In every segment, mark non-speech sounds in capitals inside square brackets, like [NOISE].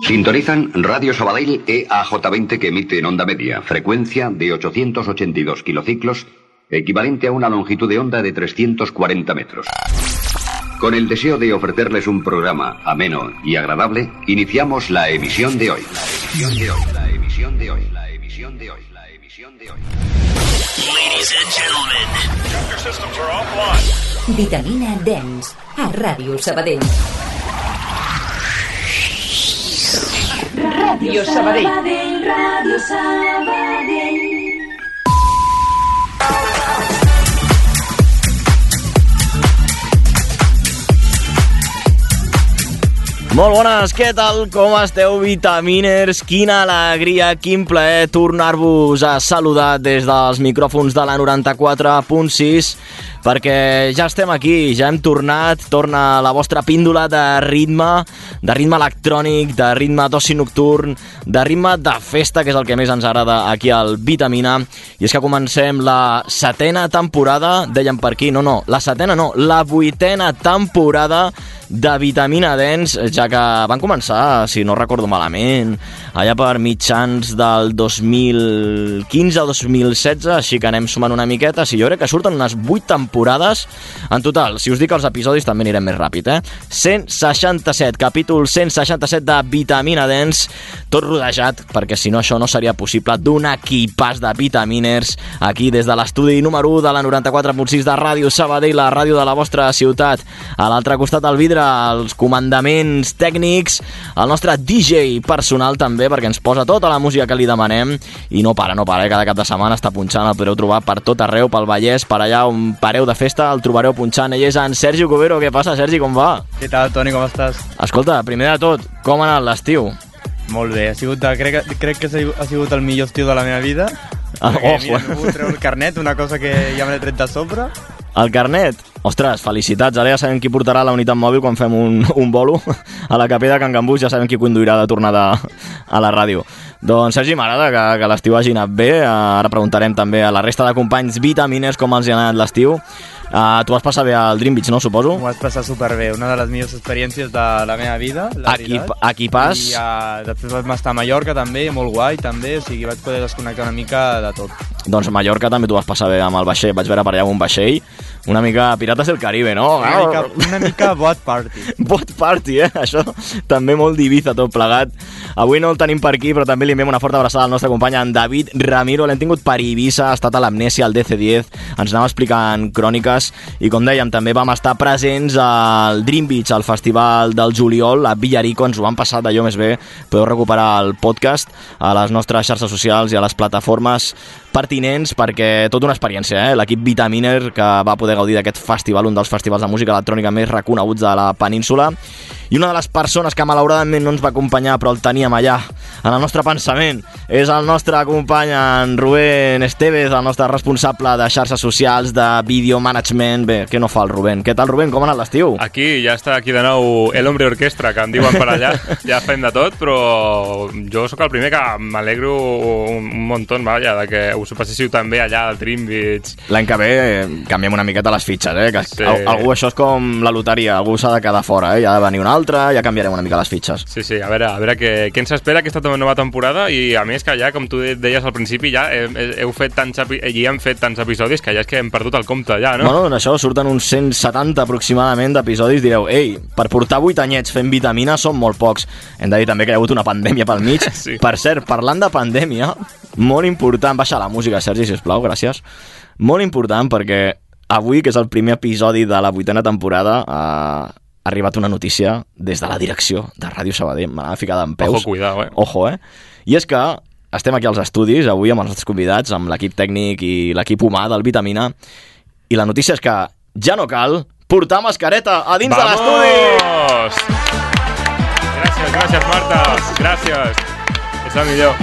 Sintonizan Radio Sabadell EAJ20 que emite en onda media, frecuencia de 882 kilociclos, equivalente a una longitud de onda de 340 metros. Con el deseo de ofrecerles un programa ameno y agradable, iniciamos la emisión de hoy. La emisión de hoy, la emisión de hoy, la emisión de hoy, la emisión de hoy. Ladies and gentlemen, your systems are offline. Vitamina Dens a Ràdio Sabadell. Ràdio Sabadell. Ràdio Sabadell. Molt bones, què tal? Com esteu, vitaminers? Quina alegria, quin plaer tornar-vos a saludar des dels micròfons de la 94.6 perquè ja estem aquí, ja hem tornat, torna la vostra píndola de ritme, de ritme electrònic, de ritme d'oci nocturn, de ritme de festa, que és el que més ens agrada aquí al Vitamina. I és que comencem la setena temporada, dèiem per aquí, no, no, la setena no, la vuitena temporada de Vitamina Dens, ja que van començar, si no recordo malament, allà per mitjans del 2015 o 2016, així que anem sumant una miqueta, si jo crec que surten unes 8 temporades en total. Si us dic els episodis també anirem més ràpid, eh? 167, capítol 167 de Vitamina Dens, tot rodejat, perquè si no això no seria possible, d'un equipàs de vitaminers aquí des de l'estudi número 1 de la 94.6 de Ràdio Sabadell, la ràdio de la vostra ciutat. A l'altre costat del vidre, els comandaments tècnics, el nostre DJ personal també, perquè ens posa tota la música que li demanem i no para, no para, eh? cada cap de setmana està punxant, el podreu trobar per tot arreu, pel Vallès, per allà on pareu de festa, el trobareu punxant. Ell és en Sergi Cubero. Què passa, Sergi, com va? Què tal, Toni, com estàs? Escolta, primer de tot, com ha anat l'estiu? Molt bé, ha sigut de, crec, que- crec que ha sigut el millor estiu de la meva vida. Ah, Perquè, ojo, mira, eh? he pogut treure el carnet, una cosa que ja me l'he tret de sobre. El carnet? Ostres, felicitats. Ara ja sabem qui portarà la unitat mòbil quan fem un, un bolo a la capella de Can Gambús. Ja sabem qui conduirà de tornada a la ràdio. Doncs Sergi, m'agrada que, que l'estiu hagi anat bé. Ara preguntarem també a la resta de companys vitamines com els ha anat l'estiu. Uh, tu vas passar bé al Dream Beach, no, suposo? M'ho vaig passar superbé, una de les millors experiències de la meva vida, la Aquí, veritat. aquí pas... I uh, després vam estar a Mallorca també, molt guai també, o sigui, vaig poder desconnectar una mica de tot. Doncs a Mallorca també t'ho vas passar bé amb el vaixell. Vaig veure per allà un vaixell, una mica Pirates del Caribe, no? Una mica, una mica boat party. [LAUGHS] Boat Party, eh? Això també molt d'Ibiza tot plegat. Avui no el tenim per aquí, però també li enviem una forta abraçada al nostre company, en David Ramiro. L'hem tingut per Ibiza, ha estat a l'Amnèsia, al DC10, ens anava explicant cròniques i, com dèiem, també vam estar presents al Dream Beach, al festival del juliol, a Villarico, ens ho vam passar d'allò més bé. Podeu recuperar el podcast a les nostres xarxes socials i a les plataformes pertinents perquè tota una experiència, eh? l'equip Vitaminer que va poder gaudir d'aquest festival, un dels festivals de música electrònica més reconeguts de la península i una de les persones que malauradament no ens va acompanyar però el teníem allà en el nostre pensament és el nostre company en Rubén Estevez, el nostre responsable de xarxes socials, de video management bé, què no fa el Rubén? Què tal Rubén? Com ha anat l'estiu? Aquí ja està aquí de nou el hombre orquestra, que em diuen per allà. ja fem de tot, però jo sóc el primer que m'alegro un, un muntó, vaja, de que us ho passéssiu també allà al Dream Beach. L'any que ve eh, canviem una miqueta les fitxes, eh? Que Sí. al- algú, això és com la loteria, algú s'ha de quedar fora, eh? Ja ha de venir un altre, ja canviarem una mica les fitxes. Sí, sí, a veure, a veure què, què ens espera aquesta nova temporada i a més que ja, com tu deies al principi, ja heu, heu fet tants, epi- i hem fet tants episodis que ja és que hem perdut el compte ja, no? Bueno, en això surten uns 170 aproximadament d'episodis, direu, ei, per portar 8 anyets fent vitamina són molt pocs. Hem de dir també que hi ha hagut una pandèmia pel mig. [LAUGHS] Sí. Per cert, parlant de pandèmia, molt important, baixa la música, Sergi, sisplau, gràcies. Molt important perquè avui, que és el primer episodi de la vuitena temporada, eh, ha arribat una notícia des de la direcció de Ràdio Sabadell, me l'ha ficat en peus. Ojo, cuidao, eh? Ojo, eh? I és que estem aquí als estudis, avui amb els nostres convidats, amb l'equip tècnic i l'equip humà del Vitamina, i la notícia és que ja no cal portar mascareta a dins de l'estudi! Vamos! Gràcies, gràcies, Marta. Gràcies. És el millor.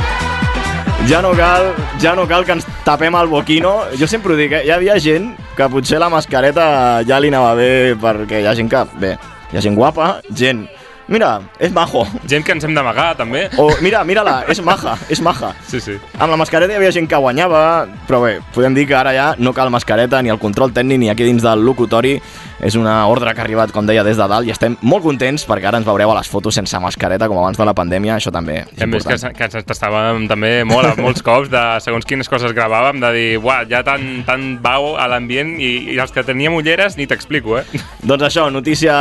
Ja no cal, ja no cal que ens tapem el boquino. Jo sempre ho dic, eh? hi havia gent que potser la mascareta ja li anava bé perquè hi ha gent que, bé, hi ha gent guapa, gent Mira, és majo. Gent que ens hem d'amagar, també. O, mira, mira-la, és maja, és maja. Sí, sí. Amb la mascareta hi havia gent que guanyava, però bé, podem dir que ara ja no cal mascareta ni el control tècnic ni aquí dins del locutori. És una ordre que ha arribat, com deia, des de dalt i estem molt contents perquè ara ens veureu a les fotos sense mascareta com abans de la pandèmia, això també és Hem vist que, important. que ens tastàvem també molt, molts cops, de segons quines coses gravàvem, de dir, uah, ja tan, tan bau a l'ambient i, i els que teníem ulleres ni t'explico, eh? Doncs això, notícia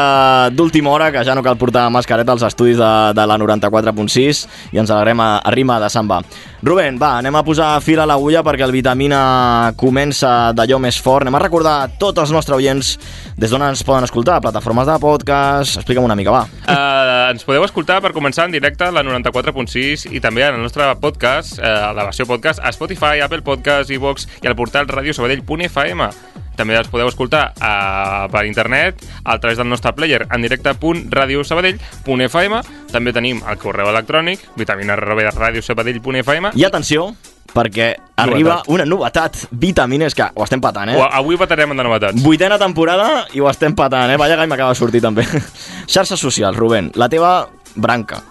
d'última hora, que ja no cal portar mascareta als estudis de, de la 94.6 i ens alegrem a, a rima de samba. Rubén, va, anem a posar fil a l'agulla perquè el Vitamina comença d'allò més fort. Anem a recordar tots els nostres oients des d'on ens poden escoltar, plataformes de podcast... Explica'm una mica, va. Uh, ens podeu escoltar per començar en directe a la 94.6 i també en el nostre podcast, uh, la versió podcast, a Spotify, Apple Podcast, iVox i al portal radiosabadell.fm. També els podeu escoltar uh, per internet a través del nostre player en directe.radiosabadell.fm També tenim el correu electrònic vitamina.radiosabadell.fm I atenció, perquè arriba una novetat. Vitamines, que ho estem patant, eh? o Avui patarem de novetats. Vuitena temporada i ho estem patant, eh? Vaya gai m'acaba de sortir també. [LAUGHS] Xarxes socials, Rubén, la teva branca.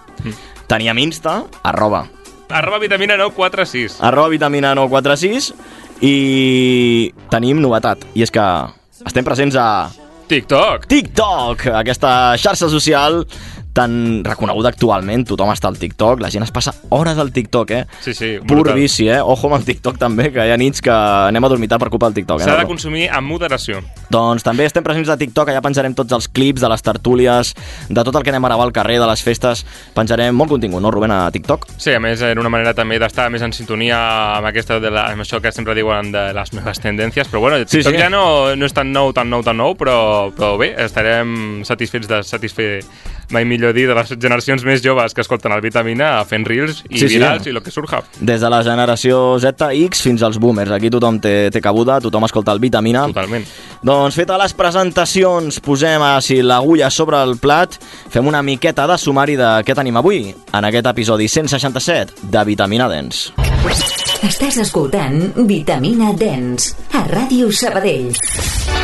Teníem Insta, arroba, Arroba vitamina 946. arroba vitamina 946 i tenim novetat, i és que estem presents a TikTok. TikTok, aquesta xarxa social tan reconeguda actualment, tothom està al TikTok, la gent es passa hores al TikTok, eh? Sí, sí, Pur brutal. vici, eh? Ojo amb el TikTok també, que hi ha nits que anem a dormir tard per culpa del TikTok. Eh? S'ha de consumir amb moderació. Doncs també estem presents a TikTok, allà penjarem tots els clips de les tertúlies, de tot el que anem a gravar al carrer, de les festes, penjarem molt contingut, no, Rubén, a TikTok? Sí, a més, era una manera també d'estar més en sintonia amb, aquesta de la, amb això que sempre diuen de les meves tendències, però bueno, Sí, TikTok sí. ja no, no és tan nou, tan nou, tan nou, però, però bé, estarem satisfets de satisfer, mai millor dir, de les generacions més joves que escolten el Vitamina fent reels i Sí, sí. virals i el que surja. Des de la generació Z, X fins als boomers. Aquí tothom té, té cabuda, tothom escolta el Vitamina. Totalment. Doncs feta les presentacions, posem així l'agulla sobre el plat, fem una miqueta de sumari de què tenim avui en aquest episodi 167 de Vitamina Dens. Estàs escoltant Vitamina Dens a Ràdio Sabadell.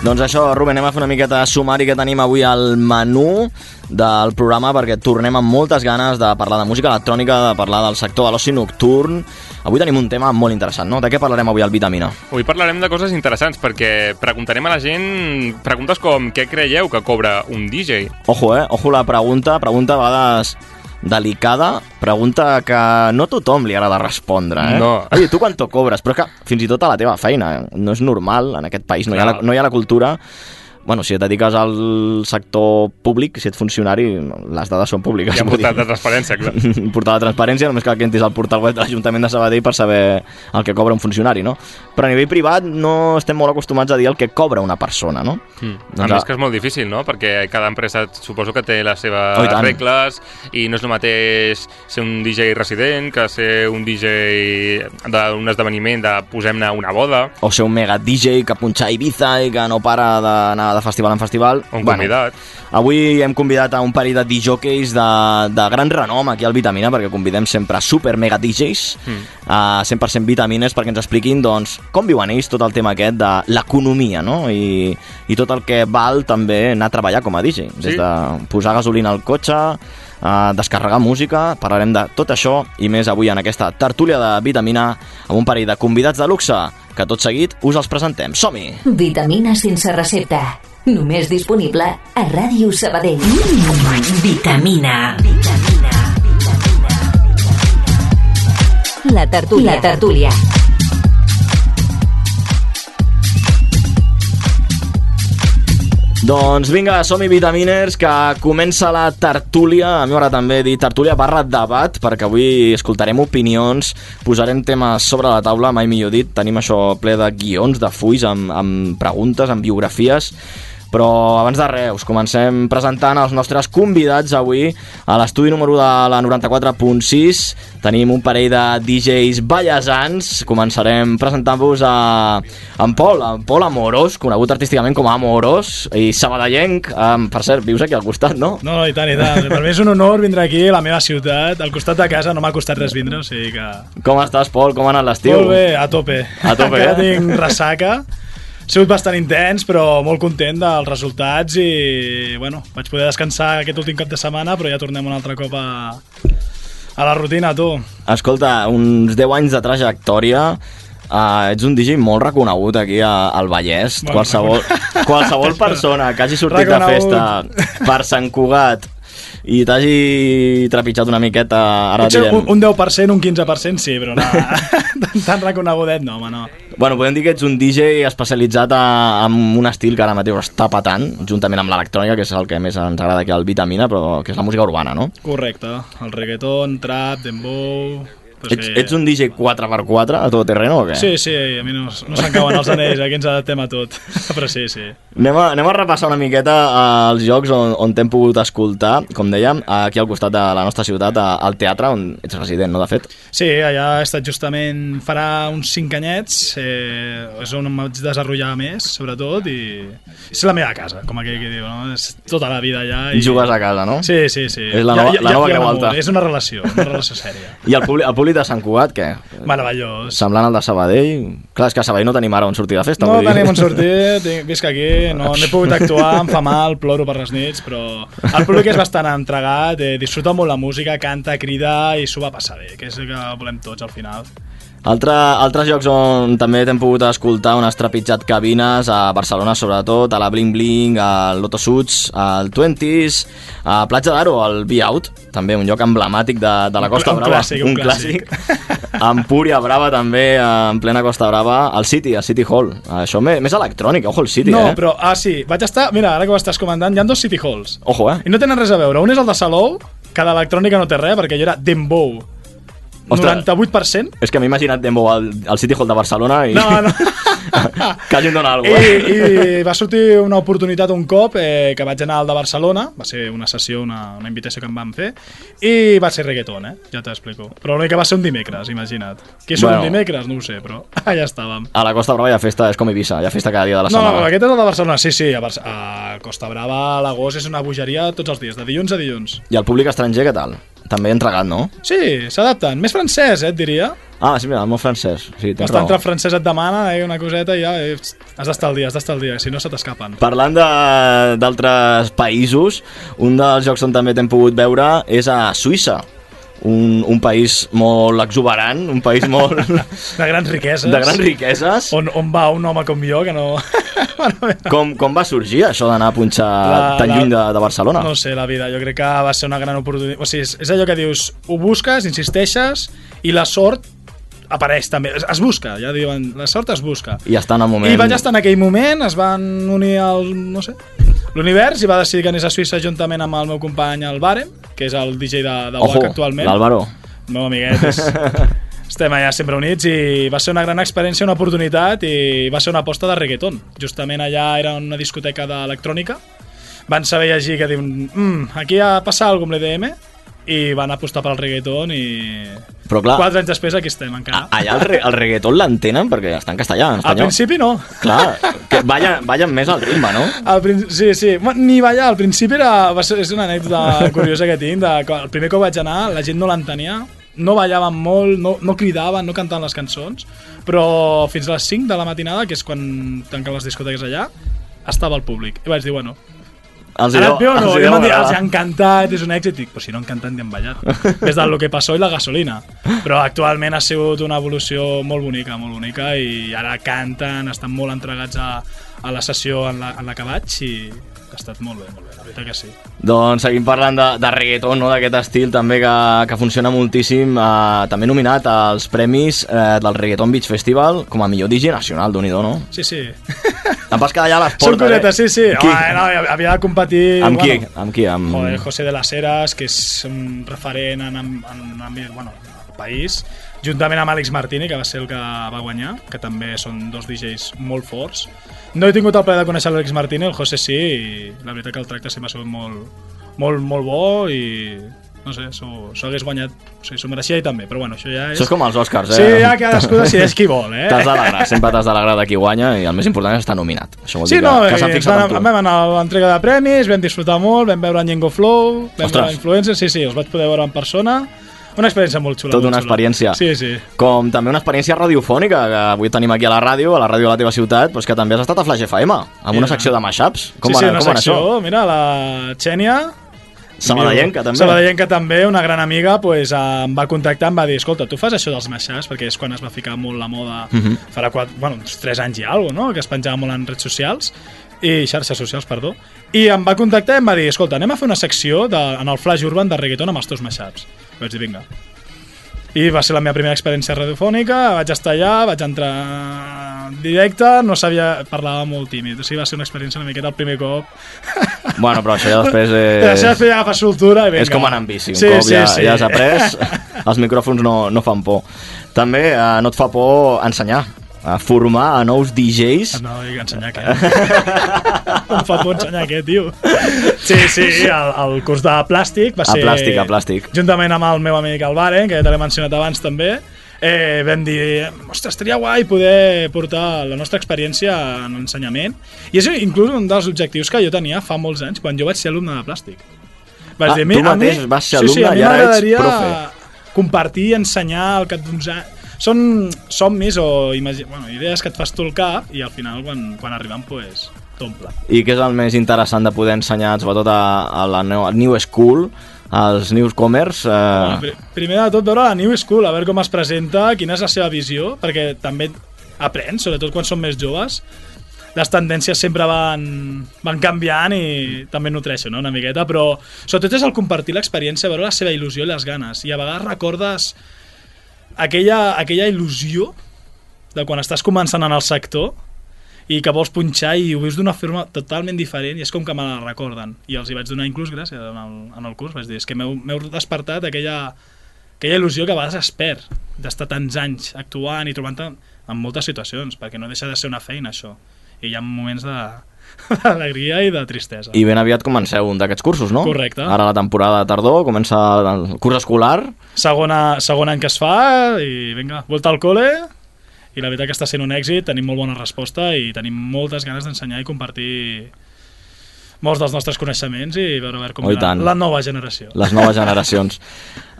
Doncs això, Rubén, anem a fer una miqueta de sumari que tenim avui al menú del programa perquè tornem amb moltes ganes de parlar de música electrònica, de parlar del sector de l'oci nocturn. Avui tenim un tema molt interessant, no? De què parlarem avui al Vitamina? Avui parlarem de coses interessants perquè preguntarem a la gent preguntes com què creieu que cobra un DJ? Ojo, eh? Ojo la pregunta, pregunta a vegades delicada, pregunta que no tothom li agrada respondre, eh? No. Oye, tu quanto cobres? Però que fins i tot a la teva feina, eh? no és normal, en aquest país no hi ha la, no hi ha la cultura bueno, si et dediques al sector públic, si ets funcionari, les dades són públiques. Hi ha portat de transparència, clar. [LAUGHS] portal de transparència, només cal que entris al portal web de l'Ajuntament de Sabadell per saber el que cobra un funcionari, no? Però a nivell privat no estem molt acostumats a dir el que cobra una persona, no? Mm. Doncs a més a- que és molt difícil, no? Perquè cada empresa suposo que té les seves Oh, i regles i no és el mateix ser un DJ resident que ser un DJ d'un esdeveniment de posem-ne una boda o ser un mega DJ que punxa a Ibiza i que no para d'anar de festival en festival. un convidat. Avui hem convidat a un parell de DJs de, de gran renom aquí al Vitamina, perquè convidem sempre super mega DJs, Mm. a 100% vitamines, perquè ens expliquin doncs, com viuen ells tot el tema aquest de l'economia, no? I, I tot el que val també anar a treballar com a DJ. Des Sí. de posar gasolina al cotxe, a descarregar música, parlarem de tot això i més avui en aquesta tertúlia de vitamina amb un parell de convidats de luxe que tot seguit us els presentem. Som-hi! Vitamina sense recepta. Només disponible a Ràdio Sabadell. Mm, vitamina. Vitamina. La tertúlia. La tertúlia. Doncs vinga, som-hi vitaminers, que comença la tertúlia, a mi m'agrada també dir tertúlia barra debat, perquè avui escoltarem opinions, posarem temes sobre la taula, mai millor dit, tenim això ple de guions, de fulls, amb, amb preguntes, amb biografies, Però abans de res, us comencem presentant els nostres convidats avui a l'estudi número de la 94.6. Tenim un parell de DJs ballesans. Començarem presentant-vos a en Pol, en Pol Amoros, conegut artísticament com a Amoros, i sabadellenc. Um, per cert, vius aquí al costat, no? No, no, i tant, i tant. Per mi és un honor vindre aquí, a la meva ciutat, al costat de casa, no m'ha costat res vindre, o sigui que... Com estàs, Pol? Com ha anat l'estiu? Molt bé, a tope. A tope, Encara eh? tinc ressaca. Ha sigut bastant intens, però molt content dels resultats i, bueno, vaig poder descansar aquest últim cap de setmana, però ja tornem un altre cop a, a la rutina, tu. Escolta, uns 10 anys de trajectòria, uh, ets un DJ molt reconegut aquí a, al Vallès. Bueno, qualsevol, qualsevol [LAUGHS] persona que hagi sortit de Reconegut. festa per Sant Cugat i t'hagi trepitjat una miqueta, ara Potser direm... un, un 10%, un 15% sí, però no, [LAUGHS] tan, tan reconegudet no, home, no. Bueno, podem dir que ets un DJ especialitzat a, en un estil que ara mateix està patant, juntament amb l'electrònica, que és el que més ens agrada aquí al Vitamina, però que és la música urbana, no? Correcte, el reggaeton, trap, dembow... Pues Ets, ets un DJ 4x4 a tot terreno o què? Sí, sí, a mi no, no se'n cauen els anells, aquí ens adaptem a tot. [LAUGHS] Però sí, sí. Anem a, anem a repassar una miqueta eh, els jocs on, on t'hem pogut escoltar, com dèiem, aquí al costat de la nostra ciutat, al teatre, on ets resident, no, de fet? Sí, allà he estat justament farà uns 5 anyets, eh, és on em vaig desenvolupar més, sobretot, i és la meva casa, com aquell que diu, no? És tota la vida allà. I jugues a casa, no? Sí, sí, sí. És la nova- la nova ha Creu Alta. És una relació, una relació sèria. [LAUGHS] I el públic, el públic de Sant Cugat, què? Meravellós. Semblant al de Sabadell? Clar, és que a Sabadell no tenim ara on sortir de festa. No tenim on [LAUGHS] sortir, tinc, visc aquí, no, no he pogut actuar, em fa mal, ploro per les nits, però el públic és bastant entregat, eh, disfruta molt la música, canta, crida i s'ho va passar bé, que és el que volem tots al final. Altre, altres llocs on també t'hem pogut escoltar, on has trepitjat cabines, a Barcelona sobretot, a la Bling Bling, al Loto Suits, al Twenties, a Platja d'Aro, al Be Out, també un lloc emblemàtic de, de la Un Costa un Brava. clàssic, un clàssic. a [LAUGHS] Empúria Brava també, en plena Costa Brava, al City, al City Hall. Això més, més electrònic, ojo el City, no, eh? però, ah, sí, vaig estar, mira, ara que ho estàs comentant, hi ha dos City Halls. Ojo, eh? I no tenen res a veure. Un és el de Salou, que d'electrònica no té res, perquè allò era Dembow. Ostres. 98%. És que m'he imaginat Dembo al, al City Hall de Barcelona i... No, no. [LAUGHS] que hagin donat I, alguna cosa. I va sortir una oportunitat un cop eh, que vaig anar al de Barcelona, va ser una sessió, una, una invitació que em van fer, i va ser reggaeton, eh? Ja t'explico. Però l'únic que va ser un dimecres, imagina't. Qui és Bueno. un dimecres? No ho sé, però [LAUGHS] allà estàvem. A la Costa Brava hi ha festa, és com Eivissa, hi ha festa cada dia de la No, setmana. no, aquest és el de Barcelona, sí, sí, a, Barce a Costa Brava, a l'agost és una bogeria tots els dies, de dilluns a dilluns. I el públic estranger, què tal? També entregat, no? Sí, s'adapten. Més francès, eh, et diria. Ah, sí, mira, el molt francès. Sí, tens Bastant raó. entre francès et demana eh, una coseta i ja eh, has d'estar al dia, has d'estar al dia, si no se t'escapen. Parlant de- d'altres països, un dels jocs on també t'hem pogut veure és a Suïssa. Un, un país molt exuberant, un país molt... [LAUGHS] De grans riqueses. de grans riqueses. On, on va un home com jo, que no... [LAUGHS] Com, com va sorgir això d'anar a punxar La- tan la- lluny de, de Barcelona? No sé, la vida. Jo crec que va ser una gran oportunitat. O sigui, és, és allò que dius, ho busques, insisteixes, i la sort apareix també. Es, es busca, ja diuen, la sort es busca. I està en el moment... I vaig estar en aquell moment, es van unir al, no sé, l'univers i va decidir que anés a Suïssa juntament amb el meu company, el Barem, que és el DJ de, de Ojo, WAC actualment. l'Àlvaro. El meu amiguet. És... [LAUGHS] Estem allà sempre units i va ser una gran experiència, una oportunitat i va ser una aposta de reggaeton. Justament allà era una discoteca d'electrònica. Van saber llegir que diuen mm, aquí ha passat alguna cosa amb l'EDM i van apostar pel reggaeton i... Però clar, Quatre anys després aquí estem encara. allà el, re, el reggaeton l'entenen perquè està en castellà, en Al espanyol. principi no. Clar, que ballen, ballen més al ritme, no? Al prin... Sí, sí. Ni ballar. Al principi era... Va ser... és una anècdota [LAUGHS] curiosa que tinc. De... El primer cop vaig anar, la gent no l'entenia. No ballaven molt, no, no cridaven, no cantaven les cançons, però fins a les 5 de la matinada, que és quan tanquen les discoteques allà, estava el públic. I vaig dir, bueno, Els ¿Han anat bé o no? els I m'han dit, els han cantat, és un èxit. Dic, pues si no han cantat ni han ballat. [LAUGHS] Des del que passó i la gasolina. Però actualment ha sigut una evolució molt bonica, molt bonica, i ara canten, estan molt entregats a, a la sessió en la, en la que vaig i ha estat molt bé, molt bé, la veritat que sí. Doncs seguim parlant de, de reggaeton, no? d'aquest estil també que, que funciona moltíssim. Eh, també nominat als premis eh, del Reggaeton Beach Festival com a millor DJ nacional, d'un no? Sí, sí. [LAUGHS] Em vas quedar allà a les Són portes, cosetes, sí, sí. Qui? Home, no, havia de competir... Amb qui? Bueno, Amb qui? Amb... Joder, José de las Heras, que és un referent en, en, en, en bueno, país, juntament amb Àlex Martini, que va ser el que va guanyar, que també són dos DJs molt forts. No he tingut el plaer de conèixer l'Àlex Martini, el José sí, i la veritat que el tracte sempre ha sigut molt, molt, molt bo i no sé, s'ho hagués guanyat, o sigui, s'ho mereixia i també, però bueno, això ja és... Això és com els Oscars, eh? Sí, ja cadascú decideix qui vol, eh? T'has d'alegrar, sempre t'has d'alegrar de qui guanya i el més important és estar nominat. Això vol Sí, dir no, que, que s'han eh, fixat vam, en tu. vam anar a l'entrega de premis, vam disfrutar molt, vam veure en Yengo Flow, vam Ostres. veure influencers, sí, sí, els vaig poder veure en persona. Una experiència molt xula. Tota molt una xula. experiència. Sí, sí. Com també una experiència radiofònica, que avui tenim aquí a la ràdio, a la ràdio de la teva ciutat, però que també has estat a Flash FM, amb una Mira. secció de mashups. Com sí, sí, una com secció, això? mira, la Xènia... Sabadellenca, també. Sabadellenca també, una gran amiga, pues, em va contactar, em va dir, escolta, tu fas això dels mashups, perquè és quan es va ficar molt la moda, Mhm. farà quatre, bueno, uns 3 anys i alguna no?, que es penjava molt en redes socials, i xarxes socials, perdó, i em va contactar i em va dir, escolta, anem a fer una secció de, en el Flash Urban de reggaeton amb els teus mashups. Vaig dir, vinga. I va ser la meva primera experiència radiofònica, vaig estar allà, vaig entrar en directe, no sabia, parlava molt tímid, o sigui, va ser una experiència una miqueta el primer cop. [LAUGHS] Bueno, però això ja després... Eh... Això després ja agafa soltura i vinga. És com anar amb bici, un sí, cop sí, ja, sí. ja has après, [LAUGHS] els micròfons no, no fan por. També eh, no et fa por ensenyar, a formar a nous DJs. No, dic ensenyar què? [LAUGHS] em fa por ensenyar què, tio? Sí, sí, el, el curs de plàstic va A ser... plàstic, a plàstic. Juntament amb el meu amic Albaren, que ja te l'he mencionat abans també, eh, vam dir, ostres, estaria guai poder portar la nostra experiència en ensenyament. I és inclús un dels objectius que jo tenia fa molts anys, quan jo vaig ser alumne de plàstic. Vaig Ah, dir, a tu a mi- mateix vas ser sí, sí, alumne a mi i ara ets profe. compartir i ensenyar al cap d'uns anys. Són somnis o imagi... bueno, idees que et fas tu al cap i al final quan, quan arriben pues, t'omple. I què és el més interessant de poder ensenyar, sobretot a, a la new, a New School, als newcomers? Bueno, Eh, pri- primer de tot veure la New School, a veure com es presenta, quina és la seva visió, perquè també aprens, sobretot quan són més joves. Les tendències sempre van, van canviant i també nutreixen no? una miqueta, però sobretot és el compartir l'experiència, veure la seva il·lusió i les ganes. I a vegades recordes aquella, aquella il·lusió de quan estàs començant en el sector i que vols punxar i ho vius d'una forma totalment diferent i és com que me la recorden. I els hi vaig donar inclús gràcies en el, en el curs. Vaig dir, és que m'heu despertat aquella, aquella il·lusió que a vegades es perd d'estar tants anys actuant i trobant-te en moltes situacions perquè no deixa de ser una feina això. I hi ha moments de [LAUGHS] d'alegria i de tristesa I ben aviat comenceu un d'aquests cursos, no? Correcte. Ara la temporada de tardor, comença el curs escolar. segona, segon any que es fa i vinga, volta al cole i la veritat que està sent un èxit, tenim molt bona resposta i tenim moltes ganes d'ensenyar i compartir molts dels nostres coneixements i veure, a veure com Oh, la, la nova generació. les noves generacions.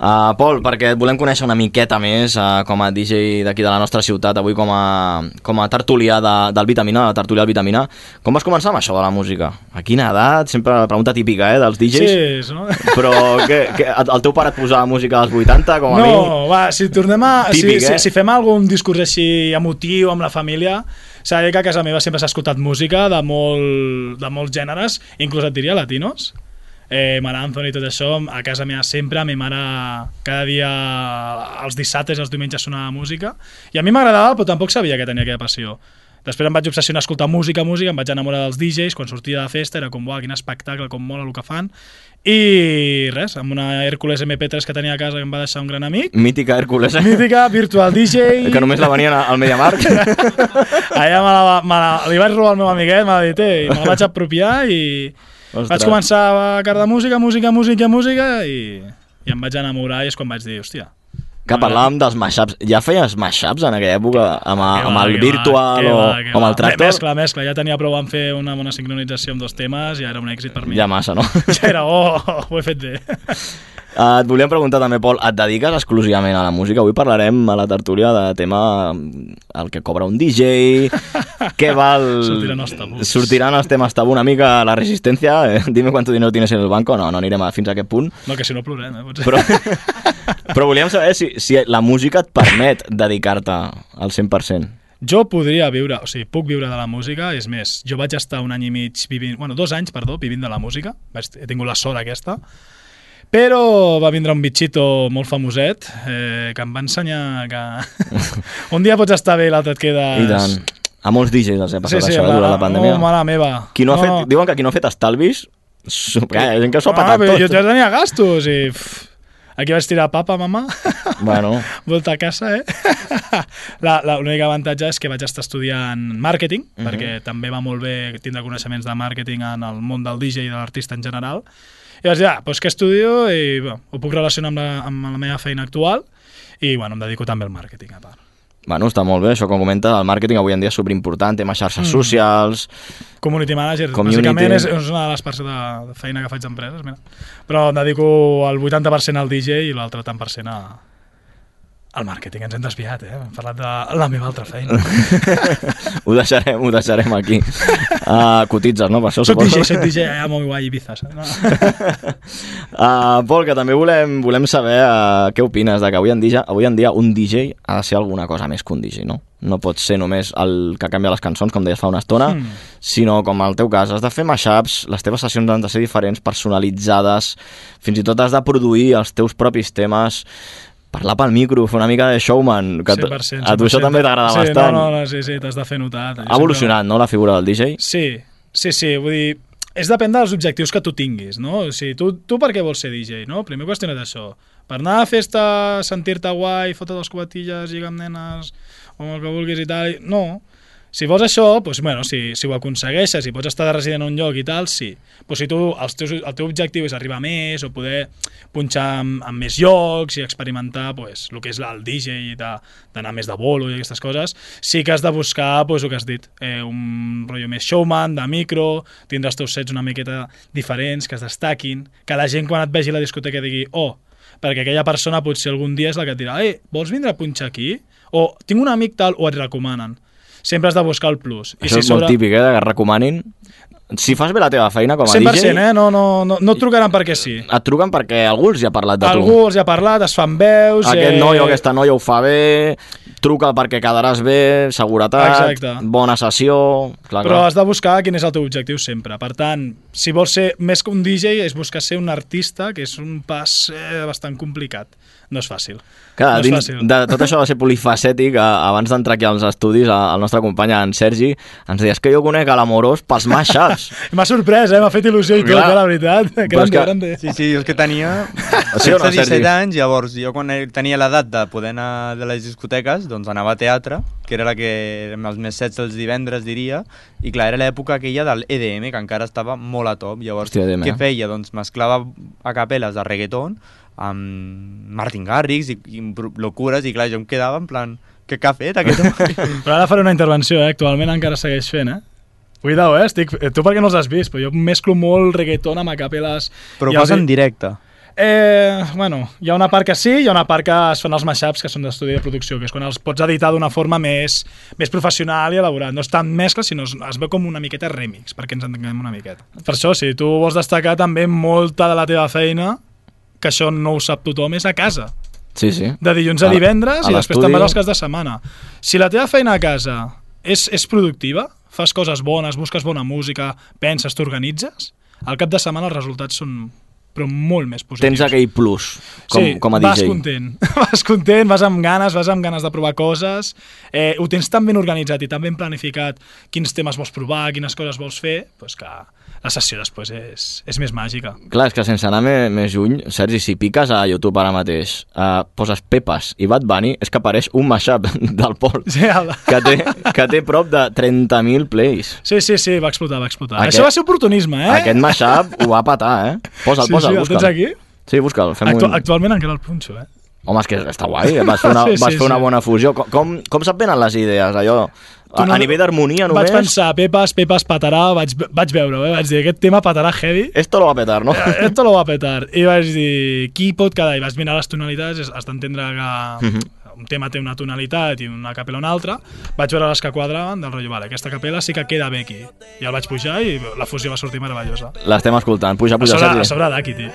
Uh, [LAUGHS] Pol, perquè et volem conèixer una miqueta més uh, com a DJ d'aquí de la nostra ciutat, avui com a, com a tertulià de, del Vitamina, la tertúlia del Vitamina. Com vas començar amb això de la música? A quina edat? Sempre la pregunta típica, eh, dels DJs. Sí, és, no? [LAUGHS] Però què, què, el teu pare et posava música als 80, com a mi? No, va, si tornem a... Típic, si, eh? si, si fem algun discurs així emotiu amb la família, s'ha de dir que a casa meva sempre s'ha escoltat música de, molt, de molts gèneres, inclús et diria latinos. Eh, Mar Anthony i tot això, a casa meva sempre, a mi mare cada dia, els dissabtes els diumenges sonava música, i a mi m'agradava, però tampoc sabia que tenia aquella passió. Després em vaig obsessionar a escoltar música, música, em vaig enamorar dels DJs, quan sortia de festa era com, uah, quin espectacle, com mola el que fan, i res, amb una Hércules MP3 que tenia a casa que em va deixar un gran amic, Mítica Hércules, eh? mítica, virtual DJ... [LAUGHS] Que només la venien al Mediamarkt. [LAUGHS] Allà me la, me la, li vaig robar al meu amiguet, me la dit, eh, i me la vaig apropiar i Ostres. vaig començar a cardar música, música, música, música i, i em vaig enamorar i és quan vaig dir, hòstia... Que parlàvem dels mashups. Ja feies mashups en aquella època amb, que amb va, el va, virtual que o, va, o amb va. el tractor? Mescla, mescla, ja tenia prou en fer una bona sincronització amb dos temes i era un èxit per mi. Ja massa, no? Ja era, oh, ho he fet bé. [LAUGHS] Uh, et volíem preguntar també, Pol, et dediques exclusivament a la música? Avui parlarem a la tertúlia de tema mm, el que cobra un DJ, [LAUGHS] què val... Sortiran els tabús. Sortiran els temes tabú una mica la resistència. Eh, [LAUGHS] dime cuánto dinero tienes en el banco. No, no anirem a, fins a aquest punt. No, que si no plorem, eh, potser. Però, [LAUGHS] però volíem saber si, si la música et permet dedicar-te al 100%. Jo podria viure, o sigui, puc viure de la música, és més, jo vaig estar un any i mig vivint, bueno, dos anys, perdó, vivint de la música, vaig, he tingut la sort aquesta, però va vindre un bitxito molt famoset eh, que em va ensenyar que [LAUGHS] un dia pots estar bé i l'altre et quedes... I tant. A molts DJs els ha passat això, eh, durant la pandèmia. Oh, mare meva. Qui no, ha fet, diuen que qui no ha fet estalvis, su- eh, hi ha gent que s'ho ha Ah, patat però tot. jo ja tenia gastos i... Pff, Aquí vaig tirar papa, mama. [LAUGHS] Bueno, Volta a casa, eh? [LAUGHS] La- la- L'únic avantatge és que vaig estar estudiant màrqueting, Mhm. perquè també va molt bé tindre coneixements de màrqueting en el món del DJ i de l'artista en general. I vaig dir, ah, doncs què estudio i bueno, ho puc relacionar amb la, amb la meva feina actual i bueno, em dedico també al màrqueting a part. bueno, està molt bé, això com comenta, el màrqueting avui en dia és superimportant, tema xarxes Mm. socials... Community manager, Community. bàsicament és, és una de les parts de, de feina que faig d'empreses, mira. Però em dedico el 80% al DJ i l'altre tant per cent a, al màrqueting. Ens hem desviat, eh? Hem parlat de la meva altra feina. [LAUGHS] ho, deixarem, ho deixarem aquí. Uh, cotitzes, no? Per això soc. DJ, soc DJ, ja molt guai, Ibiza. No? Uh, [LAUGHS] Pol, que també volem, volem saber uh, què opines de que avui en, dia, avui en dia un DJ ha de ser alguna cosa més que un DJ, no? No pot ser només el que canvia les cançons, com deies fa una estona, Hmm. sinó, com el teu cas, has de fer mashups, les teves sessions han de ser diferents, personalitzades, fins i tot has de produir els teus propis temes, parlar pel micro, fer una mica de showman, que a tu- 100%, a tu això 100%. també t'agrada sí, bastant. No, no, no, sí, sí, t'has de fer notar. Ha evolucionat, no?, la figura del DJ? Sí, sí, sí, vull dir, és depèn dels objectius que tu tinguis, no? O sigui, tu, tu per què vols ser DJ, no? Primer qüestiona't això. Per anar a festa, sentir-te guai, fotre dos cubatilles, lligar amb nenes, o el que vulguis i tal... No. Si vols això, doncs, bueno, si, si ho aconsegueixes i pots estar de resident en un lloc i tal, sí. Però si tu, els teus, el teu objectiu és arribar més o poder punxar en, en més llocs i experimentar pues, el que és el DJ i d'anar més de bolo i aquestes coses, sí que has de buscar pues, el que has dit, eh, un rotllo més showman, de micro, tindràs teus sets una miqueta diferents, que es destaquin, que la gent quan et vegi a la discoteca digui oh, perquè aquella persona potser algun dia és la que et dirà eh, vols vindre a punxar aquí? O tinc un amic tal, o et recomanen. Sempre has de buscar el plus. Això és molt típic, eh, de que recomanin. Si fas bé la teva feina com a 100%, DJ, eh? No, no, no, no et trucaran perquè sí. et truquen perquè algú els hi ha parlat de tu. Algú els hi ha parlat, es fan veus... Aquest eh, noi o aquesta noia ho fa bé, truca perquè quedaràs bé, seguretat, Exacte. bona sessió... Clar, Però clar. has de buscar quin és el teu objectiu sempre. Per tant, si vols ser més que un DJ, és buscar ser un artista, que és un pas eh, bastant complicat. No és fàcil. Clar, no és dins fàcil. de tot això de ser polifacètic, abans d'entrar aquí als estudis, a- el nostre company, en Sergi, ens deia "És que jo conec a l'Amorós pels mashups. [LAUGHS] M'ha sorprès, eh? M'ha fet il·lusió i tot, Clar. eh, la veritat. Grande, que- grande. Sí, sí, jo és que tenia Sí no, 16, 17 Sergi? anys, llavors jo quan tenia l'edat de poder anar de les discoteques, doncs anava a teatre, que era la que amb els més sets els divendres, diria, i clar, era l'època aquella del EDM, que encara estava molt a top. Llavors, Hòstia, EDM, què eh? feia? Doncs mesclava a capeles de reggaeton amb Martin Garrix i, i locures, i clar, jo em quedava en plan, què, què ha fet aquest home? [LAUGHS] Però ara faré una intervenció, eh? Actualment encara segueix fent, eh? Cuidao, eh? Estic... eh, Tu perquè no els has vist, però jo mesclo molt reggaeton amb acapeles... Però ho fas en directe. Eh, bueno, hi ha una part que sí, hi ha una part que es fan els mashups, que són d'estudi de producció, que és quan els pots editar d'una forma més, més professional i elaborat. No és tan mescla, sinó es, es veu com una miqueta remix, perquè ens entenguem una miqueta. Per això, si tu vols destacar també molta de la teva feina, que això no ho sap tothom, és a casa. Sí, sí. De dilluns a A- divendres a i després també els cas de setmana. Si la teva feina a casa és, és productiva, fas coses bones, busques bona música, penses, t'organitzes, al cap de setmana els resultats són però molt més positius. Tens aquell plus, com, sí, com a vas DJ. content, [LAUGHS] vas content, vas amb ganes, vas amb ganes de provar coses, eh, ho tens tan ben organitzat i tan ben planificat quins temes vols provar, quines coses vols fer, doncs que la sessió després és, és més màgica. Clar, és que sense anar més, més lluny, Sergi, si piques a YouTube ara mateix, uh, poses Pepes i Bad Bunny, és que apareix un mashup [LAUGHS] del Pol, Sí, el... que té, que té prop de 30.000 plays. sí, sí, sí, va explotar, va explotar. Aquest- Això va ser oportunisme, eh? Aquest mashup ho va patar, eh? Posa'l, sí, el busca'l. tens aquí? Sí, busca'l, fem Actu un... Actualment encara el punxo, eh? Home, és que està guai, vas fer [LAUGHS] una, Sí, vas sí, fer una sí. bona fusió. Com, com, com se't venen les idees, allò? A, no- a nivell d'harmonia només? Vaig pensar, Pepas, Pepas patarà, vaig, vaig veure, eh? vaig dir, aquest tema patarà heavy, Esto lo va a petar, no? Eh, esto lo va a petar. I vaig dir, qui pot quedar? I vaig mirar les tonalitats, has d'entendre que un tema té una tonalitat i una capella una altra. Vaig veure les que quadraven, del rotllo, vale, aquesta capella sí que queda bé aquí. I el vaig pujar i la fusió va sortir meravellosa. L'estem escoltant. Puja, A puja, sobre, a sobre.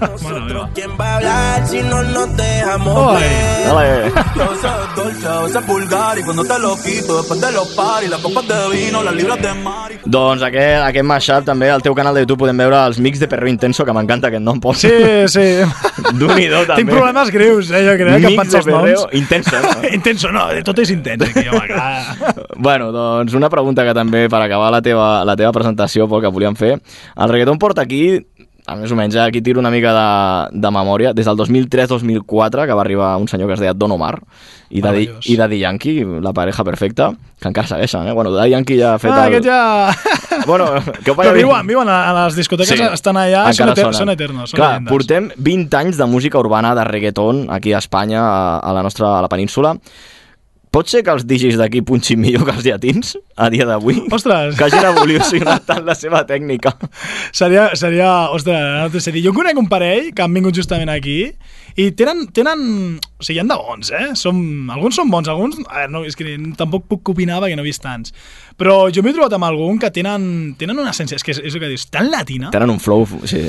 [LAUGHS] Mare meva. ¿Quién va a no nos dejamos Oi. ver? Dale. Doncs aquest, aquest mashup també al teu canal de YouTube podem veure els mix de Perro Intenso, que m'encanta aquest nom, Pol. Sí, sí. [LAUGHS] D'un-i-do, també. Tinc problemes greus, eh, jo crec, que em Mix penso de els noms. Intenso. [LAUGHS] No? Intenso, no, tot és intens aquí, home, clar. [LAUGHS] bueno, doncs una pregunta que també, per acabar la teva, la teva presentació, Pol, que volíem fer. El reggaeton porta aquí més o menys, eh, aquí tiro una mica de, de memòria, des del 2003-2004, que va arribar un senyor que es deia Don Omar, i Daddy, Meravellós. i Daddy Yankee, la pareja perfecta, que encara segueixen, eh? Bueno, Daddy Yankee ja ha fet Ah, el... aquest ja... [LAUGHS] Bueno, que Però viuen, viuen a, a les discoteques, Sí, estan allà, són, eter són eternos, són Clar, llegendes. portem 20 anys de música urbana, de reggaeton, aquí a Espanya, a, a la nostra a la península. Pot ser que els DJs d'aquí punxin millor que els llatins, a dia d'avui? Ostres! Que hagin evolucionat tant la seva tècnica. Seria, seria, ostres, no dir. Jo conec un parell que han vingut justament aquí i tenen, tenen o sigui, hi ha de bons, eh? Som, alguns són bons, alguns... A veure, no, és que tampoc puc opinar perquè no he vist tants. Però jo m'he trobat amb algun que tenen, tenen una essència, és que és, és el que dius, tan latina, Tenen un flow, sí.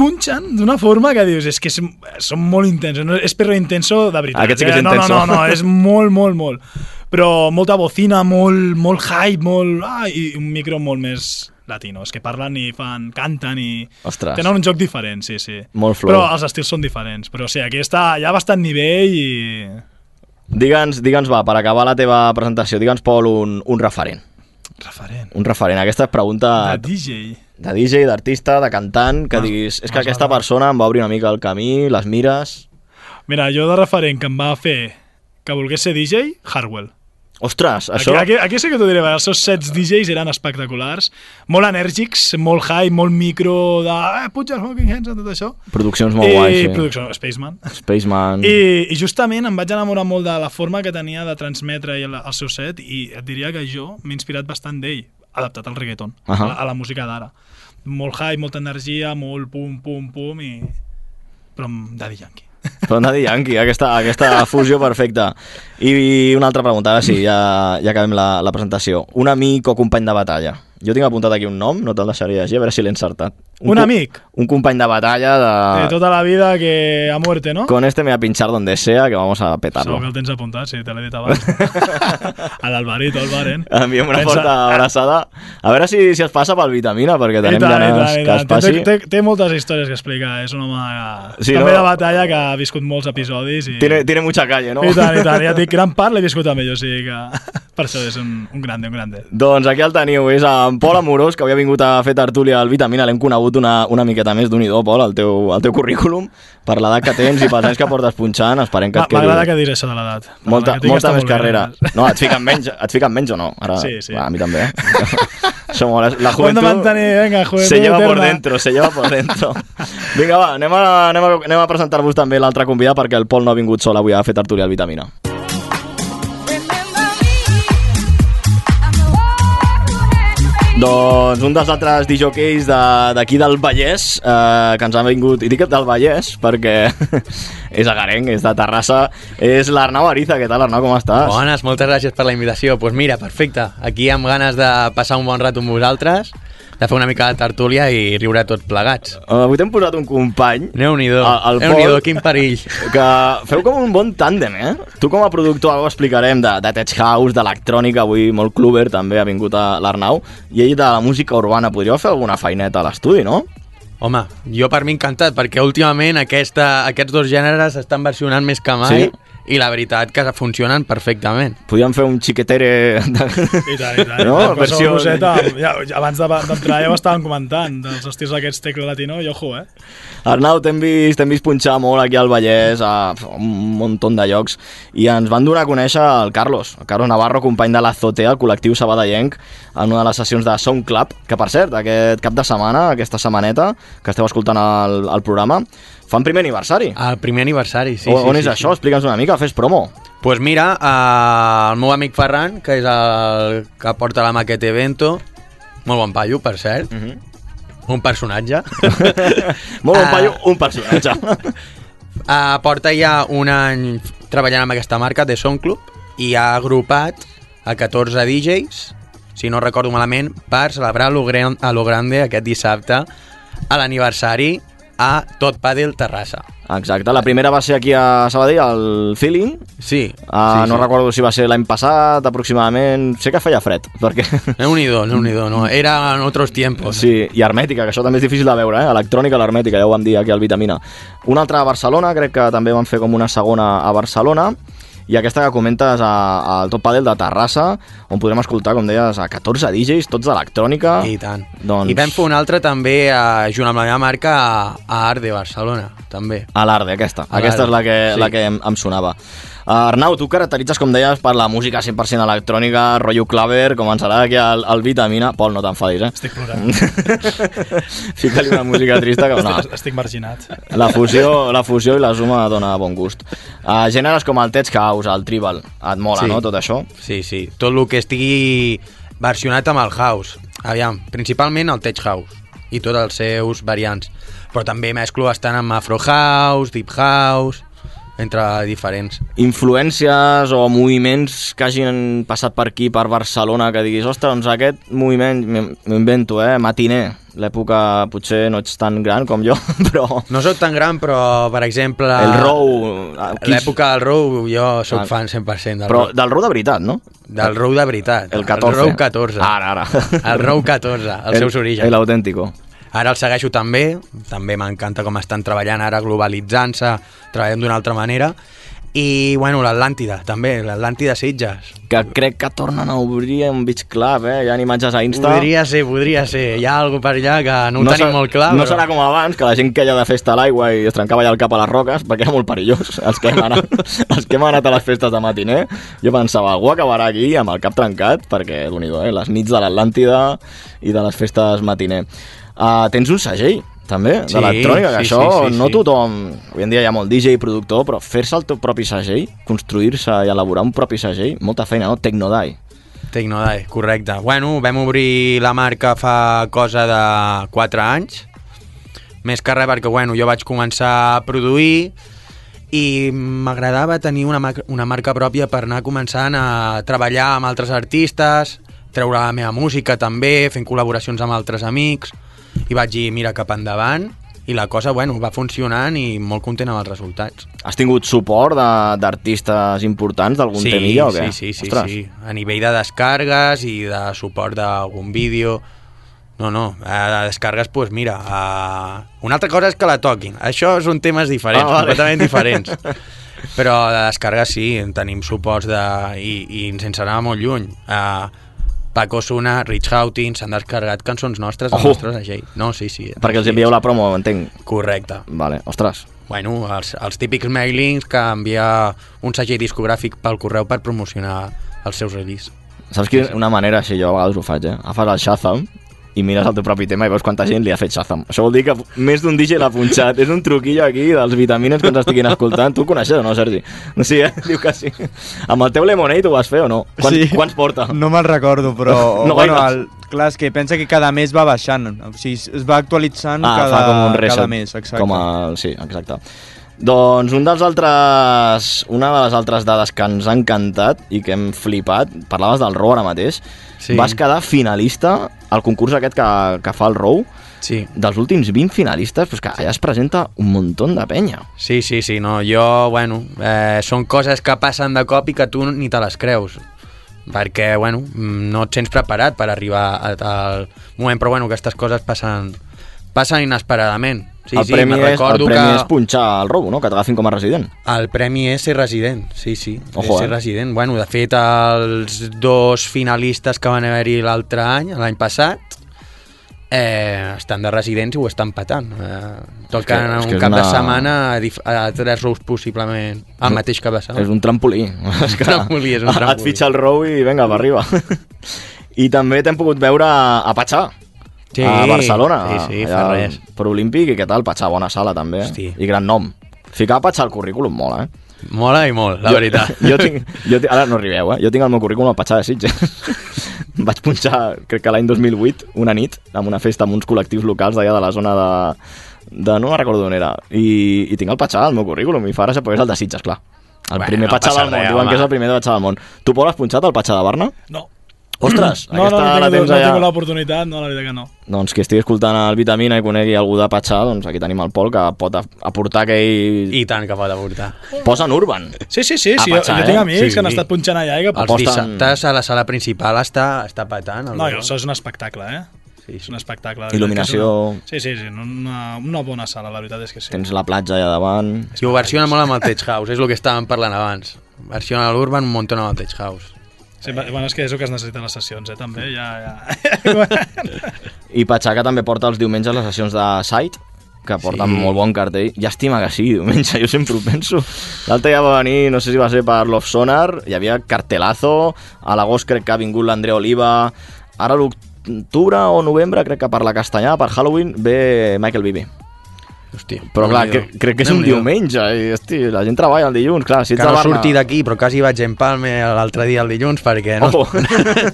Punxen d'una forma que dius, és que són molt intensos, no? és perro intenso de veritat. Aquest sí que és eh? no, intenso. No, no, no, és molt, molt, molt. Però molta bocina, molt, molt hype, molt... Ah, i un micro molt més latino. És que parlen i fan, canten i... Ostres. Tenen un joc diferent, sí, sí. Molt flow. Però els estils són diferents. Però sí, aquí està, hi ha bastant nivell i... Digue'ns, digue'ns, va, per acabar la teva presentació, digue'ns, Pol, un, un referent. Referent. Un referent. Aquesta pregunta De DJ. De DJ, d'artista, de cantant, que M'has- diguis, és que aquesta persona em va obrir una mica el camí, les mires... Mira, jo de referent que em va fer que volgués ser DJ, Hardwell. Ostres, això... Aquí, aquí, aquí sí que t'ho diré, els seus sets DJs eren espectaculars, molt enèrgics, molt high, molt micro, de eh, puja smoking hands, tot això. Produccions molt I guais, sí. producció, Spaceman. Spaceman... I, I justament em vaig enamorar molt de la forma que tenia de transmetre el, el seu set i et diria que jo m'he inspirat bastant d'ell, adaptat al reggaeton, uh. -huh. a, la, a la música d'ara. Molt high, molta energia, molt pum, pum, pum, i... però amb Daddy Yankee. [LAUGHS] Però Daddy Yankee, aquesta, aquesta fusió perfecta. I una altra pregunta, ara sí, ja, ja acabem la, la presentació. Un amic o company de batalla? Jo tinc apuntat aquí un nom, no te'l deixaré llegir, a veure si l'he encertat. Un co- amic? Un company de batalla de... De tota la vida que a muerte, no? Con este me voy a pinchar donde sea, que vamos a petarlo. Segur que el tens apuntat, sí, te l'he dit abans. [LAUGHS] a l'Alvarito, al Baren. Enviem una Pensa- forta abraçada. A veure si, si es passa pel vitamina, perquè tenim tant, ganes que es tant. Té, passi. té, té moltes històries que explicar, és un home. Sí, també no? de batalla que ha viscut molts episodis i... Tiene, tiene mucha calle, no? I tant, i tant, ja [LAUGHS] dic, gran part l'he viscut amb ell, o sigui que [LAUGHS] per això és un, un grande, un grande. Doncs aquí el teniu, és en Pol Amorós, que havia vingut a fer tertúlia al Vitamina. L'hem conegut una, una miqueta més d'un i do, Pol, el teu, el teu currículum, per l'edat que tens i pels anys que portes punxant. Esperem que et quedi M'agrada que diguis això de l'edat. molta, molta més bé, carrera. además. No, et fiquen menys, et fiquen menys o no? Ara, Sí, sí. Va, a mi també, eh? [LAUGHS] Mola. La de juventud mantenir, venga, juventud se lleva por dentro, se lleva por dentro. [LAUGHS] Vinga, va, anem a, anem a, anem a presentar-vos també l'altre convidat perquè el Pol no ha vingut sol avui a fer tertúlia al Vitamina. Doncs un dels altres DJs de- d'aquí del Vallès, eh, que ens ha vingut, i dic del Vallès perquè [LAUGHS] és agarenc, és de Terrassa, és l'Arnau Ariza. Què tal, Arnau, com estàs? Bones, moltes gràcies per la invitació. Doncs pues mira, perfecte. Aquí amb ganes de passar un bon rato amb vosaltres, de fer una mica de tertúlia i riure tots plegats. Eh, Avui t'hem posat un company, Déu-n'hi-do, El- el Déu-n'hi-do, Pol- quin perill. [LAUGHS] que feu com un bon tàndem, eh? Tu com a productor, ara ho explicarem, de, de Tech House, d'electrònica, avui molt cluber, també ha vingut a l'Arnau, i ell de la música urbana. Podríeu fer alguna feineta a l'estudi, no? Home, jo per mi encantat, perquè últimament aquesta, aquests dos gèneres estan versionant més que mai Sí? I la veritat que funcionen perfectament. Podríem fer un xiquetere... De... I tant, i tant. No? no? Versió-. Roseta, ja, ja, abans de- d'entrar ja ho estàvem comentant, dels estils aquests tecla latino, i ojo, eh? Arnau, t'hem vist, vist punxar molt aquí al Vallès, a un munt de llocs, i ens van donar a conèixer el Carlos, el Carlos Navarro, company de l'Azotea, el col·lectiu sabadellenc, en una de les sessions de Sound Club, que per cert, aquest cap de setmana, aquesta setmaneta, que esteu escoltant el, el programa, fan primer aniversari. El primer aniversari, sí. on, sí, on sí, és sí. això? Explica'ns una mica, fes promo. Doncs pues mira, eh, el meu amic Ferran, que és el que porta la maqueta Evento, molt bon paio, per cert, Mhm. un personatge. [LAUGHS] Molt bon Ah. paio, un personatge. Uh, [LAUGHS] porta ja un any treballant amb aquesta marca de Sound Club i ha agrupat a 14 DJs, si no recordo malament, per celebrar a lo, gran, a lo grande aquest dissabte a l'aniversari a Tot Padel Terrassa. Exacte, la primera va ser aquí a Sabadell, al Feeling. Sí, Uh, sí, no sí. recordo si va ser l'any passat, aproximadament. Sé que feia fred, perquè... Déu-n'hi-do, déu nhi no? Era en otros tiempos. Sí, i hermètica, que això també és difícil de veure, eh? Electrònica, l'hermètica, ja ho vam dir aquí al Vitamina. Una altra a Barcelona, crec que també van fer com una segona a Barcelona, i aquesta que comentes a- al Top Padel de Terrassa, on podrem escoltar, com deies, a 14 DJs, tots d'electrònica. I tant. Doncs... I vam fer una altra també, eh, junt amb la meva marca, a, a Art de Barcelona, també. A l'Arde, aquesta. A aquesta és la que, sí. la que em, em sonava. Uh, Arnau, tu caracteritzes, com deies, per la música 100% electrònica, rotllo claver, com ens serà aquí al, al Vitamina. Pol, no t'enfadis, eh? Estic plorant. [LAUGHS] Fica-li una música trista que no. Estic, estic marginat. La fusió, la fusió i la suma dona bon gust. Uh, gèneres com el Tech House, el Tribal, et mola, Sí. no, tot això? Sí, sí. Tot el que estigui versionat amb el house. Aviam, principalment el tech house i tots els seus variants. Però també mesclo bastant amb afro house, deep house, entre diferents. Influències o moviments que hagin passat per aquí, per Barcelona, que diguis, ostres, doncs aquest moviment, m'ho invento, eh, matiner, l'època potser no ets tan gran com jo, [LAUGHS] però... No sóc tan gran, però, per exemple... El Row... ah, quins- L'època del Row, jo sóc Ah. fan 100% del Però Row. del Row de veritat, no? Del Row de veritat. El 14. El Row 14. Ara, ara. El Row 14, els seus orígens. El autèntico. Ara el segueixo també, també m'encanta com estan treballant ara, globalitzant-se, treballem d'una altra manera. I, bueno, l'Atlàntida, també, l'Atlàntida Sitges. Que crec que tornen a obrir un beach club, eh? Hi ha imatges a Insta. Podria ser, podria ser. Hi ha alguna per allà que no ho tenim serà- molt clar, No però... serà com abans, que la gent queia de festa a l'aigua i es trencava allà el cap a les roques, perquè era molt perillós. Els que hem anat, [LAUGHS] els que hem anat a les festes de matiner, jo pensava, algú acabarà aquí amb el cap trencat, perquè, déu nhi eh? les nits de l'Atlàntida i de les festes matiner. Uh, tens un segell, també, Sí, d'electrònica, que sí, això sí, sí, no tothom... Avui en dia hi ha molt DJ i productor, però fer-se el teu propi segell, construir-se i elaborar un propi segell, molta feina, no? Tecnodai. Tecnodai, correcte. Bueno, vam obrir la marca fa cosa de 4 anys, més que res perquè, bueno, jo vaig començar a produir i m'agradava tenir una, mar- una marca pròpia per anar començant a treballar amb altres artistes, treure la meva música també, fent col·laboracions amb altres amics, i vaig dir, mira, cap endavant, i la cosa, bueno, va funcionant i molt content amb els resultats. Has tingut suport d'artistes importants d'algun sí, temilla o què? Sí, sí, sí, Ostres. sí. A nivell de descargues i de suport d'algun vídeo... No, no, a descargues, doncs pues mira, a... una altra cosa és que la toquin. Això són temes diferents, Ah, vale. completament diferents. [LAUGHS] Però de descargues sí, en tenim suports de... i, i sense anar molt lluny. Uh, Paco Suna, Rich Houghton, s'han descarregat cançons nostres del Ojo. nostre segell. No, sí, sí. Perquè els envieu la promo, entenc. Correcte. Vale, ostres. Bueno, els, els típics mailings que envia un segell discogràfic pel correu per promocionar els seus release. Saps que una manera, així jo a vegades ho faig, eh? Agafes el Shazam i mires el teu propi tema i veus quanta gent li ha fet Shazam. Això vol dir que més d'un DJ l'ha punxat. És un truquillo aquí dels vitamines que ens estiguin escoltant. Tu coneixes o no, Sergi? Sí, eh? [LAUGHS] Diu que sí. Amb el teu Lemonade ho vas fer o no? Quants, Sí. quants porta? No me'l recordo, però... [LAUGHS] No bueno, el, clar, és que pensa que cada mes va baixant. O sigui, es va actualitzant Ah, cada, com un reset. cada mes. Exacte. Com el... Sí, exacte. Doncs un dels altres, una de les altres dades que ens ha encantat i que hem flipat, parlaves del Row ara mateix, Sí. vas quedar finalista al concurs aquest que, que fa el Row, Sí. dels últims 20 finalistes, doncs que allà es presenta un muntó de penya. Sí, sí, sí, no, jo, bueno, eh, són coses que passen de cop i que tu ni te les creus perquè, bueno, mm, no et sents preparat per arribar a tal moment, però bueno, aquestes coses passen, passen inesperadament. Sí, el sí, premi, és, el premi que és punxar el Row, no? que t'agafin com a resident. el premi és ser resident, sí, sí, Ojo, és ser eh? resident. Bueno, de fet, els dos finalistes que van haver-hi l'altre any, l'any passat, eh, estan de residents i ho estan patant. Eh, tot És que- que, és un que cap de una- setmana a, a tres rows possiblement al mateix cap de setmana. És un trampolí. [LAUGHS] És que trampolí, és un [LAUGHS] Et trampolí. fitxa el Row i vinga, per arriba. [LAUGHS] I també t'hem pogut veure a Patxà, Sí, a Barcelona, sí, sí, allà fa res. Pro Olímpic, i què tal, Patxà, bona sala també, Hosti. i gran nom. Ficar Patxà al currículum mola, eh? Mola i molt, la jo, veritat. [LAUGHS] Jo tinc, [LAUGHS] jo tinc, ara no arribeu, eh? Jo tinc el meu currículum al Patxà de Sitges. [LAUGHS] Vaig punxar, crec que l'any 2008, una nit, amb una festa amb uns col·lectius locals d'allà de la zona de, de... No me'n recordo d'on era. I, I tinc el Patxà al meu currículum, i fa gràcia perquè és el de Sitges, clar. El Bueno, primer no Patxà del món, diuen que és el primer Patxà del món. Tu, Pol, has punxat el Patxà de Barna? No. Ostres, No, no, aquesta no, la tinc, tens no allà. tinc l'oportunitat, no, la veritat que no. Doncs qui estigui escoltant el Vitamina i conegui algú de Patxà, doncs aquí tenim el Pol, que pot a- aportar aquell... I tant que pot aportar. Posa en Urban. Sí, sí, sí, sí jo, Patxà, jo eh? tinc amics Sí. que han estat punxant allà i que... Els Aposten- dissabtes a la sala principal està, està patant. El No, Baró. això és un espectacle, eh? Sí, És un espectacle. la Il·luminació. que és Una... Sí, sí, sí, una, una bona sala, la veritat és que sí. Tens la platja allà davant. I ho versiona molt amb el Tech House, és el que estàvem parlant abans. Barcelona a l'Urban, un montón al Tech House. Sí, bueno, és que és el que es necessiten les sessions, eh, també, ja... ja. [LAUGHS] I Patxaca també porta els diumenges les sessions de Site, que porten Sí. molt bon cartell. Llàstima que sigui diumenge, jo sempre ho penso. L'altre ja va venir, no sé si va ser per Love Sonar, hi havia cartelazo, a l'agost crec que ha vingut l'Andrea Oliva, ara l'octubre o novembre, crec que per la Castanyà, per Halloween, ve Michael Bibi. Hòstia, Però clar, cre crec que és un diumenge, i hosti, la gent treballa el dilluns, clar, si ets Que de no Barna... surti d'aquí, però quasi vaig en Palme l'altre dia el dilluns perquè no, Ojo.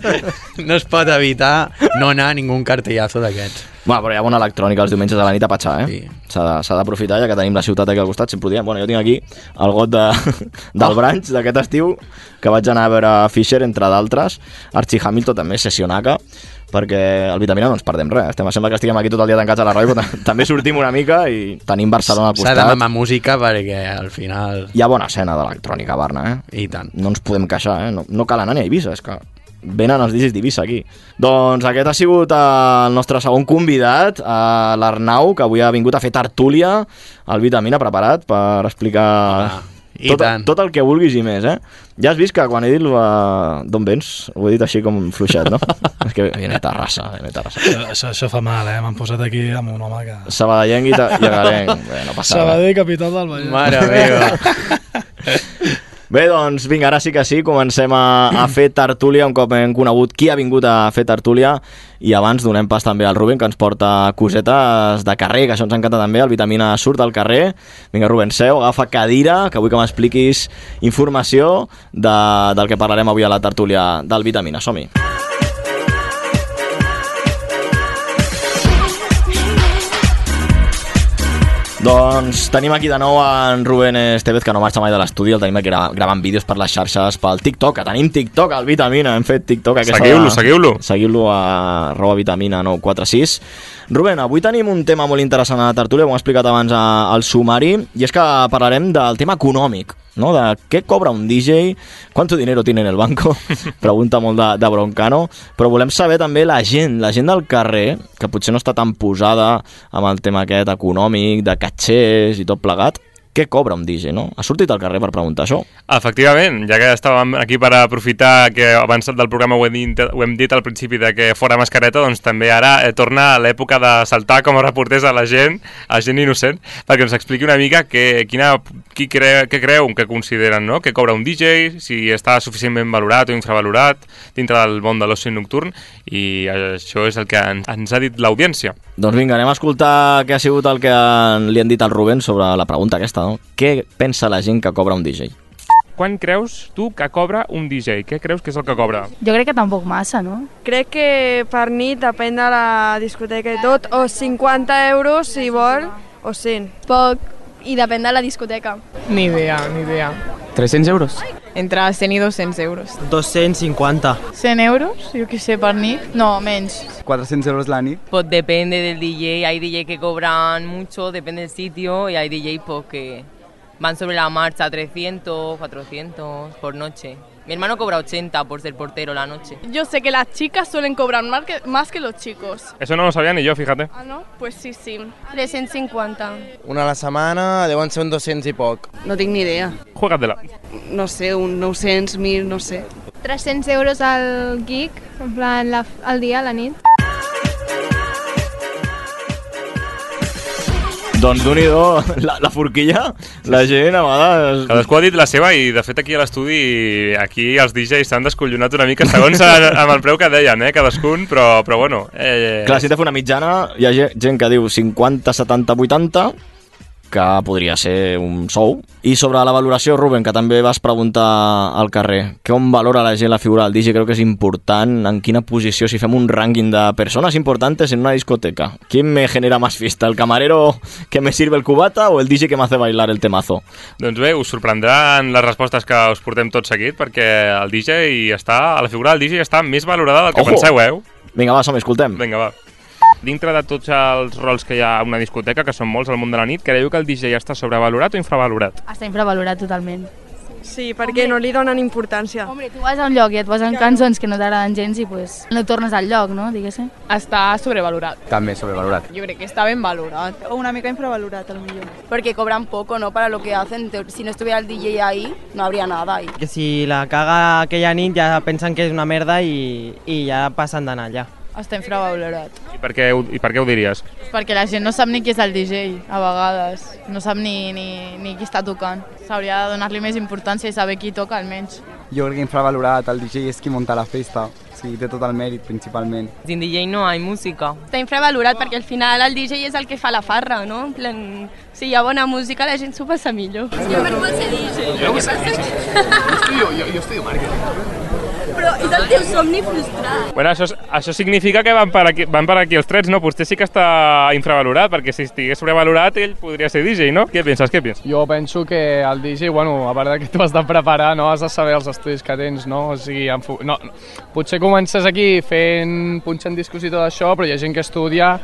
[LAUGHS] no es pot evitar no anar a ningú cartellazo d'aquests. Bueno, però hi ha bona electrònica els diumenges a la nit a Patxà, eh? Sí. S'ha de- S'ha d'aprofitar, ja que tenim la ciutat aquí al costat, sempre ho diem. Bueno, jo tinc aquí el got de, [LAUGHS] del branch d'aquest estiu, que vaig anar a veure Fischer, entre d'altres, Archie Hamilton també, Sessionaca, perquè el Vitamina no ens perdem res. Estem, sembla que estiguem aquí tot el dia tancats a la ràdio, però ta- [LAUGHS] també sortim una mica i tenim Barcelona al S'ha de costat. mamar música perquè al final... Hi ha bona escena d'electrònica a Barna, eh? I tant. no ens podem queixar, eh? No, no cal anar ni a Eivissa, és que venen els DJs d'Eivissa aquí. Doncs aquest ha sigut el nostre segon convidat, eh, l'Arnau, que avui ha vingut a fer tertúlia, el Vitamina preparat per explicar Ah, i tot, tant. tot el que vulguis i més, eh? Ja has vist que quan he dit uh, d'on vens, ho he dit així com fluixet, no? [LAUGHS] és que viene Terrassa, viene Terrassa. això, això fa mal, eh? M'han posat aquí amb un home que... Sabadellenc i, ta- i agarenc. Bé, no passa res. Sabadell, capital del Vallès. Mare meva. [LAUGHS] [LAUGHS] Bé, doncs vinga, ara sí que sí, comencem a, a fer tertúlia un cop hem conegut qui ha vingut a fer tertúlia i abans donem pas també al Rubén que ens porta cosetes de carrer, que això ens encanta també, el Vitamina surt al carrer. Vinga, Rubén, seu, agafa cadira, que vull que m'expliquis informació de, del que parlarem avui a la tertúlia del Vitamina. Som-hi. Doncs tenim aquí de nou en Rubén Estevez, que no marxa mai de l'estudi, el tenim aquí gra gravant vídeos per les xarxes, pel TikTok, que tenim TikTok, al Vitamina, hem fet TikTok. Seguiu-lo, seguiu-lo. Seguiu-lo a arroba vitamina 946. Rubén, avui tenim un tema molt interessant a la tertúlia, ho hem explicat abans a- al sumari, i és que parlarem del tema econòmic, no? de què cobra un DJ, quanto dinero tiene en el banco, [LAUGHS] pregunta molt de, de Broncano, però volem saber també la gent, la gent del carrer, que potser no està tan posada amb el tema aquest econòmic, de catxers i tot plegat, què cobra un DJ, no? Ha sortit al carrer per preguntar això? Efectivament, ja que estàvem aquí per aprofitar que abans del programa ho hem dit, ho hem dit al principi de que fora mascareta, doncs també ara eh, torna a l'època de saltar com a reporters a la gent, a gent innocent, perquè ens expliqui una mica que, quina, qui cre, què creu, que consideren, no? que cobra un DJ, si està suficientment valorat o infravalorat dintre del món de l'oci nocturn, i això és el que ens, ens ha dit l'audiència. Doncs vinga, anem a escoltar què ha sigut el que han- li han dit al Rubén sobre la pregunta aquesta, no? Què pensa la gent que cobra un DJ? Quan creus tu que cobra un DJ? Què creus que és el que cobra? Jo crec que tampoc massa, no? Crec que per nit, depèn de la discoteca i tot, o 50 euros si vol, o 100. Poc, i depèn de la discoteca. Ni idea, ni idea. 300 euros. Entre 100 i 200 euros. 250. 100 euros, jo què sé, per nit? No, menys. 400 euros la nit. Pues depende del DJ. Hay DJ que cobran mucho, depende del sitio, y hay DJ pues, que van sobre la marcha 300, 400 por noche. Mi hermano cobra 80 por ser portero la noche. Yo sé que las chicas suelen cobrar más que, más que los chicos. Eso no lo sabía ni yo, fíjate. Ah, no? Pues sí, sí. 350. Una a la setmana deuen ser un 200 i poc. No tinc ni idea. Juegatela. No sé, un 900, 1.000, no sé. 300 euros al geek, en plan la, al dia, a la nit. Doncs d'un la, la forquilla, la gent a vegades... Cadascú ha dit la seva i, de fet, aquí a l'estudi, aquí els DJs s'han descollonat una mica segons a, amb el preu que deien, eh, cadascun, però, però bueno... Eh, Clar, si de fer una mitjana, hi ha ge- gent que diu 50, 70, 80, que podria ser un sou. I sobre la valoració, Ruben, que també vas preguntar al carrer, com valora la gent la figura del DJ? Creo que és important, en quina posició, si fem un rànquing de persones importantes en una discoteca. ¿Quién me genera más fiesta? ¿El camarero que me sirve el cubata o el DJ que me hace bailar el temazo? Doncs bé, us sorprendran les respostes que us portem tot seguit, perquè el DJ està, la figura del DJ està més valorada del que Ojo! penseu, eh? Vinga, va, som escoltem. Vinga, va. Dintre de tots els rols que hi ha a una discoteca, que són molts al món de la nit, creieu que el DJ està sobrevalorat o infravalorat? Està infravalorat totalment. Sí, perquè no li donen importància. Hombre, tu vas a un lloc i et posen cançons que no t'agraden gens i pues, no tornes al lloc, no? Diguéssim. Està sobrevalorat. També sobrevalorat. Jo crec que està ben valorat. O una mica infravalorat, a lo millor. Porque cobran poco, ¿no? Para lo que hacen. Si no estuviera el DJ ahí, no habría nada ahí. Que si la caga aquella nit ja pensen que és una merda i, i ja passen d'anar allà. Està infravalorat. I per què, ho- i per què ho diries? Perquè la gent no sap ni qui és el DJ, a vegades. No sap ni, ni, ni qui està tocant. S'hauria de donar-li més importància i saber qui toca, almenys. Jo crec que infravalorat, el DJ és qui munta la festa, o sigui, té tot el mèrit, principalment. Sin DJ no hay música. Està infravalorat perquè al final el DJ és el que fa la farra, no? En plan, si hi ha bona música la gent s'ho passa millor. Jo per vol ser DJ. Jo què estudio màrqueting. Però és el teu somni frustrat. Bueno, això, això significa que van per, aquí, van per aquí els trets, no? Potser sí que està infravalorat, perquè si estigués sobrevalorat ell podria ser DJ, no? Què penses, què penses? Jo penso que el DJ, bueno, a part de que tu has de preparar, no, has de saber els estudis que tens, no? O sigui, enfo... no, potser comences aquí fent, punxant discos i tot això, però hi ha gent que estudia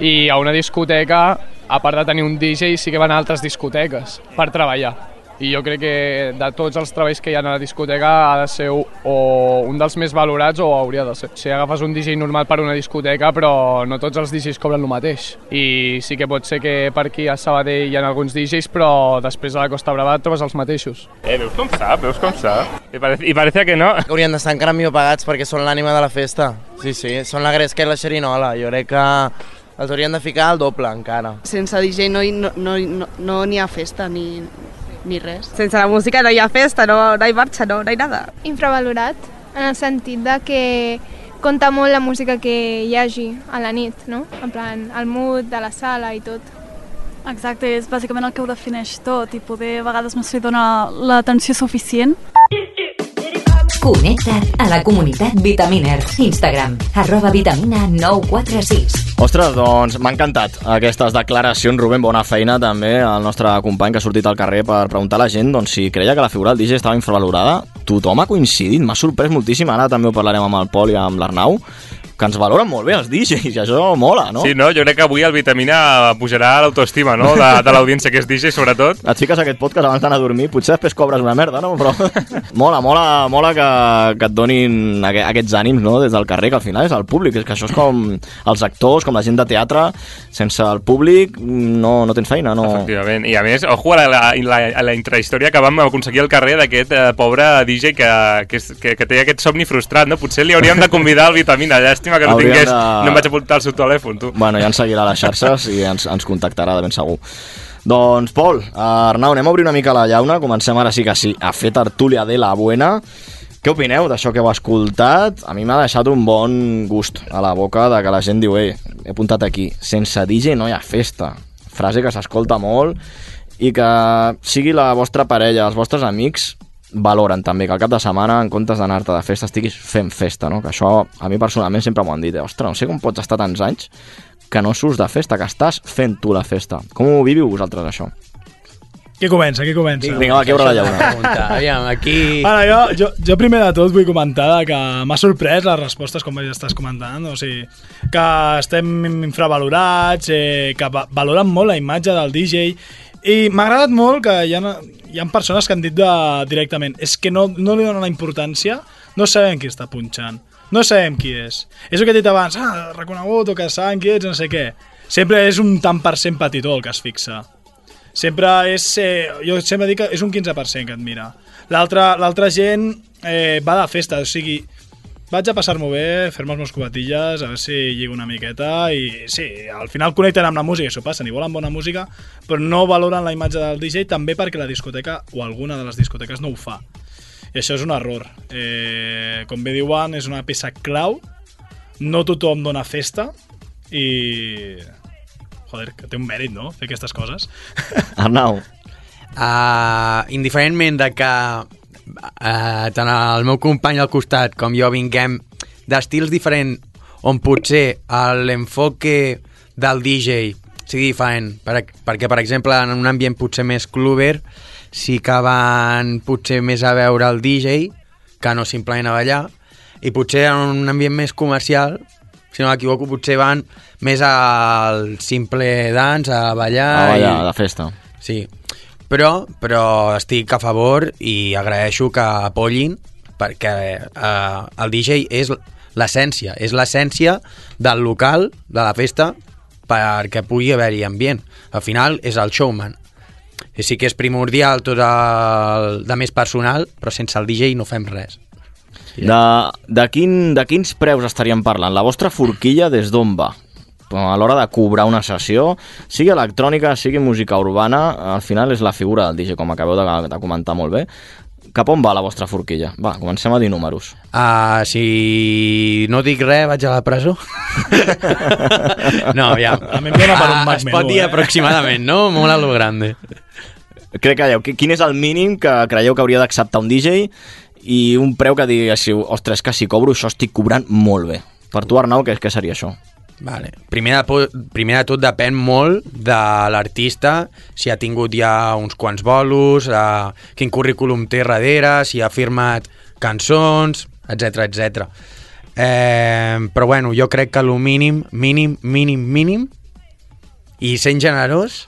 i a una discoteca, a part de tenir un DJ, sí que van a altres discoteques per treballar. I jo crec que de tots els treballs que hi ha a la discoteca ha de ser o un dels més valorats o hauria de ser. Si agafes un DJ normal per una discoteca, però no tots els DJs cobren el mateix. I sí que pot ser que per aquí a Sabadell hi ha alguns DJs, però després a la Costa Brava et trobes els mateixos. Eh, veus com sap, veus com sap? I, parece, i parece que no. Haurien d'estar encara millor pagats perquè són l'ànima de la festa. Sí, sí, són la Gresca i la Xerinola. Jo crec que els haurien de ficar al doble encara. Sense DJ no hi no, no, no, no n'hi ha festa ni, ni res. Sense la música no hi ha festa, no, no hi marxa, no, no hi nada. Infravalorat, en el sentit de que compta molt la música que hi hagi a la nit, no? En plan, el mood de la sala i tot. Exacte, és bàsicament el que ho defineix tot i poder a vegades no s'hi dona l'atenció suficient. Connecta't a la comunitat Vitaminer. Instagram, arroba vitamina 946. Ostres, doncs m'ha encantat aquestes declaracions. Rubén, bona feina també al nostre company que ha sortit al carrer per preguntar a la gent doncs, si creia que la figura del DJ estava infravalorada. Tothom ha coincidit, m'ha sorprès moltíssim. Ara també ho parlarem amb el Pol i amb l'Arnau que ens valoren molt bé els DJs, i això mola, no? Sí, no? Jo crec que avui el Vitamina pujarà l'autoestima, no?, de, de l'audiència que és DJ, sobretot. Et fiques aquest podcast abans d'anar a dormir, potser després cobres una merda, no? Però [LAUGHS] mola, mola, mola que, que et donin aqu aquests ànims, no?, des del carrer, que al final és el públic, és que això és com els actors, com la gent de teatre, sense el públic no, no tens feina, no... Efectivament. I a més, ojo a la, la, la, a la intrahistòria que vam aconseguir al carrer d'aquest eh, pobre DJ que, que, que, que té aquest somni frustrat, no? Potser li hauríem de convidar al Vitamina, llàstima que no Hauríem tingués, de- no em vaig apuntar el seu telèfon, tu. Bueno, ja ens seguirà a les xarxes i ens, ens contactarà de ben segur. Doncs, Pol, Arnau, anem a obrir una mica la llauna. Comencem ara sí que sí a fer tertúlia de la buena. Què opineu d'això que heu escoltat? A mi m'ha deixat un bon gust a la boca de que la gent diu, eh, he apuntat aquí, sense DJ no hi ha festa. Frase que s'escolta molt i que sigui la vostra parella, els vostres amics, valoren també que al cap de setmana, en comptes d'anar-te de festa, estiguis fent festa, no? Que això a mi personalment sempre m'ho han dit, eh? ostres, no sé com pots estar tants anys que no surts de festa, que estàs fent tu la festa. Com ho viviu vosaltres, això? Qui comença? Qui comença? Vinga, va, qui obre la llauna. Aviam, aquí... Ara, jo, jo, jo primer de tot vull comentar que m'ha sorprès les respostes, com ja estàs comentant, o sigui, que estem infravalorats, eh, que va valoren molt la imatge del DJ, i m'ha agradat molt que hi ha, hi ha persones que han dit de, directament és que no, no li donen la importància, no sabem qui està punxant, no sabem qui és. És el que he dit abans, ah, reconegut o que saben qui ets, no sé què. Sempre és un tant per cent petitó el que es fixa. Sempre és... Eh, jo sempre dic que és un 15% que et mira. L'altra gent eh, va de festa, o sigui, vaig a passar-m'ho bé, fer-me els meus cubatilles, a veure si lligo una miqueta i sí, al final connecten amb la música, això passa, ni volen bona música, però no valoren la imatge del DJ també perquè la discoteca o alguna de les discoteques no ho fa. I això és un error. Eh, com bé diuen, és una peça clau, no tothom dona festa i... Joder, que té un mèrit, no?, fer aquestes coses. Arnau. Uh, indiferentment de que uh, tant el meu company al costat com jo vinguem d'estils diferents on potser l'enfoque del DJ sigui diferent, per, perquè per exemple en un ambient potser més cluber sí que van potser més a veure el DJ que no simplement a ballar i potser en un ambient més comercial si no m'equivoco potser van més al simple dance, a ballar A ballar, i... de festa. Sí, però, però estic a favor i agraeixo que apoyin perquè eh, el DJ és l'essència, és l'essència del local, de la festa, perquè pugui haver-hi ambient. Al final és el showman. I sí que és primordial tot el de més personal, però sense el DJ no fem res. De, de, quin, de quins preus estaríem parlant? La vostra forquilla des d'on va? A l'hora de cobrar una sessió, sigui electrònica, sigui música urbana, al final és la figura del DJ, com acabeu de, de comentar molt bé. Cap on va la vostra forquilla? Va, comencem a dir números. Uh, si no dic res, vaig a la presó? [LAUGHS] no, ja. A mi em dóna per un Mac Es Menú, pot dir eh? aproximadament, no? Molt a lo grande. Crec que quin és el mínim que creieu que hauria d'acceptar un DJ i un preu que diguéssiu, ostres, que si cobro això estic cobrant molt bé. Per tu, Arnau, què, què seria això? Vale. Primer, de, primer de tot depèn molt de l'artista, si ha tingut ja uns quants bolos, eh, quin currículum té darrere, si ha firmat cançons, etc etc. Eh, però bueno, jo crec que el mínim, mínim, mínim, mínim, i sent generós,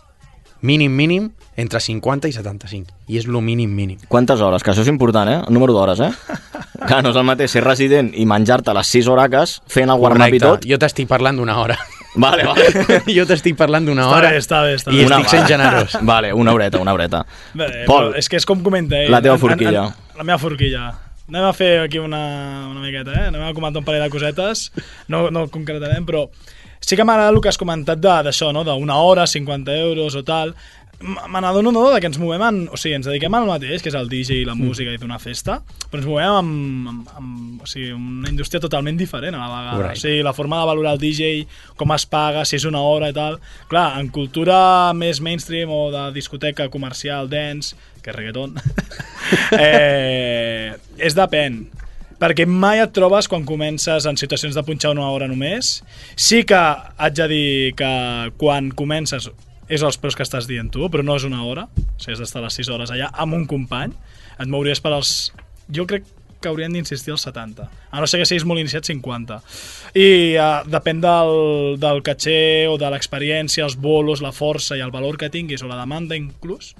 mínim, mínim, entre 50 i 75. I és lo mínim, mínim. Quantes hores? Que això és important, eh? El número d'hores, eh? [LAUGHS] Clar, no és el mateix ser resident i menjar-te les 6 horaques fent el warm-up i tot. Jo t'estic parlant d'una hora. Vale, vale. [LAUGHS] jo t'estic parlant d'una Està hora bé, està bé, està i bé. estic sent generós. [LAUGHS] Vale, una horeta, una horeta. Bé, Pol, és que és com comenta ell. la teva En- en- forquilla. en- La meva forquilla. Anem a fer aquí una, una miqueta, eh? Anem a comentar un parell de cosetes. No, no concretarem, però sí que m'agrada el que has comentat de- d'això, no? D'una hora, 50 euros o tal. Me n'adono no, de que ens movem en... O sigui, ens dediquem al mateix, que és el DJ i la música i fer una festa, però ens movem amb, amb, amb o sigui, una indústria totalment diferent a la vegada. Correcte. O sigui, la forma de valorar el DJ, com es paga, si és una hora i tal. Clar, en cultura més mainstream o de discoteca comercial, dance, que és reggaeton, [LAUGHS] eh, és depèn perquè mai et trobes quan comences en situacions de punxar una hora només. Sí que haig de dir que quan comences és els preus que estàs dient tu, però no és una hora. O sigui, has d'estar les 6 hores allà amb un company. Et mouries per als... Jo crec que haurien d'insistir als 70. A no ser que siguis molt iniciat, 50. I uh, depèn del, del caché o de l'experiència, els bolos, la força i el valor que tinguis, o la demanda inclús,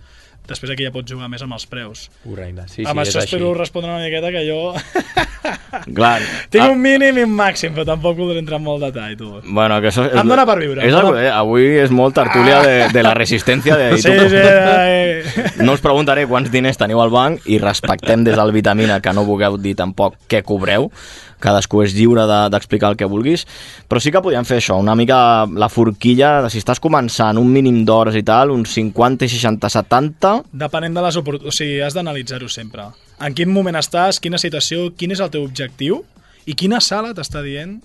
després aquí ja pots jugar més amb els preus. Correcte, sí, amb sí, això és així. espero respondre una miqueta que jo [LAUGHS] Clar. tinc Ah, un mínim i un màxim, però tampoc voldré entrar en molt detall, tu. Bueno, que això és, Em dóna per viure, És algo, eh? Avui és molt tertúlia de, de la resistència. De, [LAUGHS] Sí, tu- sí, eh. No us preguntaré quants diners teniu al banc i respectem des del Vitamina que no vulgueu dir tampoc què cobreu. Cadascú és lliure de- d'explicar el que vulguis. Però sí que podíem fer això, una mica la forquilla, de si estàs començant un mínim d'hores i tal, uns 50, 60, 70... Depenent de les oportunitats, o sigui, has d'analitzar-ho sempre. En quin moment estàs, quina situació, quin és el teu objectiu i quina sala t'està dient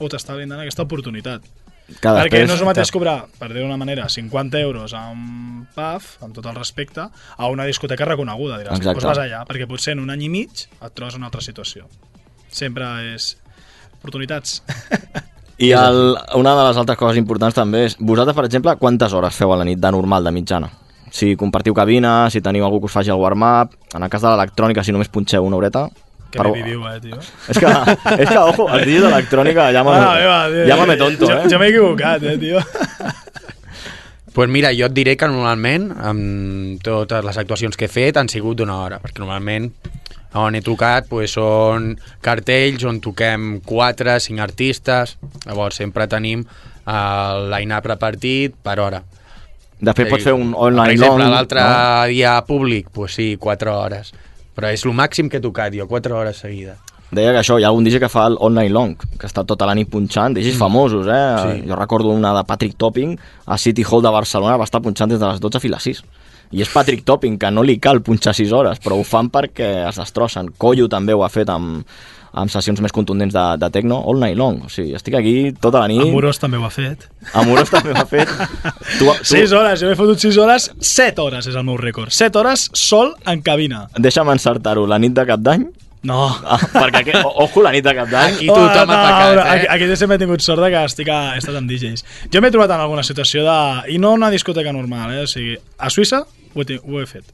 o t'està brindant aquesta oportunitat. Que Perquè no és el mateix cobrar, per dir-ho d'una manera, 50 euros a un pub, amb tot el respecte, a una discoteca reconeguda. Diràs, Exacte. doncs vas allà, perquè potser en un any i mig et trobes una altra situació. Sempre és oportunitats. I el, una de les altres coses importants també és, vosaltres, per exemple, quantes hores feu a la nit de normal, de mitjana? Si compartiu cabina, si teniu algú que us faci el warm-up, en el cas de l'electrònica, si només punxeu una horeta... Que bé viviu, eh, tio. És que, és que ojo, els DJs d'electrònica ja me, Ah, meva, tio. tonto, jo, eh? Jo m'he equivocat, eh, tio. [LAUGHS] pues mira, jo et diré que normalment amb totes les actuacions que he fet han sigut d'una hora, perquè normalment on he tocat pues, són cartells on toquem 4, 5 artistes, llavors sempre tenim el line-up repartit per hora. De fet, pots fer un all Per exemple, l'altre no? dia públic, pues sí, 4 hores. Però és el màxim que he tocat jo, 4 hores seguides. Deia que això, hi ha algun DJ que fa el all night long, que està tota la nit punxant, DJs Mm. famosos, eh? Sí. Jo recordo una de Patrick Topping, a City Hall de Barcelona, va estar punxant des de les 12 fins a les 6. I és Patrick Topping, que no li cal punxar 6 hores, però ho fan perquè es destrossen. Collo també ho ha fet amb, amb sessions més contundents de, de techno, all night long. O sigui, estic aquí tota la nit... Amorós també ho ha fet. Amorós també ho ha fet. [LAUGHS] Tu, tu, 6 hores, jo he fotut 6 hores, 7 hores és el meu rècord. 7 hores sol en cabina. Deixa'm encertar-ho, la nit de cap d'any? No. Ah, perquè, aquí, ojo, la nit de cap d'any... Aquí tothom ha pecat, eh? Aquí, aquí sempre he tingut sort de que estic a, he estat amb DJs. Jo m'he trobat en alguna situació de... I no una discoteca normal, eh? O sigui, a Suïssa ho he, ho he fet.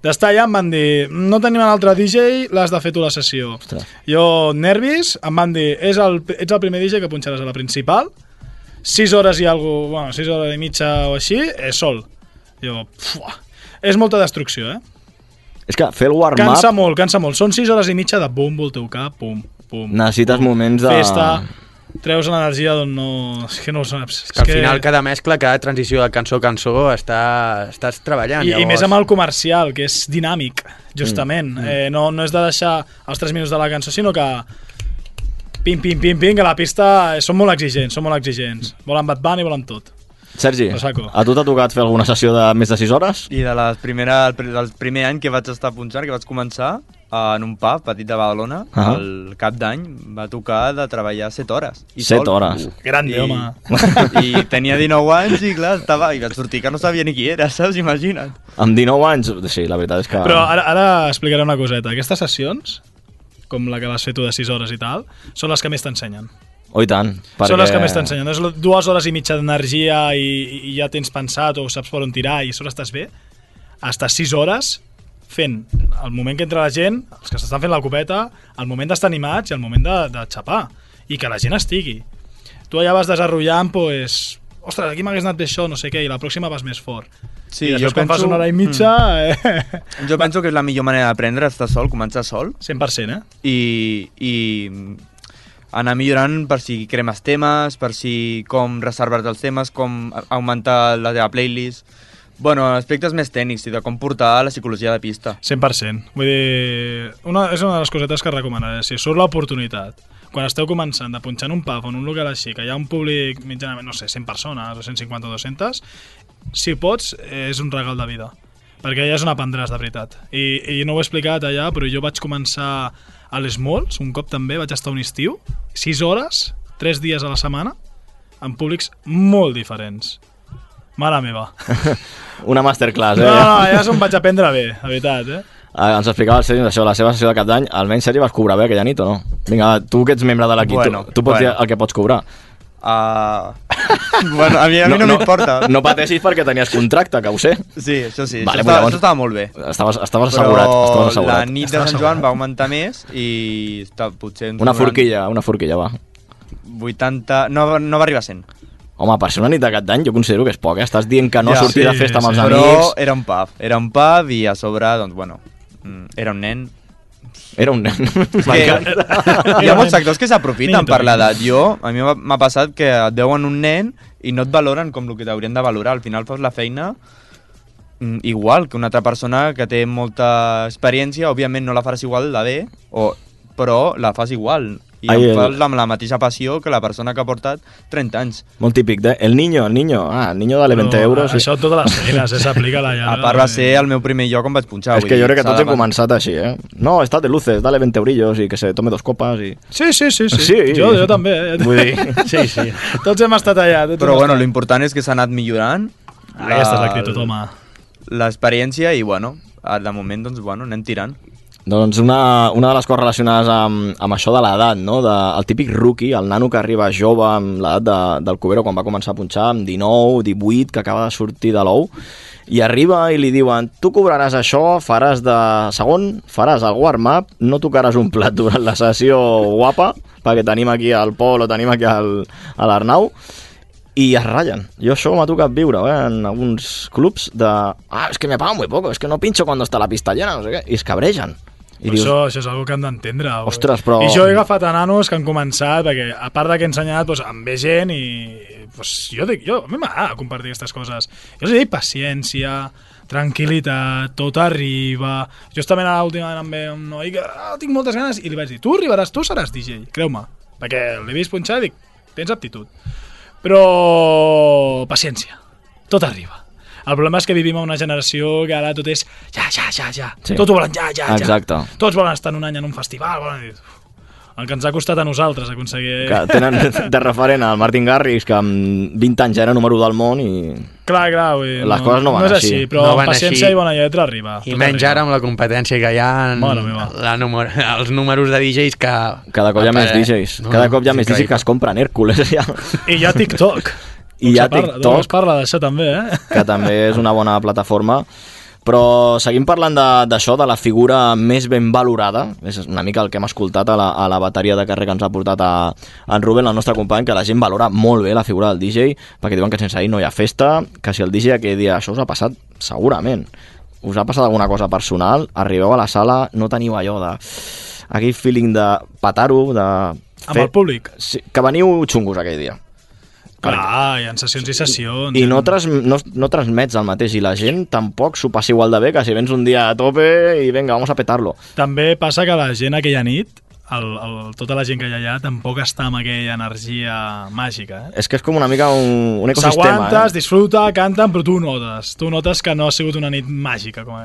D'estar allà em van dir, no tenim un altre DJ, l'has de fer tu la sessió. Ostres. Jo, nervis, em van dir, és el, ets el primer DJ que punxaràs a la principal, 6 hores i algo, bueno, 6 hores i mitja o així, és sol. Jo, fuà. És molta destrucció, eh? És que fer el warm-up Cansa molt, cansa molt. Són 6 hores i mitja de bombo al teu cap, pum, pum. necessites moments de... Festa, treus l'energia d'on no... És que no ho saps. És Que al final cada mescla, cada transició de cançó a cançó està, estàs treballant. I, I més amb el comercial, que és dinàmic, justament. Mm. Eh, no, no és de deixar els 3 minuts de la cançó, sinó que pim, pim, pim, pim, que la pista són molt exigents, són molt exigents. Volen Bad Bunny, volen tot. Sergi, a tu t'ha tocat fer alguna sessió de més de 6 hores? I de les primera, el, pr- del primer any que vaig estar punxant, que vaig començar, en un pub petit de Badalona, Ah. al cap d'any va tocar de treballar 7 hores. I Set sol. hores. Grande, I, home. [LAUGHS] I tenia 19 anys i clar, estava, i vaig sortir que no sabia ni qui era, saps? Imagina't. Amb 19 anys, sí, la veritat és que... Però ara, ara explicaré una coseta. Aquestes sessions, com la que vas fer tu de 6 hores i tal, són les que més t'ensenyen. Oh, i tant. Perquè... Són les que més t'ensenyen. És dues hores i mitja d'energia i, i ja tens pensat o saps per on tirar i a sobre estàs bé. Estàs 6 hores fent el moment que entra la gent, els que s'estan fent la copeta, el moment d'estar animats i el moment de, de xapar. I que la gent estigui. Tu allà vas desenrotllant, pues, ostres, aquí m'hagués anat bé això, no sé què, i la pròxima vas més fort. Sí, I jo després quan fas penso- una hora i mitja... Eh, Jo [LAUGHS] penso que és la millor manera d'aprendre estar sol, començar sol. 100%, eh? I, i anar millorant per si cremes temes, per si com reservar els temes, com augmentar la teva playlist... Bueno, aspectes més tècnics i de com portar la psicologia de pista. 100%. Vull dir, una, és una de les cosetes que recomanaré. Si surt l'oportunitat, quan esteu començant de punxar en un pub o en un local així, que hi ha un públic mitjanament, no sé, 100 persones o 150 o 200, si pots, és un regal de vida. Perquè ja és on aprendràs, de veritat. I, I no ho he explicat allà, però jo vaig començar a les Malls, un cop també, vaig estar un estiu, 6 hores, 3 dies a la setmana, amb públics molt diferents. Mare meva. [LAUGHS] Una masterclass, eh? No, no, ja és on vaig aprendre bé, la veritat, eh? Ah, ens explicava el Sergi això, la seva sessió de cap d'any. Almenys, Sergi, vas cobrar bé aquella nit o no? Vinga, tu que ets membre de l'equip, Bueno, tu, tu pots bueno. dir el que pots cobrar. Uh... [LAUGHS] bueno, a mi, a mi no, no m'importa. No pateixis perquè tenies contracte, que ho sé. Sí, això sí, Vale, això, estava, llavors- això estava molt bé. Estaves, estaves Però assegurat. Estaves assegurat. la nit de Sant Joan va augmentar més i està, potser... Una donaran forquilla, una forquilla, va. 80... No, no va arribar a 100. Home, per ser una nit de cap d'any jo considero que és poc, eh? Estàs dient que no Ja, sortir sí, de festa amb els Però amics... era un pub, era un pub i a sobre, doncs, bueno, mm, era un nen. Era un nen. [LAUGHS] Hi ha molts sectors que s'aprofiten per l'edat. Jo, a mi m'ha m'ha passat que et deuen un nen i no et valoren com el que t'haurien de valorar. Al final fas la feina mm, igual que una altra persona que té molta experiència, òbviament no la faràs igual de bé, o, però la fas igual. I Ai, el- fas amb la mateixa passió que la persona que ha portat 30 anys. Molt típic, de... El niño, el niño. Ah, el niño dale 20 Però euros. Això en totes les feines, eh? s'aplica la A part va ser el meu primer lloc on vaig punxar. És que jo crec que s'ha tots hem començat així, eh? No, està de luces, dale 20 eurillos i que se tome dos copas i... Sí, sí, sí, sí. Sí. Jo, jo també. Eh? Vull dir, sí, sí. Tots hem estat allà. Tots Però bueno, l'important és que s'ha anat millorant. Ah, aquesta és l'actitud, home. L'experiència i, bueno, de moment, doncs, bueno, anem tirant. Doncs una, una de les coses relacionades amb, amb això de l'edat, no? de, el típic rookie, el nano que arriba jove amb l'edat de, del Cubero quan va començar a punxar, amb 19, 18, que acaba de sortir de l'ou, i arriba i li diuen, tu cobraràs això, faràs de segon, faràs el warm-up, no tocaràs un plat durant la sessió guapa, perquè tenim aquí el Pol o tenim aquí el- a l'Arnau, i es ratllen. Jo això m'ha tocat viure eh, en alguns clubs de... Ah, es que me pagan muy poco, es que no pincho cuando está la pista llena, no sé què, i es cabregen. I Però això, això és una que hem d'entendre. Ostres, però- I jo he agafat a nanos que han començat, perquè a part de que he ensenyat, doncs, em ve gent i... Doncs, jo, dic, jo, a mi m'agrada compartir aquestes coses. Jo els dic paciència, tranquil·litat, tot arriba... Justament ara últimament em ve un noi que ah, tinc moltes ganes i li vaig dir, tu arribaràs, tu seràs DJ, creu-me. Perquè l'he vist punxar i dic, tens aptitud. Però paciència, tot arriba. El problema és que vivim en una generació que ara tot és ja, ja, ja, ja. Sí. Tot ho volen ja, ja, ja. Exacte. Tots volen estar en un any en un festival. Volen el que ens ha costat a nosaltres aconseguir... que tenen de referent al Martin Garrix, que amb 20 anys ja era número del món i... Clar, clar, vull dir, Les coses no van no és així. així. però No no van paciència així. i bona lletra arriba. I menys arriba. ara amb la competència que hi ha en meva. la número, els números de DJs que... Cada cop hi ha més Eh, DJs. no, Cada cop hi ha és més DJs que es compren Hércules. Ja. I hi ha TikTok. I hi ha Se parla- TikTok. Parla d'això també, eh? [LAUGHS] que també és una bona plataforma. Però seguim parlant de- d'això, de, de la figura més ben valorada, és una mica el que hem escoltat a la, a la bateria de carrer que ens ha portat a, a en Rubén, el nostre company, que la gent valora molt bé la figura del DJ, perquè diuen que sense ell no hi ha festa, que si el DJ aquell dia això us ha passat, segurament. us ha passat alguna cosa personal, arribeu a la sala, no teniu allò de... aquell feeling de patar-ho, de... Amb el públic? Sí, que veniu xungos aquell dia. Clar, hi ha sessions i sessions. I no, trans, no, no transmets el mateix, i la gent tampoc s'ho passa igual de bé que si vens un dia a tope i venga, vamos a petarlo. També passa que la gent aquella nit, el, el, tota la gent que hi ha allà, tampoc està amb aquella energia màgica. Eh? És que és com una mica un, un ecosistema. S'aguanta, Eh? es disfruta, canten, però tu notes. Tu notes que no ha sigut una nit màgica. Com a...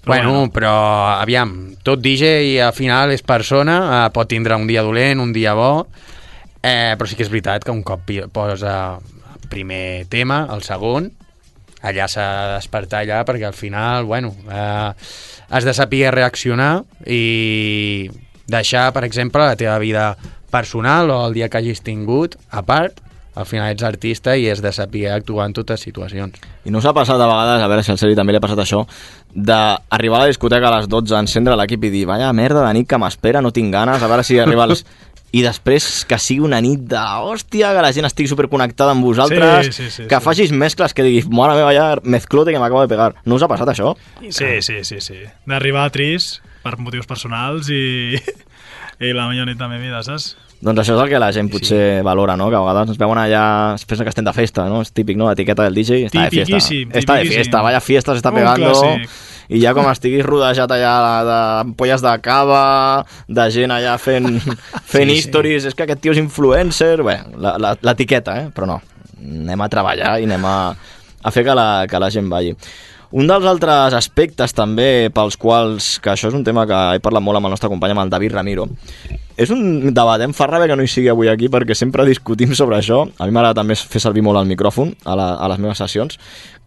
Però bueno, bueno, però aviam, tot DJ al final és persona, eh, pot tindre un dia dolent, un dia bo, eh, però sí que és veritat que un cop posa el primer tema, el segon, allà s'ha de despertar allà perquè al final, bueno, eh, has de saber reaccionar i deixar, per exemple, la teva vida personal o el dia que hagis tingut a part, al final ets artista i has de saber actuar en totes situacions. I no us ha passat a vegades, a veure si al Sergi també li ha passat això, d'arribar a la discoteca a les 12, encendre l'equip i dir, vaya merda de nit que m'espera, no tinc ganes, a veure si arriba [LAUGHS] els... I després que sigui una nit de hòstia, que la gent estigui superconnectada amb vosaltres, Sí, sí, sí, que sí. facis mescles que diguis, mare meva, ja mezclote que m'acaba de pegar. No us ha passat això? Sí, sí, sí, sí. D'arribar trist per motius personals i, [LAUGHS] i la millor nit de la meva vida, saps? Doncs això és el que la gent potser sí. valora, no? Que a vegades ens veuen allà, es pensa que estem de festa, no? És típic, no? L'etiqueta del DJ està de fiesta. Està de fiesta, vaya fiesta se està Un pegando. clàssic. I ja com estiguis rodejat allà d'ampolles de cava, de gent allà fent, fent [LAUGHS] Sí, sí, sí. és que aquest tio és influencer, bé, la- la- l'etiqueta, eh? Però no, anem a treballar i anem a, a fer que la, que la gent balli. Un dels altres aspectes també pels quals, que això és un tema que he parlat molt amb el nostre company, amb el David Ramiro, és un debat, eh? em fa ràbia que no hi sigui avui aquí perquè sempre discutim sobre això. A mi m'agrada també fer servir molt el micròfon a, la, a les meves sessions.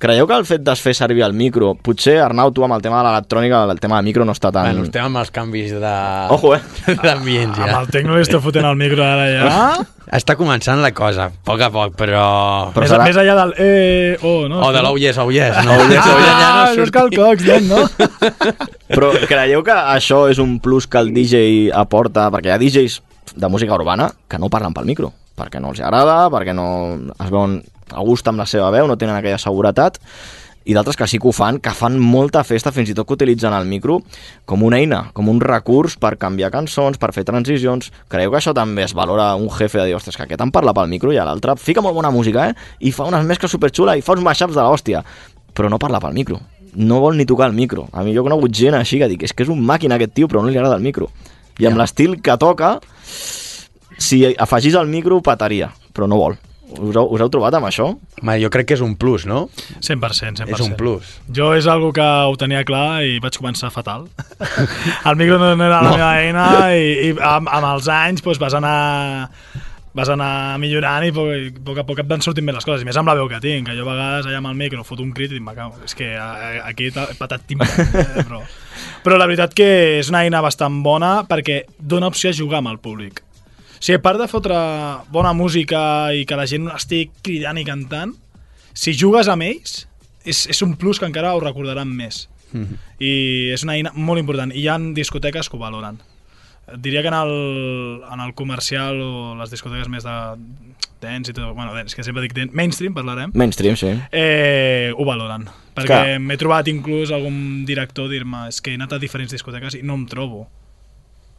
Creieu que el fet de fer servir el micro, potser Arnau, tu amb el tema de l'electrònica, el tema del micro no està tan... Bueno, estem amb els canvis de... Ojo, eh? [LAUGHS] D'ambient, ja. Amb el tecno li està fotent el micro ara ja. Està començant la cosa, a poc a poc, però... més, més allà del eh, oh, no? O de l'ou yes, oh yes. No, Oh, yes, oh, yes. ja Ah, no és que el cox, no? [LAUGHS] Però creieu que això és un plus que el DJ aporta? Perquè hi ha DJs de música urbana que no parlen pel micro, perquè no els agrada, perquè no es veuen a gust amb la seva veu, no tenen aquella seguretat, i d'altres que sí que ho fan, que fan molta festa, fins i tot que utilitzen el micro com una eina, com un recurs per canviar cançons, per fer transicions. Creieu que això també es valora un jefe de dir, ostres, que aquest em parla pel micro i a l'altre fica molt bona música, eh? I fa unes mescles superxula i fa uns mashups de l'hòstia, però no parla pel micro. No vol ni tocar el micro. A mi jo he conegut gent així que dic, és que és un màquina aquest tio, però no li agrada el micro. I amb l'estil que toca, si afegís el micro, petaria, però no vol. Us heu, us heu trobat amb això? Ma, jo crec que és un plus, no? 100%, 100%. És un plus. Jo és algo que ho tenia clar i vaig començar fatal. [LAUGHS] el micro no era la No. meva eina i, i amb, amb els anys doncs, vas anar vas anar millorant i a poc, poc a poc et van sortint bé les coses, i més amb la veu que tinc, que jo a vegades allà amb el micro foto un crit i dic, "Me cago, és que aquí he patat timbre, eh, però, [LAUGHS] però la veritat que és una eina bastant bona perquè dona opció a jugar amb el públic. O sigui, a part de fotre bona música i que la gent estigui cridant i cantant, si jugues amb ells, és, és un plus que encara ho recordaran més. I és una eina molt important. I hi ha discoteques que ho valoren. Diria que en el, en el comercial o les discoteques més de dance i tot, bueno, dance, que sempre dic dance, mainstream parlarem, Mainstream, sí. eh, ho valoren. Perquè m'he trobat inclús algun director dir-me és que he anat a diferents discoteques i no em trobo.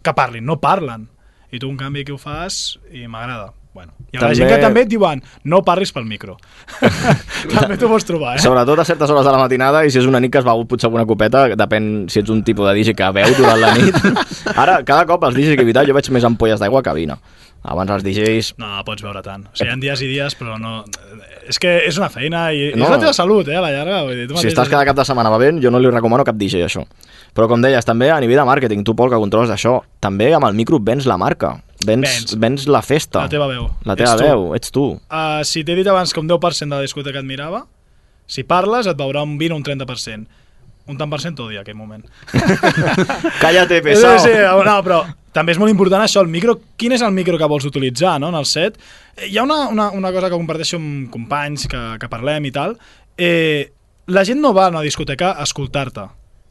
Que parlin, no parlen. I tu, en canvi, aquí ho fas i m'agrada. Bueno, hi ha també... Gent que també et diuen no parlis pel micro. [LAUGHS] també t'ho pots trobar, eh? Sobretot a certes hores de la matinada i si és una nit que has begut potser alguna copeta, depèn si ets un tipus de DJ que veu durant la nit. [LAUGHS] Ara, cada cop els DJs que he evitat jo veig més ampolles d'aigua que vina. Abans els DJs... No, pots veure tant. O sigui, hi ha dies i dies, però no... És que és una feina i, no. És la teva salut, eh, a la llarga. Vull dir, tu Si estàs cada cap de setmana bevent, jo no li recomano cap DJ això. Però com deies, també a nivell de màrqueting, tu, Pol, que controles d'això, també amb el micro vens la marca, vens, Vens. vens la festa. La teva veu. La teva Ets tu. veu, ets tu. Uh, si t'he dit abans que un 10% de la discoteca et mirava, si parles et veurà un 20 o un 30%. Un tant per cent t'odia aquell moment. [LAUGHS] Cállate, [LAUGHS] Sí, pesado. sí, no, però també és molt important això, el micro, quin és el micro que vols utilitzar no, en el set? Eh, Hi ha una, una, una cosa que comparteixo amb companys que, que parlem i tal. Eh, la gent no va a una discoteca a escoltar-te,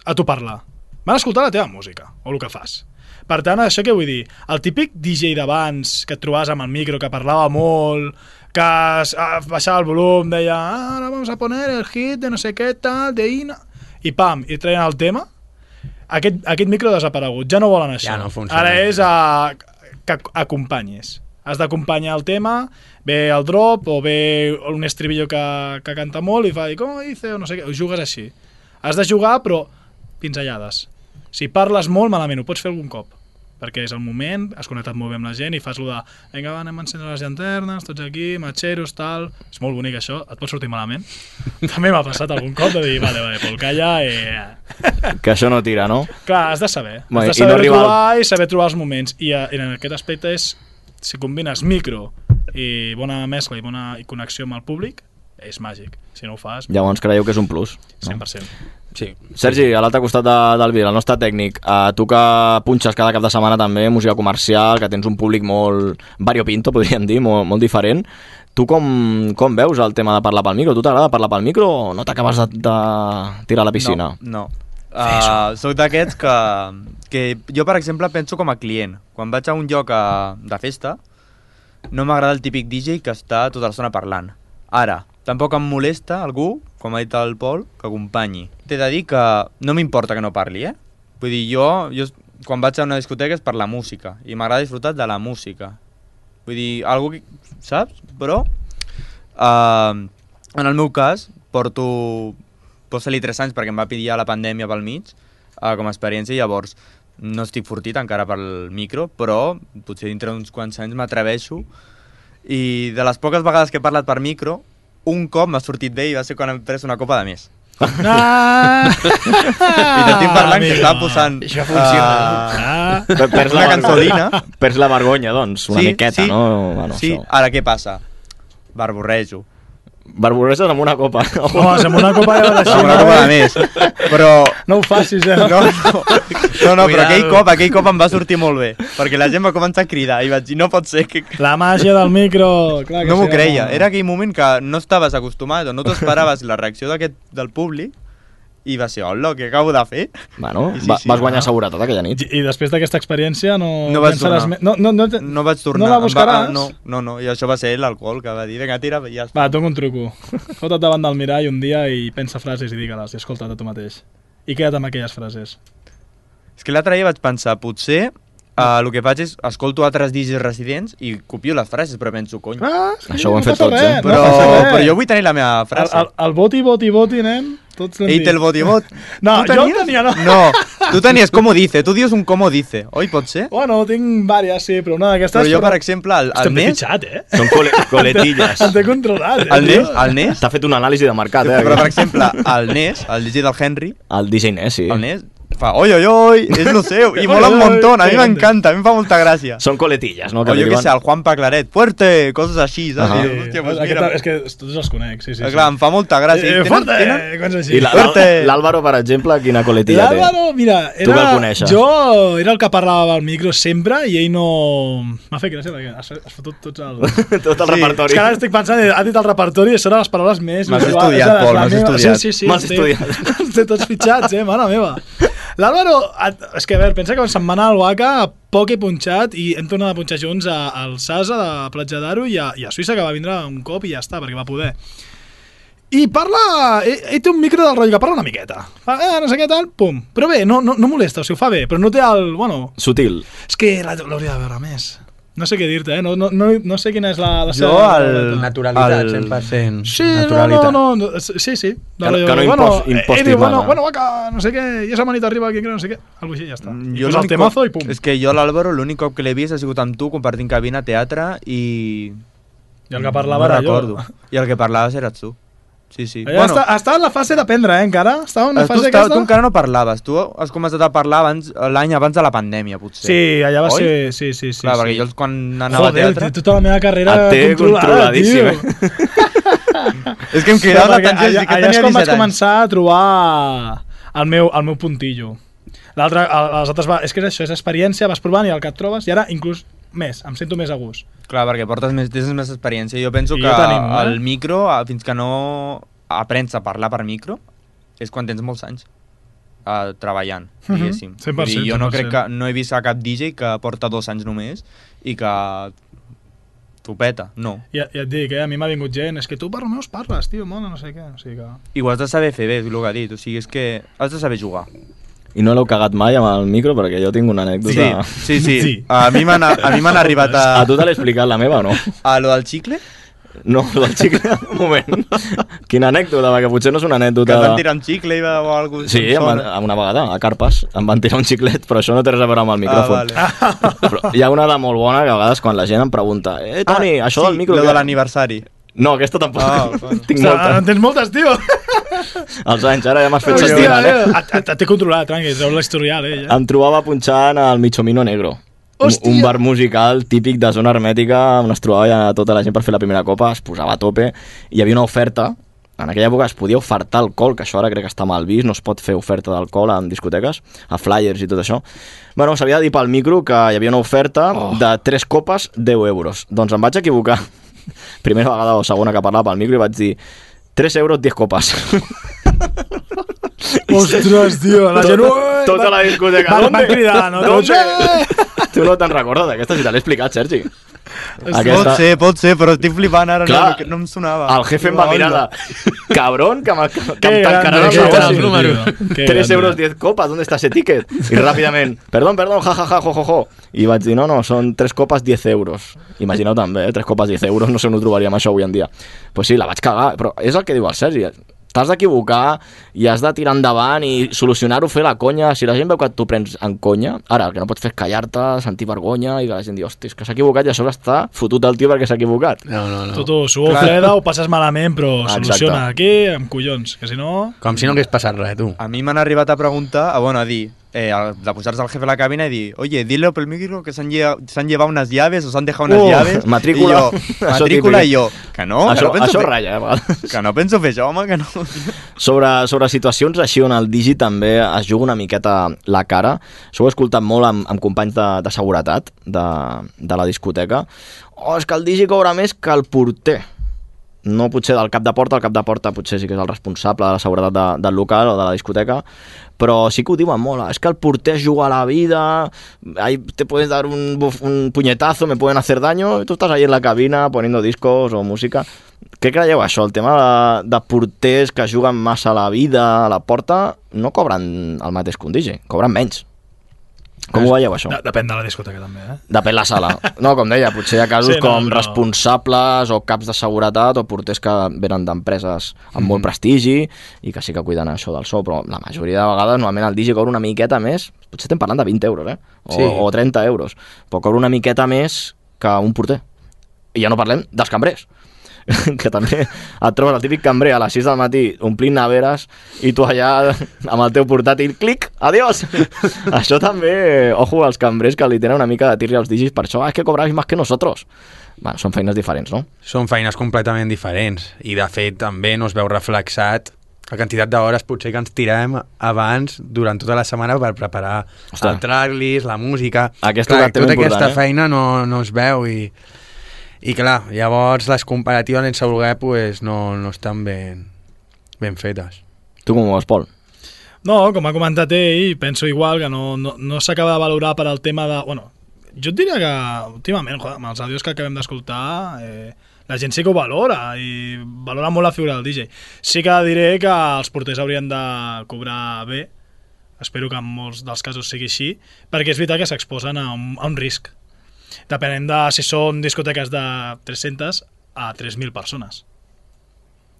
a tu parlar. Van a escoltar la teva música, o el que fas. Per tant, això què vull dir? El típic DJ d'abans que et trobaves amb el micro, que parlava molt, que es, ah, baixava el volum, deia, "Ah, ara vamos a poner el hit de no sé què, tal, de Ina... i pam, i treien el tema, aquest, aquest micro ha desaparegut. Ja no volen això. Ja no funciona. Ara és a, que acompanyis. Has d'acompanyar el tema, ve el drop o ve un estribillo que, que canta molt i fa, com dice, o no sé què, ho jugues així. Has de jugar, però pinzellades. Si parles molt, malament, ho pots fer algun cop perquè és el moment, has connectat molt bé amb la gent i fas lo de, vinga, va, anem a encendre les llanternes, tots aquí, matxeros, tal... És molt bonic això, et pot sortir malament. [LAUGHS] També m'ha passat algun cop de dir, vale, vale, Pol, calla i... Que això no tira, no? Clar, has de saber. Bueno, has i de no saber arribar al- trobar i saber trobar els moments. I, eh, en aquest aspecte és, si combines micro i bona mescla i bona i connexió amb el públic, és màgic. Si no ho fas, Llavors creieu que és un plus. No? 100%. Sí. Sergi, a l'altre costat de, del vidre, el nostre tècnic, eh, tu que punxes cada cap de setmana també música comercial, que tens un públic molt variopinto, podríem dir, molt, molt diferent, tu com, com veus el tema de parlar pel micro? Tu t'agrada parlar pel micro o no t'acabes de, de tirar a la piscina? No, no. Uh, soc d'aquests que, que jo, per exemple, penso com a client. Quan vaig a un lloc a, de festa, no m'agrada el típic DJ que està tota l'estona parlant. Ara, tampoc em molesta algú, com ha dit el Pol, que acompanyi. T'he de dir que no m'importa que no parli, eh? Vull dir, jo, jo quan vaig a una discoteca és per la música, i m'agrada disfrutar de la música. Vull dir, algú que, saps? Però, uh, en el meu cas, porto posa-li 3 anys perquè em va pillar la pandèmia pel mig uh, com a experiència i llavors no estic fortit encara pel micro, però potser dintre d'uns quants anys m'atreveixo i de les poques vegades que he parlat per micro, un cop m'ha sortit bé i va ser quan hem pres una copa de més. Ah! [LAUGHS] I t'estic parlant que amigo. estava posant Això funciona. ah, Per- perds una la cançolina. Perds la vergonya, doncs, una miqueta, sí, no? Bueno, sí, això. ara què passa? Barborrejo. Barboreses amb una copa. [LAUGHS] Home, amb una copa ja va deixar. Amb una copa de més. Però... No ho facis, eh? No, no, no, no però aquell cop, aquell cop em va sortir molt bé. Perquè la gent va començar a cridar i vaig dir, no pot ser que... La màgia del micro, clar que No m'ho creia. Era aquell moment que no estaves acostumat o no t'esperaves la reacció d'aquest del públic i va ser, hola, què acabo de fer? Bueno, I va, vas guanyar seguretat aquella nit. I, I després d'aquesta experiència no... No vaig tornar. me- No, no, no, te- No vaig tornar. No la va- buscaràs? no, no, no, i això va ser l'alcohol que va dir, vinga, tira, i ja està. Va, toca un truco. Fota't davant del mirall un dia i pensa frases i digue-les i escolta't a tu mateix. I queda't amb aquelles frases. És que l'altre dia vaig pensar, potser uh, el que faig és escolto altres DJs residents i copio les frases, però penso, cony. Ah, Això ho no fet tots, res, eh? Però, no res. però jo vull tenir la meva frase. El, el, el voti, voti, voti, nen. Tots l'hem Ell dit. té el vot i [LAUGHS] vot. No, jo tenia, no. No, tu tenies como dice, tu dius un como dice, oi, pot ser? Bueno, tinc vàries, sí, però una d'aquestes... Però jo, per exemple, el, el Nes... fitxat, eh? Són cole [LAUGHS] coletilles. Em té controlat, eh? El Nes, el Nes... T'ha fet una anàlisi de mercat, eh? Però, per exemple, el Nes, el DJ del Henry, El DJ Nes, sí. el Nes fa oi, oi, oi, és lo seu, i [LAUGHS] mola un oi, montón, a mi sí, m'encanta, a mi em fa molta gràcia. Són coletilles, no? O jo què sé, el Juanpa Claret, fuerte, coses així, saps? I dius, Hòstia, pues Aquest, mira, és que tots els conec, sí, sí. Eh, sí. clar, em fa molta gràcia. Eh, I tenen- tenen- coses així. I Fuerte. l'Àlvaro, per exemple, quina coletilla té? L'Àlvaro, mira, Tu que era, el coneixes. jo era el que parlava al micro sempre i ell no... M'ha fet gràcia perquè has, has fotut tots el... [LAUGHS] Tot el Sí, repertori. És que ara estic pensant, ha dit el repertori i són les paraules més... M'has estudiat, Pol, m'has estudiat. Sí, sí, sí. M'has estudiat. [LAUGHS] Té tots fitxats, eh, mare meva. L'Àlvaro, és que a veure, pensa que va anar al Waka, poc he punxat i hem tornat a punxar junts a- al Sasa de Platja d'Aro i, a, i a Suïssa, que va vindre un cop i ja està, perquè va poder. I parla... Ell, té un micro del rotllo que parla una miqueta. Fa, eh, no sé què tal, pum. Però bé, no, no, no molesta, o sigui, ho fa bé, però no té el... Bueno, Sutil. és que la- l'hauria de veure més. No sé què dir-te, eh? No, no, no, no sé quina és la, la Jo, seva... el- Naturalitat, El- 100%. Sí, no, naturalitat. no, no, no, sí, sí. Que no- que no impos- impostis ell diu, bueno, bueno, vaca, no sé què, i esa manita arriba, que creo, no sé què. Algo així, ja està. I Jo posa el temazo cop- i pum. És que jo l'Àlvaro l'únic cop que l'he vist ha sigut amb tu compartint cabina, teatre i... I el que parlava no era jo. recordo. I el que parlaves eres tu. Sí, sí. Allà està, està en la fase d'aprendre, eh, encara. Estava en una tu, fase estava, aquesta... tu encara no parlaves, tu has començat a parlar abans l'any abans de la pandèmia, potser. Sí, allà va Oi? ser... Sí, sí, sí. Clar, sí. perquè jo quan anava Joder, a teatre... té tota la meva carrera té controlada, tio. [LAUGHS] És que em Però l'atenció, perquè és allà, que allà és quan 17 vaig començar a trobar el meu, el meu puntillo. L'altre, les altres, va, és que és això, és experiència, vas provant i el que et trobes, i ara inclús més, em sento més a gust. Clar, perquè portes més, tens més experiència. Jo penso I que jo tenim, eh? el micro, eh, fins que no aprens a parlar per micro, és quan tens molts anys uh, treballant, Mhm, diguéssim. 100%, Vull dir, jo no 100%. crec que no he vist a cap DJ que porta dos anys només i que t'ho peta, no. Ja, ja et dic, eh? a mi m'ha vingut gent, és que tu per meus parles, tio, mola, no sé què. O sigui que... I ho has de saber fer bé, és el que ha dit, o sigui, és que has de saber jugar. I no l'heu cagat mai amb el micro? Perquè jo tinc una anècdota... Sí, sí, sí. A mi m'han a mi m'han arribat a... A tu te l'he explicat la meva o no? A lo del xicle? No, lo del xicle, [LAUGHS] un moment. Quina anècdota, perquè potser no és una Que anècdota... et van tirar un xicle i va, o alguna Sí, em van, una vegada, a Carpes, em van tirar un xiclet, però això no té res a veure amb el micròfon. Ah, [LAUGHS] Però hi ha una de molt bona que a vegades quan la gent em pregunta Eh, Toni, Ah, això sí, del micro... lo què?" de l'aniversari. No, aquesta tampoc. Ah, [LAUGHS] Tinc Ostres, molta. En tens moltes, tio. Els anys, ara ja m'has fet sentir mal, eh? té controlat, tranqui, treu l'historial, eh? Ja. Em trobava punxant al Michomino Negro. Un, Hòstia! un bar musical típic de zona hermètica on es trobava ja tota la gent per fer la primera copa, es posava a tope, i hi havia una oferta, en aquella època es podia ofertar alcohol, que això ara crec que està mal vist, no es pot fer oferta d'alcohol en discoteques, a flyers i tot això. Bueno, s'havia de dir pel micro que hi havia una oferta oh. de 3 copes, 10 euros. Doncs em vaig equivocar. [LAUGHS] Primera vegada o segona que parlava pel micro i vaig dir 3 euros, 10 copes. [LAUGHS] [LAUGHS] Ostres, tio, la gent... Tota, tota la discoteca. Van, van cridar, no? ¿Dónde? Tu no te'n recordes d'aquesta, si te l'he explicat, Sergi. Pot ser, pot ser, però estic flipant ara, Clar, no, no em sonava. El jefe em va mirar de... [LAUGHS] Cabrón, que, que, que em grande, el negoci. grande, número. Qué 3 grande. euros 10 copas, ¿dónde está ese ticket? Y rápidamente, perdón, perdón, ja, ja, ja, jo, jo, jo. I vaig dir, no, no, són 3 copes 10 euros. Imagineu també, eh? 3 copes 10 euros, no sé on ho trobaríem això avui en dia. Pues sí, la vaig cagar, però és el que diu el Sergi. T'has d'equivocar i has de tirar endavant i solucionar-ho, fer la conya. Si la gent veu que tu prens en conya, ara el que no pots fer és callar-te, sentir vergonya i que la gent digui, hosti, és que s'ha equivocat i a sobre està fotut el tio perquè s'ha equivocat. No, no, Tu, tu, suo Clar. freda, ho passes malament, però Exacte. soluciona aquí amb collons, que si no... Com si no hagués passat res, tu. A mi m'han arribat a preguntar, a, bueno, a dir, eh, de posar-se al jefe a la cabina i dir, oye, dile pel micro que s'han lle s'han llevat unes llaves o s'han dejado unes Uh, llaves. matrícula. I jo, [LAUGHS] matrícula i jo, que no, Això- que no penso això fer, ratlla, eh. Que no penso fer això, home, que no. Sobre, sobre situacions així on el digi també es juga una miqueta la cara. Això ho he escoltat molt amb, amb companys de, de seguretat de, de la discoteca. Oh, és que el digi cobra més que el porter. No potser del cap de porta, el cap de porta potser sí que és el responsable de la seguretat de, del local o de la discoteca, però sí que ho diuen molt, és que el porter juga a la vida, ahí te puedes dar un, un puñetazo, me pueden hacer daño, y tú estás ahí en la cabina poniendo discos o música. Què creieu això? El tema de, de porters que juguen massa a la vida a la porta no cobren el mateix que un DJ, cobren menys. Com ho veieu, això? De- Depèn de la discoteca, també, eh? Depèn la sala. [LAUGHS] No, com deia, potser hi ha casos Sí, no, no, com però- responsables o caps de seguretat o porters que venen d'empreses amb molt prestigi i que sí que cuiden això del so, però la majoria de vegades normalment el DJ cobra una miqueta més, potser estem parlant de 20 euros, eh? O, Sí. o 30 euros, però cobra una miqueta més que un porter. I ja no parlem dels cambrers [LAUGHS] que també et trobes el típic cambrer a les 6 del matí omplint neveres i tu allà amb el teu portàtil, clic, adiós! [LAUGHS] això també, ojo, als cambrers que li tenen una mica de tirri als digis per això, ah, és que cobráis más que nosotros. Bueno, són feines diferents, no? Són feines completament diferents i de fet també no es veu reflexat la quantitat d'hores potser que ens tirem abans durant tota la setmana per preparar Ostres. el tracklist, la música... Aquesta clar, tota aquesta eh? feina no, no es veu i, i clar, llavors les comparatives sense voler pues, no, no estan ben, ben fetes. Tu com ho veus, Pol? No, com ha comentat ell, penso igual que no, no, no s'acaba de valorar per al tema de... Bueno, jo et diria que últimament, joder, amb els àudios que acabem d'escoltar, eh, la gent sí que ho valora i valora molt la figura del DJ. Sí que diré que els porters haurien de cobrar bé, espero que en molts dels casos sigui així, perquè és veritat que s'exposen a, un, a un risc. Depenent de si són discoteques de 300 a 3.000 persones.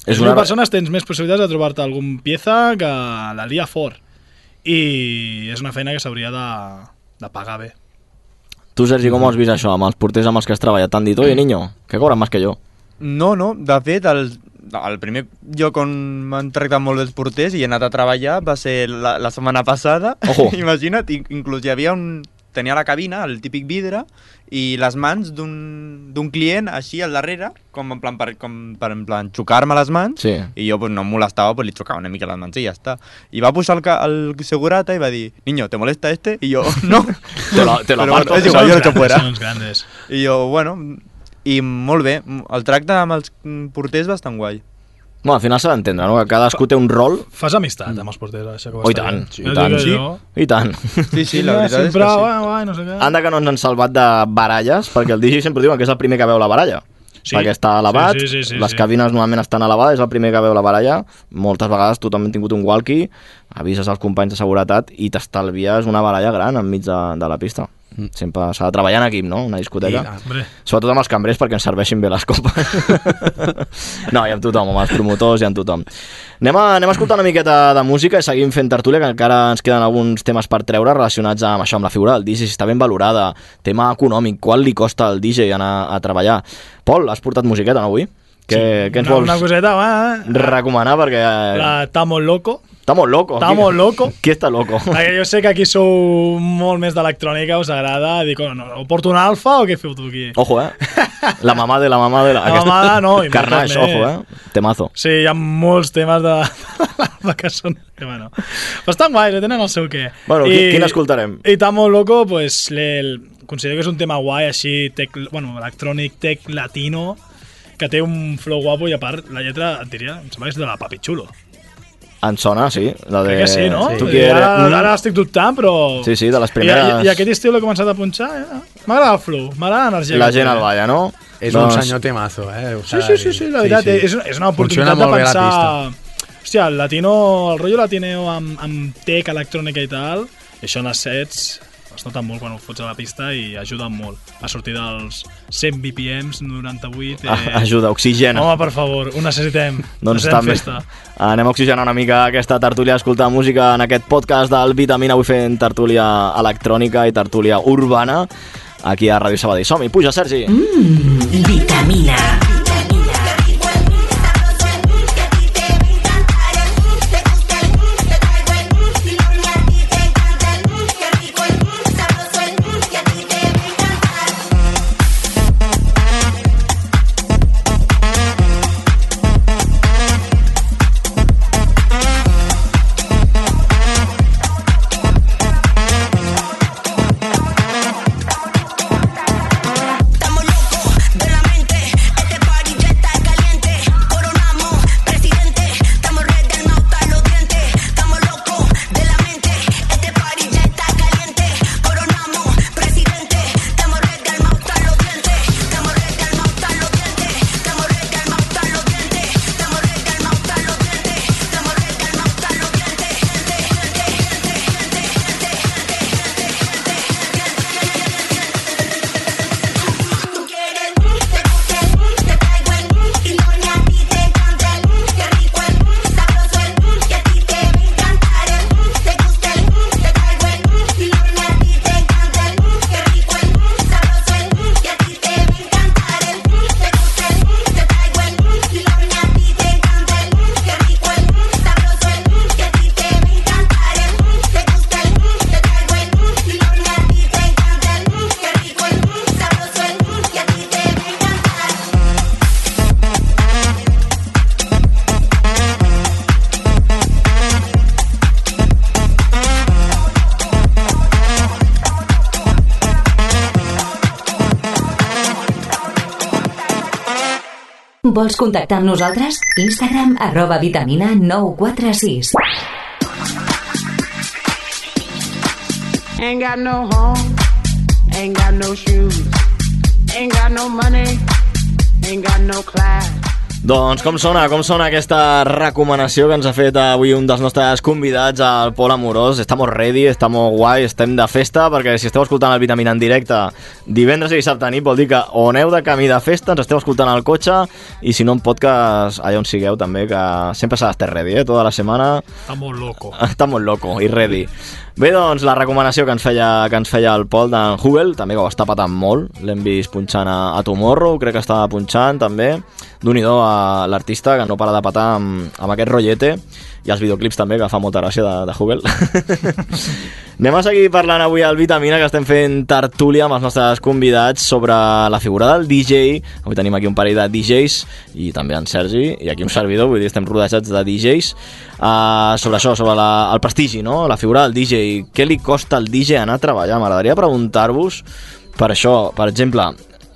És 3.000 una- persones tens més possibilitats de trobar-te algun pieza que la lia fort. I és una feina que s'hauria de, de pagar bé. Tu, Sergi, com ho has vist això amb els porters amb els que has treballat? T'han dit, oye, niño, que cobren més que jo. No, no, de fet, el, el primer lloc on m'han tractat molt bé els porters i he anat a treballar va ser la, la setmana passada. Ojo. [LAUGHS] Imagina't, in- inclús hi havia un... Tenia la cabina, el típic vidre, i les mans d'un d'un client així al darrere, com en plan, per, com per en plan xocar-me les mans, Sí. i jo pues, no em molestava, pues, li xocava una mica les mans i ja està. I va pujar el, el segurata i va dir, niño, ¿te molesta este? I jo, [LAUGHS] no. Te lo- te lo Però aparto. bueno, és igual, jo grandes, fuera. són uns grandes. I jo, bueno, i molt bé, el tracte amb els porters bastant guai. Bueno, al final s'ha d'entendre, no? Que cadascú té un rol. Fas amistat amb els porters, això que Oh, i tant, dir. i tant. Sí. I tant. Sí, sí, la veritat és que sempre, sí. Guai, guai, no sé què. Anda que no ens han salvat de baralles, perquè el DJ sempre diuen que és el primer que veu la baralla. Sí. perquè està elevat, Sí, sí, sí, sí, les sí. cabines normalment estan elevades, és el primer que veu la baralla, moltes vegades tu també has tingut un walkie, avises als companys de seguretat i t'estalvies una baralla gran enmig de, de la pista. Sempre s'ha de treballar en equip, no? Una discoteca. I, hombre. Sobretot amb els cambrers perquè ens serveixin bé les copes. [LAUGHS] no, i amb tothom, amb els promotors i amb tothom. Anem a, anem a escoltar una miqueta de música i seguim fent tertúlia, que encara ens queden alguns temes per treure relacionats amb això, amb la figura del DJ, si està ben valorada, tema econòmic, quant li costa al DJ anar a treballar. Pol, has portat musiqueta, no, avui? Què, què ens una, vols una coseta, va, eh? recomanar? Perquè... La Tamo Loco. Estamos loco. Estamos Qui- loco. [LAUGHS] Qui està loco? [LAUGHS] Perquè jo sé que aquí sou molt més d'electrònica, us agrada. Dic, no, o porto un alfa o què feu tu aquí? Ojo, eh? [LAUGHS] La mamà de la mamà de la... La mamada, no, i molt Carnage, també. ojo, eh? Temazo. Sí, hi ha molts temes de l'alfa que són... Que, bueno, però estan guais, eh, tenen el seu què. Bueno, qui- quin escoltarem? I Tamo Loco, pues, le, el, considero que és un tema guai, així, tec, bueno, electrònic, tech latino, que té un flow guapo i a part la lletra, et diria, em sembla que és de la Papi Chulo. En sona, sí. La de... Crec que sí, no? Tu I qui eres? ara, Mm. ara estic dubtant, però... Sí, sí, de les I, primeres... i, I aquest estiu l'he començat a punxar, eh? M'agrada el flow, m'agrada l'energia. La gent el balla, no? És Doncs- un senyor temazo, eh? Sí, sí, sí, sí, la veritat, És, és una oportunitat de pensar... Hòstia, el latino, el rotllo latino amb, amb tech, electrònica i tal, i això en els sets es nota molt quan ho fots a la pista i ajuda molt a sortir dels 100 BPMs, 98... Ah, ajuda, oxigena. Home, per favor, ho necessitem. Doncs necessitem també festa. anem a oxigenar una mica aquesta tertúlia, escoltar música en aquest podcast del Vitamina, avui fent tertúlia electrònica i tertúlia urbana aquí a Ràdio Sabadell. Som-hi, puja, Sergi! Mmm, vitamina. Vols contactar amb nosaltres? Instagram arroba vitamina 946. Ain't got no home, ain't got no shoes, ain't got no money, ain't got no class. Doncs com sona, com sona aquesta recomanació que ens ha fet avui un dels nostres convidats, el Pol Amorós. Estamos ready, estamos guai, estem de festa, perquè si esteu escoltant el Vitamina en directe divendres i dissabte nit, vol dir que o aneu de camí de festa, ens esteu escoltant al cotxe, i si no en podcast, allà on sigueu també, que sempre s'ha d'estar ready, eh? Tota la setmana Està molt loco. [LAUGHS] està molt loco i ready. Bé, doncs, la recomanació que ens feia, que ens feia el Pol d'en Hubel, també que ho està patant molt, l'hem vist punxant a, a Tomorrow, crec que estava punxant també, d'un a l'artista que no para de patar amb, amb aquest rotllete, i els videoclips també, que fa molta gràcia de, de Hubel. [LAUGHS] Anem a seguir parlant avui al Vitamina, que estem fent tertúlia amb els nostres convidats sobre la figura del DJ. Avui tenim aquí un parell de DJs i també en Sergi, i aquí un servidor, vull dir, estem rodejats de DJs. Uh, sobre això, sobre la, el prestigi, no? la figura del DJ. Què li costa al DJ anar a treballar? M'agradaria preguntar-vos per això, per exemple,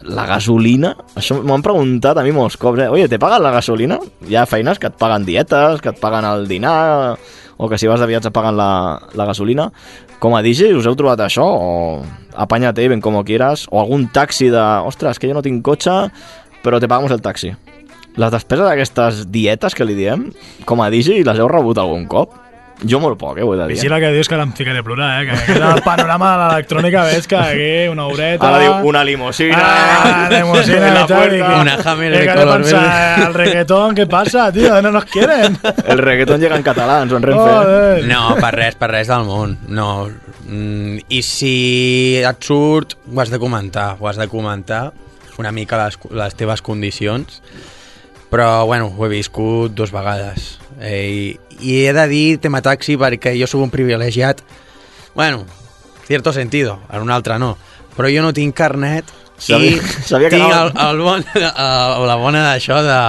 la gasolina, això m'ho han preguntat a mi molts cops, eh? Oye, ¿te pagan la gasolina? Hi ha feines que et paguen dietes, que et paguen el dinar, o que si vas de viatge paguen la, la gasolina. Com a DJ, us heu trobat això? O apáñate, ven como quieras? O algun taxi de... Ostres, que jo no tinc cotxe, però te pagamos el taxi. Les despeses d'aquestes dietes que li diem, com a DJ, les heu rebut algun cop? Jo molt poc, eh, ho he de dir. Vigila que dius que ara em ficaré a plorar, eh? Que, que en el panorama de l'electrònica veig que aquí una horeta... Ara diu una limusina... Ah, limusina en [LAUGHS] la puerta. que- Una Hammer de color verde. El reggaetón, ¿qué pasa, tío? No nos quieren. El reggaeton llega en català, ens ho en Renfe. Joder. No, per res, per res del món. No. Mm, I si et surt, ho has de comentar, ho has de comentar una mica les, les teves condicions. Però, bueno, ho he viscut dos vegades. Eh, i, he de dir tema taxi perquè jo sóc un privilegiat. Bueno, cierto sentido, en un altre no. Però jo no tinc carnet Sabia- i sabia que tinc el, anava- el bon, el, la bona d'això de,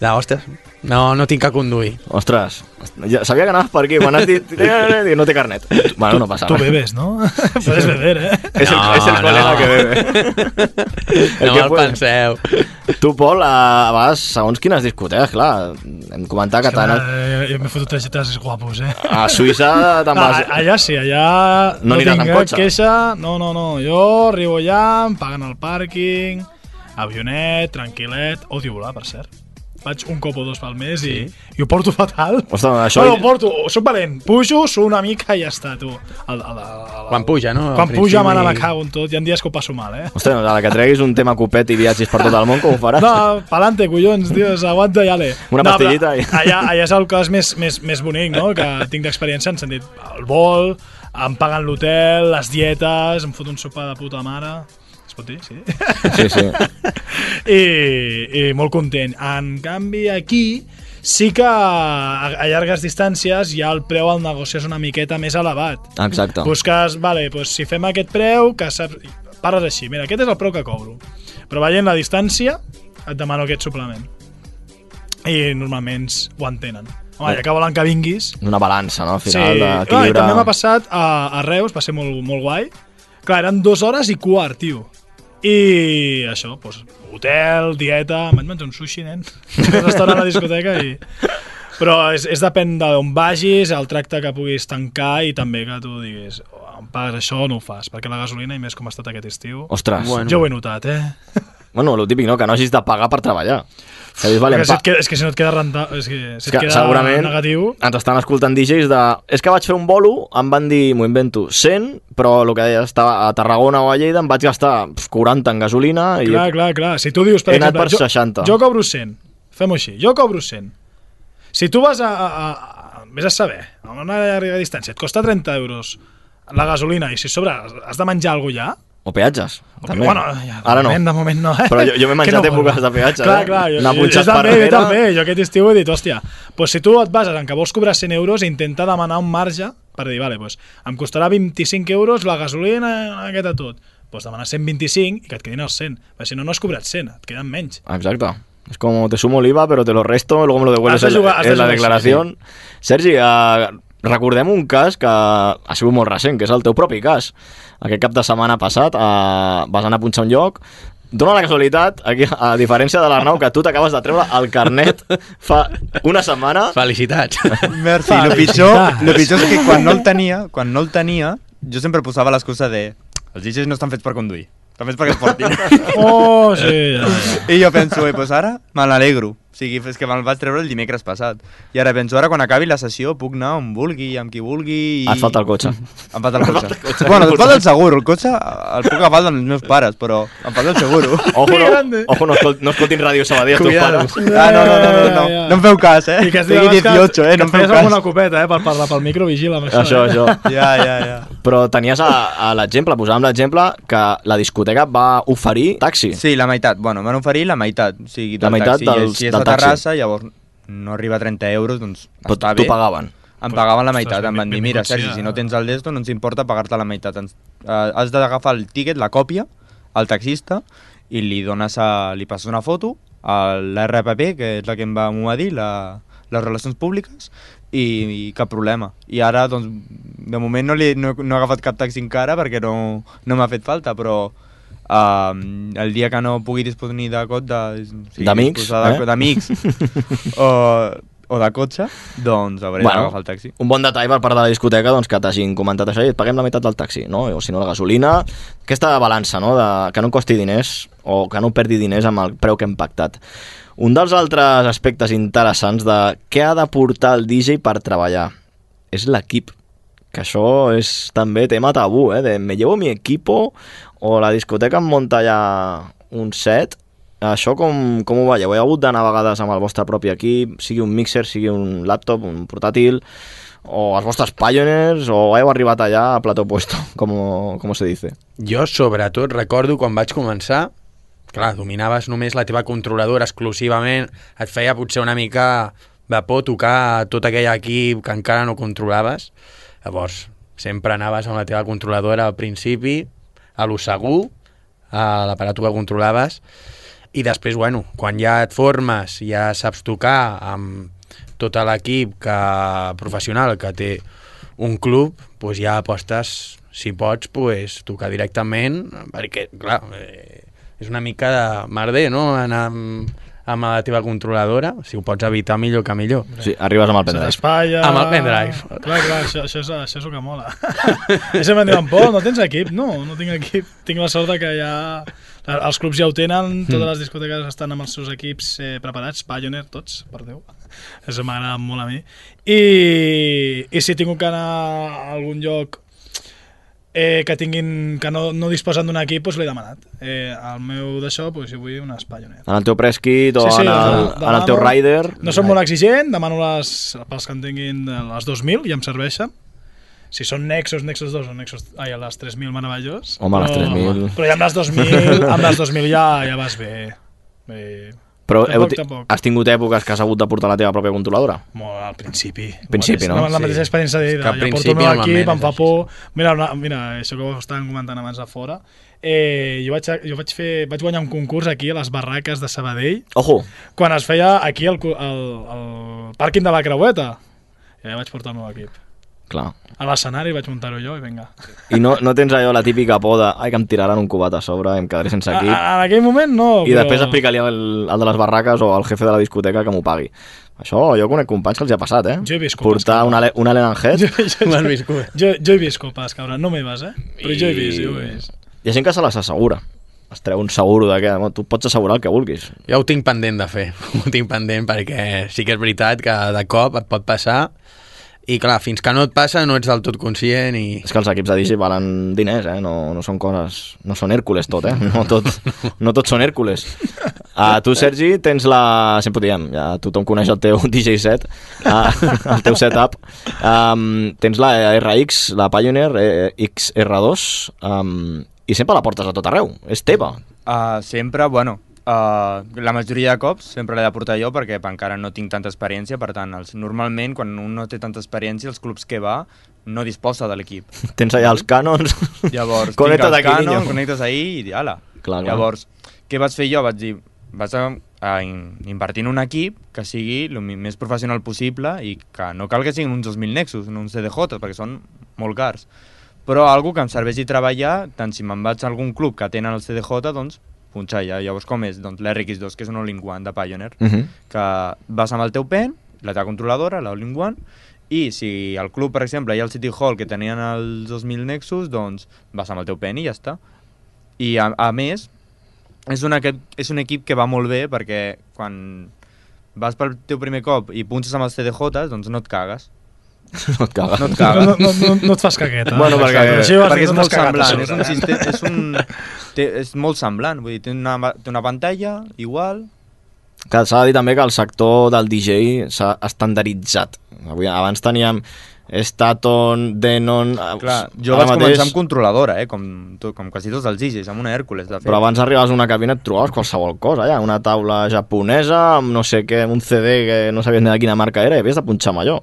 de, ostres, no, no tinc que conduir. Ostres, ja sabia que anaves per aquí, quan has dit [LAUGHS] "Eh, no té carnet. Bueno, no passa Tú res. bebes, ¿no? [LAUGHS] Puedes beber, ¿eh? És el, és el colega que bebe. [LAUGHS] No me'l penseu. Tu, Pol, a, a vegades, segons quines discoteques, clar, hem comentat que tant... Eh, yo me he fotut tres tres guapos, eh? A Suïssa te'n vas- Ah, allà sí, allà No no, aniràs tinc amb cotxe? queixa. No, no, no. Jo arribo allà, em paguen el pàrquing, avionet, tranquil·let. Odio volar, per cert. Vaig un cop o dos pel mes i, i ho porto fatal. Ostres, això- Bueno, ho porto, soc valent. Pujo, sou una mica i ja està, tu. El, el, el, Quan puja, no? quan puja, me cago en tot. Hi ha dies que ho passo mal, eh? Ostres, a la que treguis un tema copet i viatgis per tot el món, com ho faràs? No, pa'lante, collons, dios, aguanta i ale. Una no, pastillita i- Allà, allà és el cos més, més, més bonic, no?, que tinc d'experiència en sentit el vol, em paguen l'hotel, les dietes, em fot un sopar de puta mare... Pot dir, sí? Sí, sí. I, [LAUGHS] I molt content. En canvi, aquí sí que a, a llargues distàncies ja el preu al negoci és una miqueta més elevat. Exacte. Busques, vale, pues si fem aquest preu, que saps... Parles així, mira, aquest és el preu que cobro. Però veient la distància, et demano aquest suplement. I normalment ho entenen. Home, ja que volen que vinguis... Una balança, no? Al Sí, final, no, i també m'ha passat a, a Reus, va ser molt, molt guai. Clar, eren dues hores i quart, tio. I això, doncs, hotel, dieta... Vaig menjar un sushi, nen. [LAUGHS] Un restaurant a la discoteca i... Però és, és depèn d'on vagis, el tracte que puguis tancar i també que tu diguis oh, em pagues això o no ho fas, perquè la gasolina, i més com ha estat aquest estiu... Ostres. Bueno. Jo ho he notat, eh? Bueno, el típic, no? Que no hagis de pagar per treballar. Que dius, vale, Perquè si et queda, és que si no et queda renta, és que si És et que queda negatiu... ens estan escoltant DJs de... És que vaig fer un bolo, em van dir, m'ho invento, 100, però el que deia, estava a Tarragona o a Lleida, em vaig gastar pf, 40 en gasolina i... Clar, clar, clar. Si tu dius, per He anat exemple, per jo, 60. jo cobro 100, fem-ho així, jo cobro 100. Si tu vas a, a, a, a vés a saber, a una llarga distància, et costa 30 euros la gasolina i si sobre has de menjar alguna ja, O peatges, també. bueno, ja, de Ara no. de moment no, eh? Però jo, jo m'he [LAUGHS] Que menjat no èpoques de peatge, Clar, eh? clar, jo, Anar jo, jo, també, jo també, jo aquest estiu he dit, hòstia, pues si tu et bases en que vols cobrar 100 euros, intenta demanar un marge per dir, vale, pues, em costarà 25 euros la gasolina, aquesta tot. Pues demanar 125 i que et quedin els 100. Perquè si no, no has cobrat 100, et queden menys. Exacto. Es como te sumo el IVA, pero te lo resto, luego me lo devuelves de en, jugar- de en la jugar, declaración. Sergi, eh, recordem un cas que ha sigut molt recent, que és el teu propi cas. Aquest cap de setmana passat eh, vas anar a punxar un lloc, Dóna la casualitat, aquí, a diferència de l'Arnau, que tu t'acabes de treure el carnet fa una setmana. Felicitats. Merci. Lo pitjor, lo pitjor és que quan no el tenia, quan no el tenia, jo sempre posava l'excusa de els DJs no estan fets per conduir, estan fets perquè es portin. Oh, sí, ja, ja. I jo penso, eh, pues ara me n'alegro. O sigui, és que me'l vaig treure el dimecres passat. I ara penso, ara quan acabi la sessió puc anar on vulgui, amb qui vulgui... I... Et falta el cotxe. Em falta el cotxe. bueno, em falta el seguro. El cotxe el puc agafar dels meus pares, però em falta el seguro. Ojo, no, ojo, no, escol no escoltin Ràdio Sabadell, els teus pares. Ah, no, no, no, no, no. No em feu cas, eh? I que Tingui diu, 18, eh? que No et em feu cas. alguna copeta, eh? Per parlar pel micro, vigila amb això. Això, eh? això. Ja, ja, ja. Però tenies a, a l'exemple, posàvem l'exemple que la discoteca va oferir taxi. Sí, la meitat. Bueno, m'han oferit la meitat. O sigui, La meitat taxi. dels- si és del a taxi. Terrassa, llavors no arriba a 30 euros, doncs Però està t'ho bé. pagaven. Em pagaven la Ostres, meitat, em van dir, mira, Sergi, si eh? no tens el desto, no ens importa pagar-te la meitat. Ens, uh, has d'agafar el tíquet, la còpia, al taxista, i li dones a, li passes una foto a l'RPP, que és la que em va, m'ho va dir, la, les relacions públiques, i, i cap problema. I ara, doncs, de moment no, li, no, no he agafat cap taxi encara perquè no, no m'ha fet falta, però Uh, el dia que no pugui disposar de cot sí, D'amics, de- eh? d'amics [LAUGHS] o, o de cotxe, doncs hauré bueno, d'agafar el taxi. Un bon detall per part de la discoteca doncs, que t'hagin comentat això i et paguem la meitat del taxi, no? o si no la gasolina. Aquesta balança, no? de, que no costi diners o que no perdi diners amb el preu que hem pactat. Un dels altres aspectes interessants de què ha de portar el DJ per treballar és l'equip que això és també tema tabú, eh? de me llevo mi equipo o la discoteca em munta ja un set això com, com ho veieu? Heu hagut d'anar a vegades amb el vostre propi equip, sigui un mixer, sigui un laptop, un portàtil, o els vostres Pioneers, o heu arribat allà a plató puesto, [LAUGHS] com, com se dice? Jo, sobretot, recordo quan vaig començar, clar, dominaves només la teva controladora exclusivament, et feia potser una mica de por tocar tot aquell equip que encara no controlaves. Llavors, sempre anaves amb la teva controladora al principi, a lo segur, a l'aparato que controlaves, i després, bueno, quan ja et formes, ja saps tocar amb tot l'equip que, professional que té un club, doncs ja apostes, si pots, pues, tocar directament, perquè, clar, eh, és una mica de merder, no?, anar amb, amb la teva controladora, si ho pots evitar millor que millor. Sí, arribes amb el pendrive. Amb el pendrive. Clar, clar, això, això, és, això és el que mola. I sempre em diuen, Pol, no tens equip? No, no tinc equip. Tinc la sort de que ja... Els clubs ja ho tenen, totes Mm. les discoteques estan amb els seus equips eh, preparats, Pioneer, tots, per Déu. Això m'agrada molt a mi. I, I si he tingut que anar a algun lloc eh, que tinguin que no, no disposen d'un equip, doncs l'he demanat. Eh, el meu d'això, doncs, si vull unes Pioneer. En el teu press kit o en, el, en el teu rider... No som molt exigent, demano les, pels que en tinguin les 2.000 i em serveixen. Si són Nexus, Nexus 2 o Nexus... Ai, a les 3.000 meravellós. Home, les 3.000. Però ja amb les 2.000, amb les 2.000 ja, ja vas bé. bé. Però heu, Tampoc, ti- tampoc. has tingut èpoques que has hagut de portar la teva pròpia controladora? Molt al principi. Principi, no? La, la mateixa experiència de dir, ja porto el principi meu normalment equip, em fa por... Mira, una, mira, això que ho estàvem comentant abans a fora, eh, jo, vaig, jo vaig, fer, vaig guanyar un concurs aquí a les barraques de Sabadell, Ojo! quan es feia aquí al, al, al pàrquing de la Creueta. I allà vaig portar el meu equip. Clar. A l'escenari vaig muntar-ho jo i vinga. I no, no tens allò la típica por de ai, que em tiraran un cubat a sobre i em quedaré sense A, equip. a, en aquell moment no, I però... després explica-li el, el de les barraques o al jefe de la discoteca que m'ho pagui. Això jo conec companys que els hi ha passat, eh? Jo he vist copes Portar una, Ale- una Lennon Head. jo, jo, jo, jo he vist copes caure, no meves, eh? Però jo he vist, jo he vist. Hi ha gent que se les assegura. Es treu un seguro de què? Tu pots assegurar el que vulguis. Jo ho tinc pendent de fer, [LAUGHS] ho tinc pendent perquè sí que és veritat que de cop et pot passar i clar, fins que no et passa no ets del tot conscient i... És que els equips de DJ valen diners, eh? No, no són coses... No són Hèrcules tot, eh? [LAUGHS] No tot, no tot són Hèrcules. Uh, tu, Sergi, tens la... Sempre ho diem, ja tothom coneix el teu [LAUGHS] DJ set, uh, [LAUGHS] el teu setup. Um, tens la RX, la Pioneer eh, XR2, um, i sempre la portes a tot arreu. És teva. Uh, sempre, bueno, uh, la majoria de cops sempre l'he de portar jo perquè encara no tinc tanta experiència, per tant, els, normalment quan un no té tanta experiència, els clubs que va no disposa de l'equip. Tens allà els canons. Llavors, [LAUGHS] Connecta't tinc els aquí, canons, niño. connectes ahí i ala. Clar, clar. Llavors, què vaig fer jo? Vaig dir, vaig a, a in- invertir en un equip que sigui el més professional possible i que no cal que siguin uns 2.000 Nexus, no uns CDJ, perquè són molt cars. Però algo que em serveixi treballar, tant si me'n vaig a algun club que tenen el CDJ, doncs punxar ja. Llavors com és? Doncs l'RX2, que és un all-in-one de Pioneer, Mhm. que vas amb el teu pen, la teva controladora, l'all-in-one, i si al club, per exemple, hi ha el City Hall que tenien els 2.000 Nexus, doncs vas amb el teu pen i ja està. I a, a més, és un, equip, és un equip que va molt bé perquè quan vas pel teu primer cop i punxes amb els CDJs, doncs no et cagues. No et cagues. No et cagues. No, no, no, no et fas cagueta. Bueno, perquè. Així vas dir, perquè és molt semblant. És un, eh? sistema, és, un, té, és molt semblant. Vull dir, té una, té una pantalla igual, Que s'ha de dir també que el sector del DJ s'ha estandarditzat. Avui, abans teníem Staton, Denon... eh, Clar, jo vaig mateix- començar amb controladora, eh, com, to, com quasi tots els DJs, amb una Hèrcules, de fet. Però abans arribaves a una cabina et trobaves qualsevol cosa, allà, una taula japonesa amb no sé què, un CD que no sabies ni de quina marca era i havies de punxar amb allò.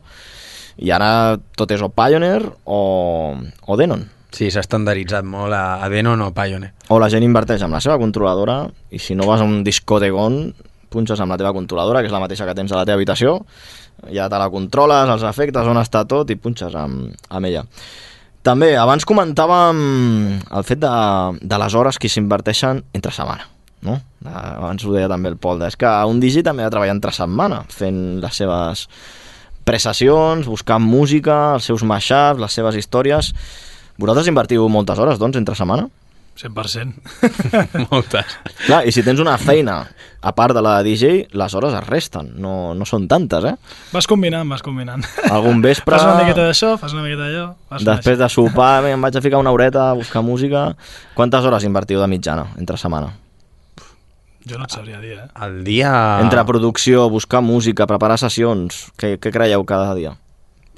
I ara tot és o Pioneer o, o Denon. Sí, s'ha estandarditzat molt a, a Denon o Pioneer. O la gent inverteix amb la seva controladora i si no vas a un discotegon punxes amb la teva controladora, que és la mateixa que tens a la teva habitació, ja te la controles, els efectes, on està tot i punxes amb, amb ella. També, abans comentàvem el fet de, de les hores que s'inverteixen entre setmana. No? Abans ho deia també el Pol, és que un digi també ha de treballar entre setmana, fent les seves prestacions, buscant música, els seus mashups, les seves històries. Vosaltres invertiu moltes hores, doncs, entre setmana? 100%. [LAUGHS] Moltes. Clar, i si tens una feina a part de la de DJ, les hores es resten, no, no són tantes, eh? Vas combinant, vas combinant. Algun vespre... Fas una miqueta d'això, fas una miqueta d'allò. vas Després de sopar, em vaig a ficar una horeta a buscar música. Quantes hores invertiu de mitjana, entre setmana? Jo no et sabria dir, eh? El dia... Entre producció, buscar música, preparar sessions, què, què creieu cada dia?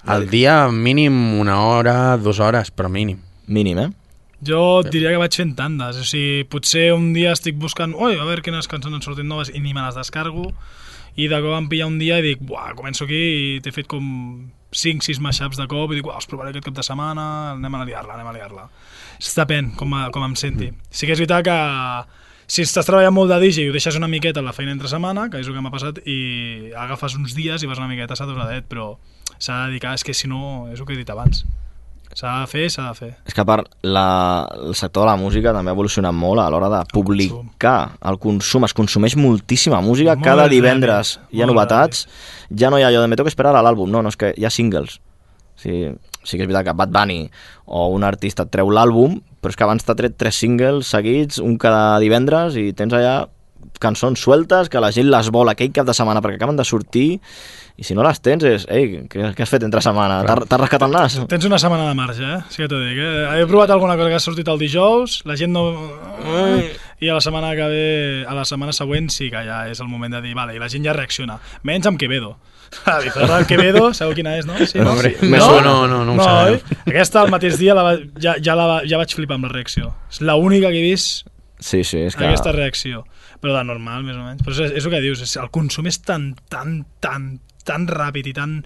El dia mínim una hora, dues hores, però mínim. Mínim, eh? Jo diria que vaig fent tandes, o sigui, potser un dia estic buscant, oi, a veure quines cançons han sortit noves i ni me les descargo, i de cop em pilla un dia i dic, buah, començo aquí i t'he fet com 5-6 mashups de cop i dic, uah, els provaré aquest cap de setmana, anem a liar-la, anem a liar-la. Depèn com, a- com em senti. Sí que és veritat que si estàs treballant molt de DJ i ho deixes una miqueta la feina entre setmana, que és el que m'ha passat, i agafes uns dies i vas una miqueta saturadet, però s'ha de dedicar, és que si no, és el que he dit abans. S'ha de fer, s'ha de fer. És que a part, la, el sector de la música també ha evolucionat molt a l'hora de publicar el consum. Es consumeix moltíssima música, Molt cada ràpid, divendres hi ha molt novetats, ja no hi ha allò de me toca esperar a l'àlbum, no, no, és que hi ha singles. Sí, sí que és veritat que Bad Bunny o un artista treu l'àlbum, però és que abans t'ha tret tres singles seguits, un cada divendres, i tens allà cançons sueltes que la gent les vol aquell cap de setmana perquè acaben de sortir i si no les tens és, ei, què, què has fet entre setmana? T'ha- T'has rascat el nas? Tens una setmana de marge, eh? Sí que t'ho dic, eh? He provat alguna cosa que ha sortit el dijous, la gent no... I a la setmana que ve, a la setmana següent sí que ja és el moment de dir, vale, i la gent ja reacciona. Menys amb Quevedo. [LAUGHS] La Bizarra del Quevedo, sabeu quina és, no? Sí, no? Hombre, Sí. me no, no, no no sabem. oi? Aquesta el mateix dia la, va- ja, ja, la, va- ja vaig flipar amb la reacció. És l'única que he vist Sí, sí, és que... aquesta reacció. Però de normal, més o menys. Però és, és el que dius, és, el consum és tan, tan, tan, tan ràpid i tan...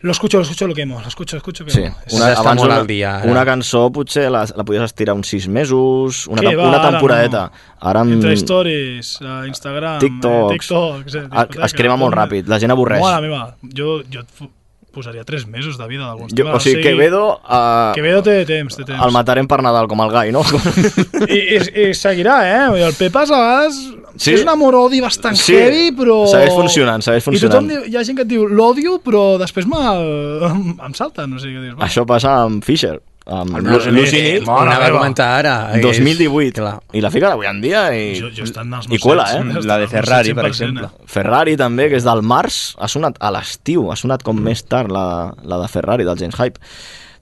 Lo escucho, lo escucho, lo quemo, lo escucho, lo escucho, lo Sí, quemo. És- una, abans molt una, al dia, ara. una cançó potser la, la podies estirar uns sis mesos, una, tem va, una ara temporadeta. Ara amb Entre stories, a Instagram, TikToks, eh, TikTok, sí, a- es crema molt ràpid, la gent avorreix. Mare meva, jo, jo posaria 3 mesos de vida d'alguns Jo, o sigui, Quevedo... Uh, Quevedo té temps, té temps. El matarem per Nadal, com el gai, no? [LAUGHS] I, i, I seguirà, eh? El Pepas a vegades Sí. és un amor-odi bastant Sí, heavy, però... segueix funcionant, segueix I tothom, funcionant. hi ha gent que et diu, l'odio, però després me'l... em salten, o sigui, que dius... Això passa amb Fisher, amb El Lu- Lucy Lucy Nick, Nick. ho anava a comentar ara, és- 2018. clar. I la fica d'avui en dia i, Jo- jo i cuela, eh? La de Ferrari, per 100%, exemple. Ferrari també, que és del març, ha sonat a l'estiu, ha sonat com més tard la, la de Ferrari, del James Hype.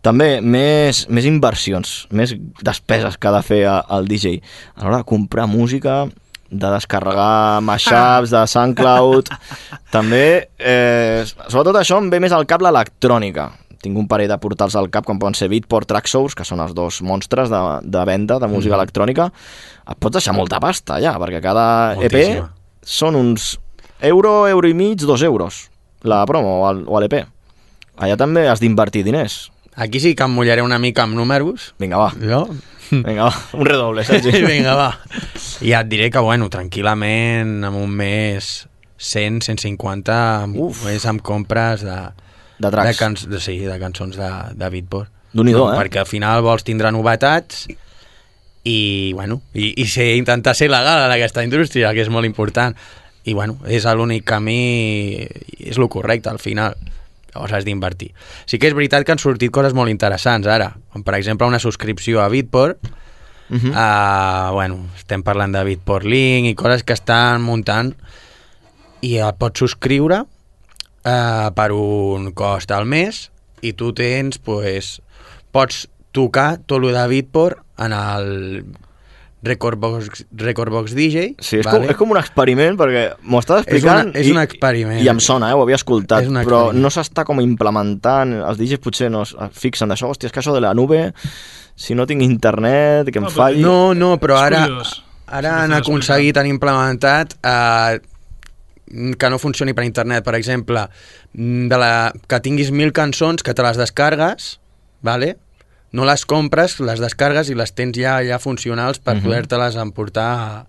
També més, més inversions, més despeses que ha de fer el DJ. A l'hora de comprar música, de descarregar mashups de SoundCloud. [LAUGHS] També, eh, sobretot això em ve més al cap l'electrònica. Tinc un parell de portals al cap, com poden ser Beatport, Traxsource, que són els dos monstres de, de venda de música Mhm. electrònica. Et pots deixar molta pasta, ja, perquè cada EP Moltíssima. són uns euro, euro i mig, dos euros, la promo o l'EP. Allà també has d'invertir diners. Aquí sí que em mullaré una mica amb números. Vinga, va. Jo? Vinga, va. Un redoble, Sergi. [LAUGHS] Vinga, va. I ja et diré que, bueno, tranquil·lament, en un mes 100, 150, Uf. més amb compres de... De tracks. De, canç de, sí, de cançons de, de Beatport. Déu-n'hi-do, eh? Perquè al final vols tindre novetats i, bueno, i, i ser, intentar ser legal en aquesta indústria, que és molt important. I, bueno, és l'únic camí, és el correcte al final. Llavors has d'invertir. Sí que és veritat que han sortit coses molt interessants ara, com per exemple una subscripció a Bitport, uh Mhm. -huh. uh, bueno, estem parlant de Bitport Link i coses que estan muntant i et pots subscriure uh, per un cost al mes i tu tens, pues, pots tocar tot el de Bitport en el Recordbox, Recordbox DJ. Sí, és, com, és com un experiment, perquè m'ho estàs És explicant una- és i, un experiment. i em sona, eh, ho havia escoltat, És però no s'està com implementant, els DJs potser no es fixen d'això, hòstia, és que això de la nube, si no tinc internet, que em falli... No, no, però És ara, ara han aconseguit, han implementat eh, que no funcioni per internet. Per exemple, mm, de la, que tinguis mil cançons, que te les descargues, vale? no les compres, les descargues i les tens ja ja funcionals per Mhm. poder-te-les emportar a,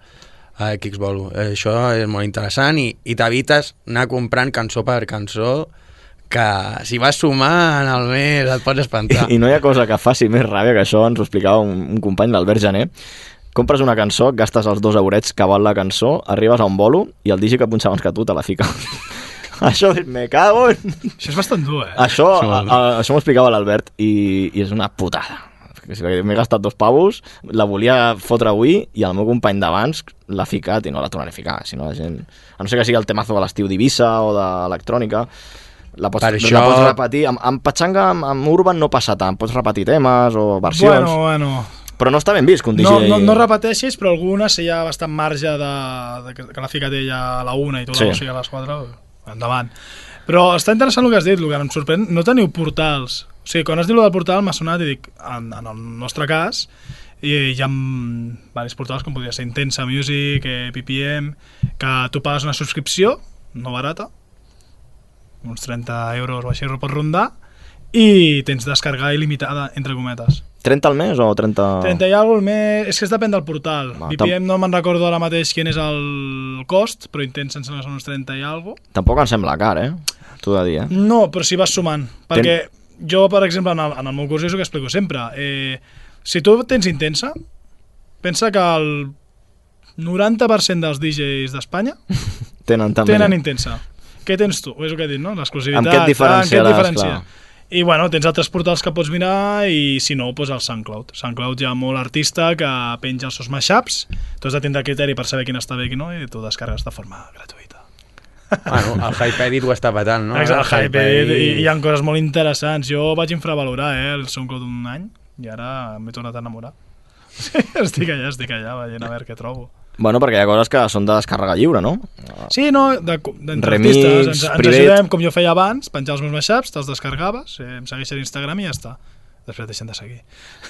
a Xbol. Això és molt interessant i, i t'evites anar comprant cançó per cançó que si vas sumar en el mes et pots espantar. I no hi ha cosa que faci més ràbia que això, ens ho explicava un, un company, l'Albert Jané. Compres una cançó, gastes els dos eurets que val la cançó, arribes a un bolo i el DJ que punxa abans que tu te la fica. [LAUGHS] això me cago en... Això és bastant dur, eh? Això, a, a, això m'ho explicava l'Albert i, i és una putada. Que si M'he gastat dos pavos, la volia fotre avui i el meu company d'abans l'ha ficat i no la tornaré a ficar. Si no, la gent... A no ser que sigui el temazo de l'estiu d'Ibissa o d'electrònica, la pots, Per la això- pots repetir. Amb, amb Pachanga, amb, amb Urban no passa tant. Pots repetir temes o versions. Bueno, bueno. Però no està ben vist que un DJ... No, no, no repeteixis, però algunes, si hi ha bastant marge de, de que, que l'ha ficat ella a la una i tu Sí. la sí. a les 4, endavant. Però està interessant el que has dit, el que em sorprèn, no teniu portals. O sigui, quan has dit el del portal m'ha sonat i dic, en, en el nostre cas, i hi ha diversos portals com podria ser Intensa Music, eh, PPM, que tu pagues una subscripció, no barata, uns 30 euros o així pot rondar, i tens descarga il·limitada, entre cometes. 30 al mes o 30... 30 i alguna al mes, és que es depèn del portal. Va, VPN no me'n recordo ara mateix quin és el cost, però Intensa em sembla que són uns 30 i alguna Tampoc em sembla car, eh? T'ho de dir, eh? No, però si vas sumant. Perquè jo, per exemple, en el, en el meu curs és el que explico sempre. Eh, si tu tens Intensa, pensa que el 90% dels DJs d'Espanya [LAUGHS] Tenen també... tenen Intensa. Què tens tu? És el que he dit, no? L'exclusivitat. Amb què et Ah, en què et diferenciaràs, diferencia? clar. I bueno, tens altres portals que pots mirar i si no, doncs el SoundCloud. SoundCloud hi ha molt artista que penja els seus mashups, tu has de tindre criteri per saber quin està bé i quin no, i tu descarregues de forma gratuïta. Bueno, el Hypedit ho està patant, no? Exacte, el Hypedit, i, Hypedit- hi ha coses molt interessants. Jo vaig infravalorar eh, el SoundCloud un any i ara m'he tornat a enamorar. [LAUGHS] Estic allà, estic allà veient a veure què trobo. Bueno, perquè hi ha coses que són de descàrrega lliure, no? Sí, no, de- d'entre Remix, artistes, ens, ens privet. ajudem com jo feia abans, penjar els meus mashups, te'ls descarregaves, eh, em segueixes a Instagram i ja està. Després deixen de seguir.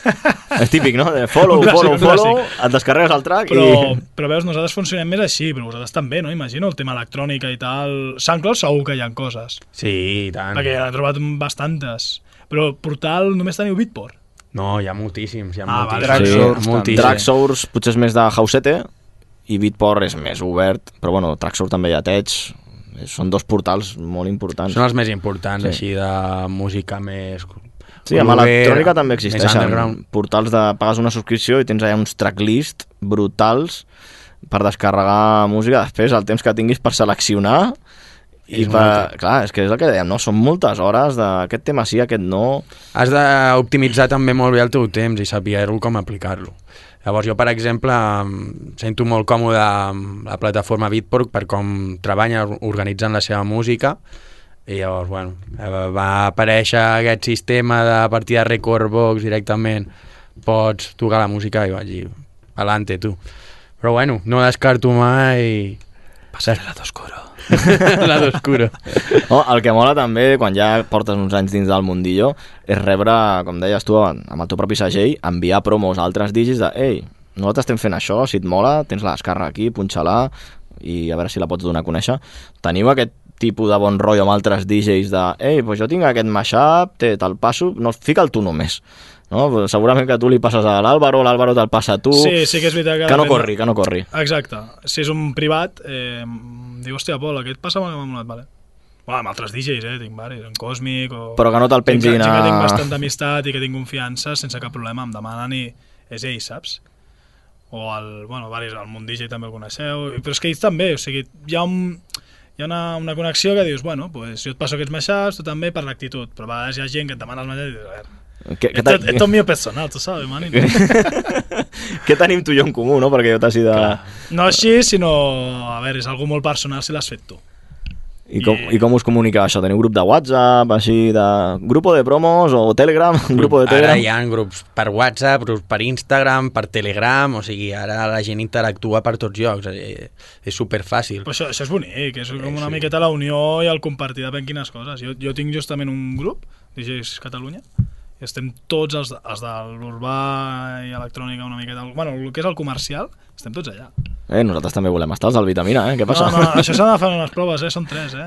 [LAUGHS] És típic, no? De follow, clàssic, follow, follow, clàssic. et descarregues el track Però, i... però veus, nosaltres funcionem més així, però vosaltres també, no? Imagino, el tema electrònica i tal. SoundCloud segur que hi ha coses. Sí, i tant. Perquè ja n'he trobat bastantes. Però portal només teniu Beatport. No, hi ha moltíssims, hi ha Ah, moltíssims. vale. Sí, Tracksource, moltíssims. Tracksource potser és més de Hausete i Beatport és més obert, però bueno, Tracksource també hi ha Tech, són dos portals molt importants. Són els més importants, Sí. així de música més... Sí, amb groove, electrònica també existeixen portals de pagues una subscripció i tens allà uns tracklist brutals per descarregar música després, el temps que tinguis per seleccionar i És per, molt- clar, és que és el que dèiem, no? Són moltes hores d'aquest tema sí, aquest no... Has d'optimitzar també molt bé el teu temps i saber com aplicar-lo. Llavors jo, per exemple, em sento molt còmode la plataforma Beatport per com treballa organitzant la seva música i llavors, bueno, eh, va aparèixer aquest sistema de a partir de Recordbox directament pots tocar la música i vaig dir, adelante tu. Però bueno, no descarto mai... Passar la d'oscuro. [LAUGHS] la d'oscuro. No, el que mola també, quan ja portes uns anys dins del mundillo, és rebre, com deies tu, amb el teu propi segell, enviar promos a altres digis de ei, nosaltres estem fent això, si et mola, tens la descàrrega aquí, punxa-la i a veure si la pots donar a conèixer. Teniu aquest tipus de bon rotllo amb altres DJs de ei, doncs jo tinc aquest mashup, te, te'l passo, no, fica'l tu només. No? Segurament que tu li passes a l'Àlvaro, l'Àlvaro te'l passa a tu... Sí, sí que és veritat que... Que no corri, que no corri. Exacte. Si és un privat, eh, diu, hòstia, Pol, aquest passa amb amb vale. Bueno, amb altres DJs, eh, tinc varis, en Cosmic o... Però que no te'l pengin gent que a- tinc bastant amistat i que tinc confiança, sense cap problema, em demanen i és ell, saps? O el, bueno, varis, el Món DJ també el coneixeu, però és que ells també, o sigui, hi ha un, hi ha una, una connexió que dius, bueno, pues, jo et passo aquests mashups, tu també per l'actitud, però a vegades hi ha gent que et demana els mashups i dius, a veure, Que- que esto, esto es mío personal, tu sabes, man. [LAUGHS] Què tenim tu i jo en comú, no? Perquè jo t'has de... No així, sinó, a veure, és algo molt personal si l'has fet tu. I com, I com us comunica això? Teniu grup de WhatsApp, així de... Grupo de promos o Telegram? [LAUGHS] Grupo de Ara Telegram? hi ha grups per WhatsApp, grups per Instagram, per Telegram, o sigui, ara la gent interactua per tots llocs, eh, és super fàcil. Però això, això és bonic, és com una miqueta la unió i el compartir de ben quines coses. Jo, jo tinc justament un grup, DJs Catalunya, i estem tots els, els de l'urbà i electrònica una miqueta... Bueno, el que és el comercial, estem tots allà. Eh, nosaltres també volem estar, els del Vitamina, eh? Què passa? No, no, [LAUGHS] això s'ha de fer unes proves, eh? Són tres, eh?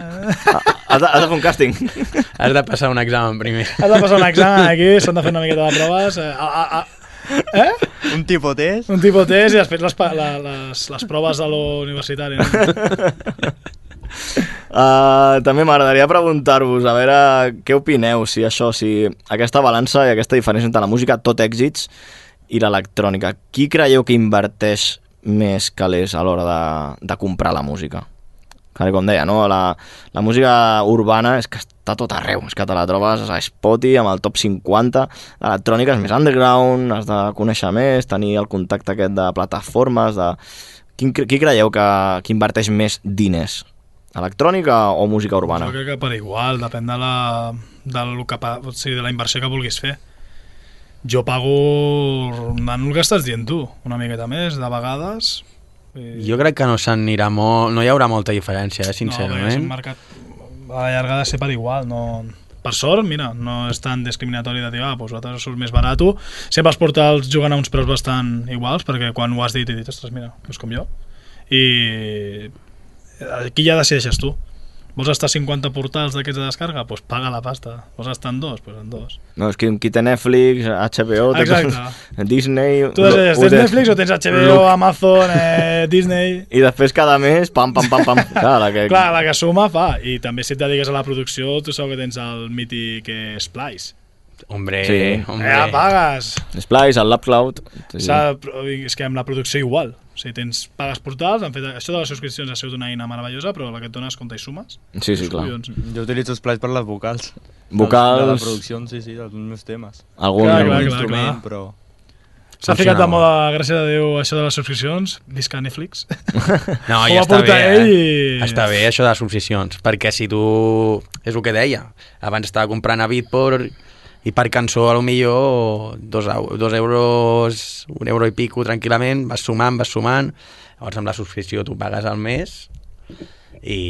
Has de, has de fer un càsting. [LAUGHS] Has de passar un examen primer. Has de passar un examen aquí, s'han de fer una miqueta de proves. Eh? A, a, a, eh? Un tipus test. Un tipus test i després les, la, les, les proves de l'universitari. No? [LAUGHS] Uh, [LAUGHS] també m'agradaria preguntar-vos, a veure què opineu, si això, si aquesta balança i aquesta diferència entre la música tot èxits i l'electrònica. Qui creieu que inverteix més calés a l'hora de, de comprar la música? Perquè, com deia, no? la, la música urbana és que està tot arreu, és que te la trobes a Spotify amb el top 50, l'electrònica és més underground, has de conèixer més, tenir el contacte aquest de plataformes, de... Cre- qui creieu que, que inverteix més diners? Electrònica o música urbana? Jo crec que per igual, depèn de la, del que, pa- o sigui, de la inversió que vulguis fer. Jo pago rondant el que estàs dient tu, una miqueta més, de vegades. Jo crec que no s'anirà molt... No hi haurà molta diferència, eh, No, perquè és un sincerament. mercat a la llarga de ser per igual, no... Per sort, mira, no és tan discriminatori de dir, ah, doncs vosaltres sou més barat. Sempre els portals juguen a uns preus bastant iguals, perquè quan ho has dit he dit, ostres, mira, és com jo. I aquí ja decideixes tu. Vols estar a 50 portals d'aquests de descàrrega? Doncs paga la pasta. Vols estar en dos? Doncs en dos. No, és que qui té Netflix, HBO, Exacte. [LAUGHS] Disney... Tu decideixes, tens Netflix o tens HBO, Look. Amazon, eh, [LAUGHS] Disney... I després cada mes, pam, pam, pam, pam. [LAUGHS] Clar, la que... Clar, la que suma fa. I també si et dediques a la producció, tu saps que tens el mític eh, Splice. Hombre, Sí. hombre. Ja pagues. Splice, el LabCloud... Sí. És que amb la producció igual. O sigui, tens, pagues portals, han fet, això de les subscripcions ha sigut una eina meravellosa, però la que et dones compte i sumes. Sí, sí, els clar. collons. Jo utilitzo Splice per les vocals. Vocals. De la producció, sí, sí, dels meus temes. Algun- Clar, Algun clar, clar, instrument, clar. però... S'ha ficat de moda, gràcies a Déu, això de les subscripcions. Visca Netflix. [LAUGHS] No, ja està bé, eh? ell i- Està bé això de les subscripcions, perquè si tu... És el que deia, abans estava comprant a Bitport i per cançó a lo millor dos, dos euros, un euro i pico tranquil·lament, vas sumant, vas sumant, llavors amb la subscripció tu pagues al mes i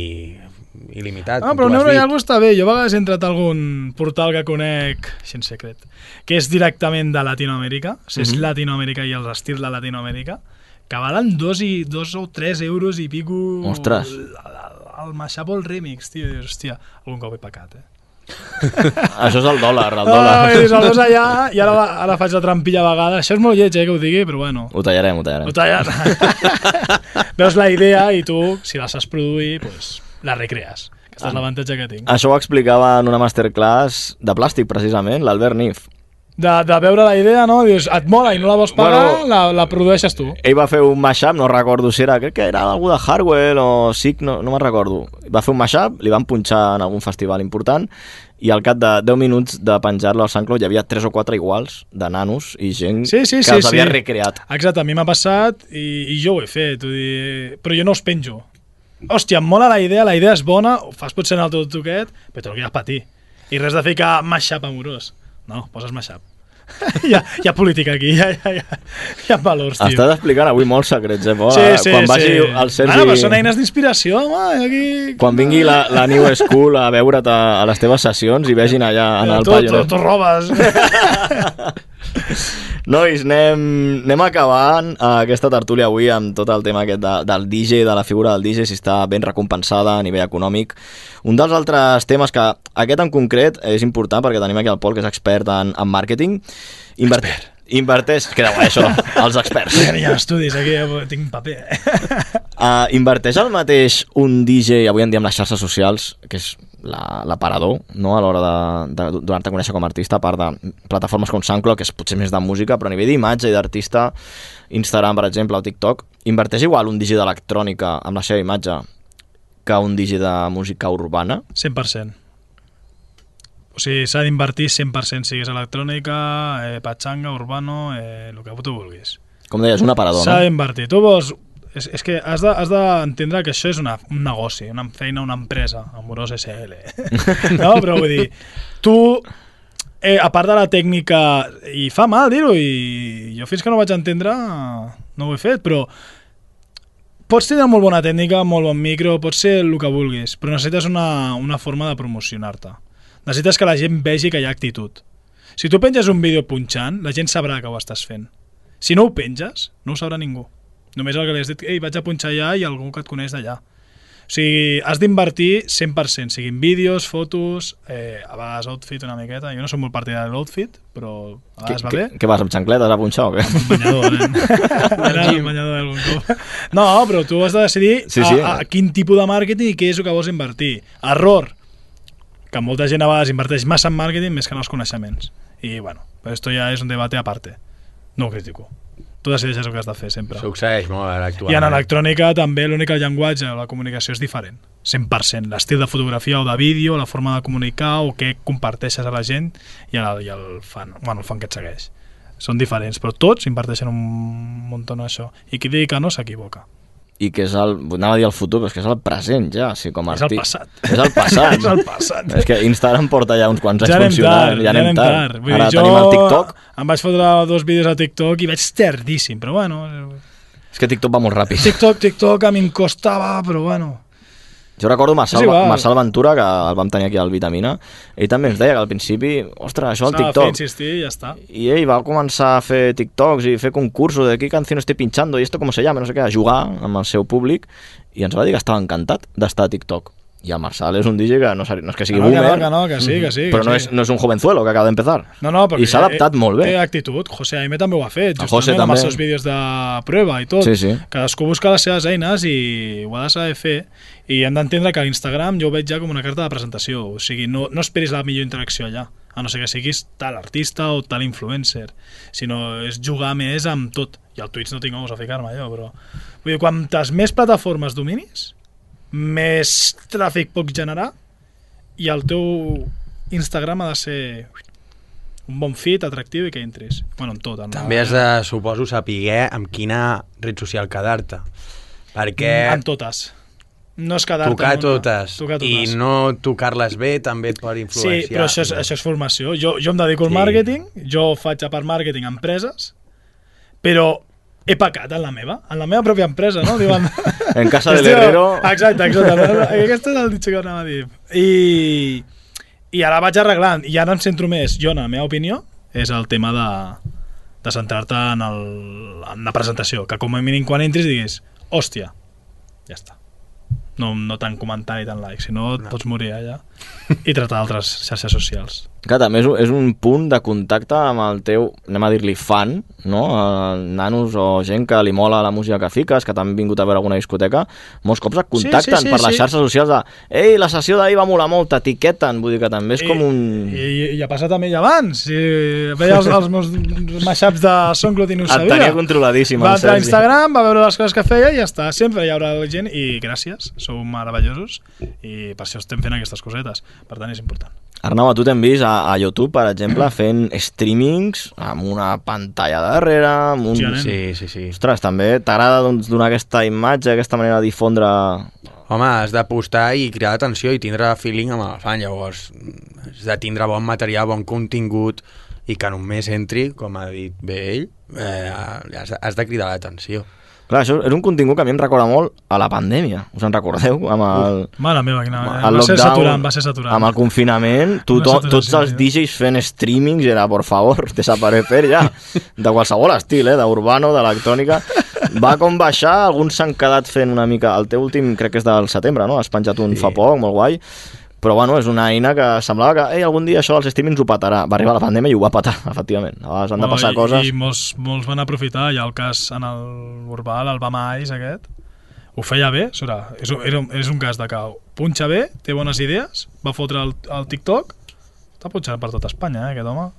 il·limitat. Ah, però un euro i alguna està bé. Jo a vegades he entrat a algun portal que conec, així en secret, que és directament de Latinoamèrica, o sigui, és Mhm. Latinoamèrica i els estils de Latinoamèrica, que valen dos, i, dos o tres euros i pico... Ostres. El, el el remix, tio. Dius, hòstia, algun cop he pecat, eh? [LAUGHS] Això és el dòlar, el dòlar. Ah, dius, el dos [LAUGHS] allà, i ara, ara faig la trampilla a vegades. Això és molt lleig, eh, que ho digui, però bueno. Ho tallarem, ho tallarem. Ho tallat. [LAUGHS] Veus la idea i tu, si la saps produir, pues, la recrees. Aquest és l'avantatge que tinc. Això ho explicava en una masterclass de plàstic, precisament, l'Albert Nif. De, de veure la idea, no? Dius, et mola i no la vols pagar, Bueno. la, la produeixes tu. Ell va fer un mashup, no recordo si era, crec que era algú de Hardwell o SIC, no, no me'n recordo. Va fer un mashup, li van punxar en algun festival important i al cap de 10 minuts de penjar-lo al SoundCloud hi havia 3 o 4 iguals de nanos i gent Sí, sí, que sí, els havia sí. recreat. Exacte, a mi m'ha passat i, i jo ho he fet, dir, però jo no els penjo. Hòstia, em mola la idea, la idea és bona, ho fas potser en el teu toquet, però te lo quedes patir. I res de ficar mashup amorós. No, poses mashup. [LAUGHS] hi, ha, hi ha política aquí, hi ha, hi ha, hi ha, valors, tio. Estàs explicant avui molts secrets, eh, Pol? Sí, sí, Quan sí. vagi el Sergi... Bueno, però són eines d'inspiració, home, aquí... Quan vingui la, la New School a veure't a, a les teves sessions i vegin allà en el tu, tu, Pioneer. tu robes. [LAUGHS] [LAUGHS] Nois, anem, anem acabant eh, aquesta tertúlia avui amb tot el tema aquest de, del DJ, de la figura del DJ, si està ben recompensada a nivell econòmic. Un dels altres temes que aquest en concret és important perquè tenim aquí el Pol, que és expert en, en màrqueting. Inver expert. Inverteix, queda guai això, els experts. Ja hi ha estudis, aquí ja tinc paper. Uh, inverteix el mateix un DJ avui en dia amb les xarxes socials, que és la- l'aparador, no? a l'hora de, de donar-te a conèixer com a artista, a part de plataformes com SoundCloud, que és potser més de música, però a nivell d'imatge i d'artista, Instagram, per exemple, o TikTok, inverteix igual un DJ d'electrònica amb la seva imatge que un DJ de música urbana? 100%. O sigui, s'ha d'invertir 100%, siguis electrònica, eh, patxanga, urbano, eh, el que tu vulguis. Com deies, un aparador, S'ha no? d'invertir. Tu vols... És, és que has de- d'entendre que això és una, un negoci, una feina, una empresa, Amorós SL. [LAUGHS] no, però vull dir, tu, eh, a part de la tècnica, i fa mal dir-ho, i jo fins que no vaig entendre no ho he fet, però pots tenir molt bona tècnica, molt bon micro, pots ser el que vulguis, però necessites una, una forma de promocionar-te. Necessites que la gent vegi que hi ha actitud. Si tu penges un vídeo punxant, la gent sabrà que ho estàs fent. Si no ho penges, no ho sabrà ningú. Només el que li has dit, ei, vaig a punxar allà i algú que et coneix d'allà. O sigui, has d'invertir 100%, siguin vídeos, fotos, eh, a vegades outfit una miqueta. Jo no soc molt partidari de l'outfit, però a vegades va bé. Què, vas, amb xancletes a punxar o què? Banyador, nen. [LAUGHS] Era el banyador cop. No, però tu has de decidir Sí, sí. A, a quin tipus de màrqueting i què és el que vols invertir. Error, que molta gent a vegades inverteix massa en màrqueting més que en els coneixements. I, bueno, però esto ja és un debate a parte. No ho critico. Tu decideixes el que has de fer sempre. Succeeix molt ara I en actualment. electrònica també l'únic el llenguatge la comunicació és diferent. 100%. L'estil de fotografia o de vídeo, la forma de comunicar o què comparteixes a la gent i el, i el fan, bueno, el fan que et segueix. Són diferents, però tots inverteixen un munt en això. I qui digui que no s'equivoca. I que és el... Anava a dir el futur, però és que és el present ja, sí, com a És el passat. És el passat. [LAUGHS] És el passat. És que Instagram porta ja uns quants anys Ja anem funcionant. tard, ja anem tard. Vull Ara dir, tenim el TikTok. Em vaig fotre dos vídeos a TikTok i vaig tardíssim, però bueno... És que TikTok va molt ràpid. TikTok, TikTok, a mi em costava, però bueno... Jo recordo Marçal, igual. Marçal Ventura, que el vam tenir aquí al Vitamina, ell també ens deia que al principi, ostres, això del S'ha de fer TikTok... insistir i ja està. I ell va començar a fer TikToks i fer concursos de qué canción esté pinchando i esto com se llama, no sé què, a jugar amb el seu públic i ens va dir que estava encantat d'estar a TikTok. I el Marçal és un DJ que no, no és que sigui Que no, que boomer, no, que no, que sí, que sí, però que no, sí. és, no és un jovenzuelo que acaba d'empezar. No, no, I s'ha adaptat molt bé. Té actitud. José Aime també ho ha fet, justament José amb també. els seus vídeos de prova i tot. Sí, sí. Cadascú busca les seves eines i ho ha de saber fer. I hem d'entendre que l'Instagram jo ho veig ja com una carta de presentació. O sigui, no, no esperis la millor interacció allà, a no ser que siguis tal artista o tal influencer, sinó és jugar més amb tot. I al Twitch no tinc ous a ficar-me jo, però... Vull dir, quantes més plataformes dominis, més tràfic pots generar i el teu Instagram ha de ser un bon fit, atractiu i que entris. Bueno, en tot. En També has de, suposo, saber amb quina red social quedar-te. Perquè En totes. No és quedar-te tocar una. totes, Tocar totes. i no tocar-les bé també et pot influenciar. Sí, però això és, això és formació. Jo, jo em dedico al Sí. màrqueting, jo faig a part màrqueting a empreses, però he pecat en la meva, en la meva pròpia empresa, no? Diuen... En casa del Hòstia, herrero... Exacte, exacte. Aquest és el ditxo que anava a dir. I, I ara vaig arreglant, i ara em centro més, jo, en la meva opinió, és el tema de, de centrar-te en, el, en la presentació, que com a mínim quan entris diguis, hòstia, ja està. No, no tant comentar i tant like, si no pots morir allà. I tractar d'altres xarxes socials. Que també és, un- és un punt de contacte amb el teu, anem a dir-li fan, no? Eh, nanos o gent que li mola la música que fiques, que t'han vingut a veure alguna discoteca, molts cops et contacten sí, sí, per les sí. xarxes socials de ei, la sessió d'ahir va molar molt, t'etiqueten, vull dir que també és com un... I, i ha passat amb ell abans. Si veia els, els meus mashups de SoundCloud i no ho Et sabia. tenia controladíssim, Va entrar a. Instagram, va veure les coses que feia i ja està. Sempre hi haurà gent i gràcies, sou meravellosos i per això estem fent aquestes cosetes. Per tant, és important. Arnau, a tu t'hem vist a, a YouTube, per exemple, [CLEARS THROAT] fent streamings amb una pantalla darrere, amb un... Sí. Sí, sí, sí. Ostres, també t'agrada doncs, donar aquesta imatge, aquesta manera de difondre... Home, has d'apostar i cridar atenció i tindre feeling amb el fan, llavors has de tindre bon material, bon contingut i que només entri, com ha dit bé ell, eh, has, has de cridar l'atenció. Clar, això és un contingut que a mi em recorda molt a la pandèmia. Us en recordeu? Amb el, Mare meva, quina... el va ser lockdown, saturant, va ser saturant. Amb el confinament, tothom, saturació, tots els DJs fent streamings era, por favor, [LAUGHS] desaparecer ja. De qualsevol estil, eh? d'urbano, d'electrònica. Va com baixar, alguns s'han quedat fent una mica... El teu últim crec que és del setembre, no? Has penjat un sí. fa poc, molt guai. Però bueno, és una eina que semblava que Ei, algun dia això dels streamings ho patarà. Va arribar la pandèmia i ho va patar, [LAUGHS] efectivament. A vegades han de passar i, coses... I molts, molts van aprofitar, hi ha el cas en el Urbal, el Bama Ice aquest, ho feia bé, sura, és, era, un- és un cas de cau. Punxa bé, té bones idees, va fotre el, el TikTok, està punxant per tot Espanya, eh, aquest home.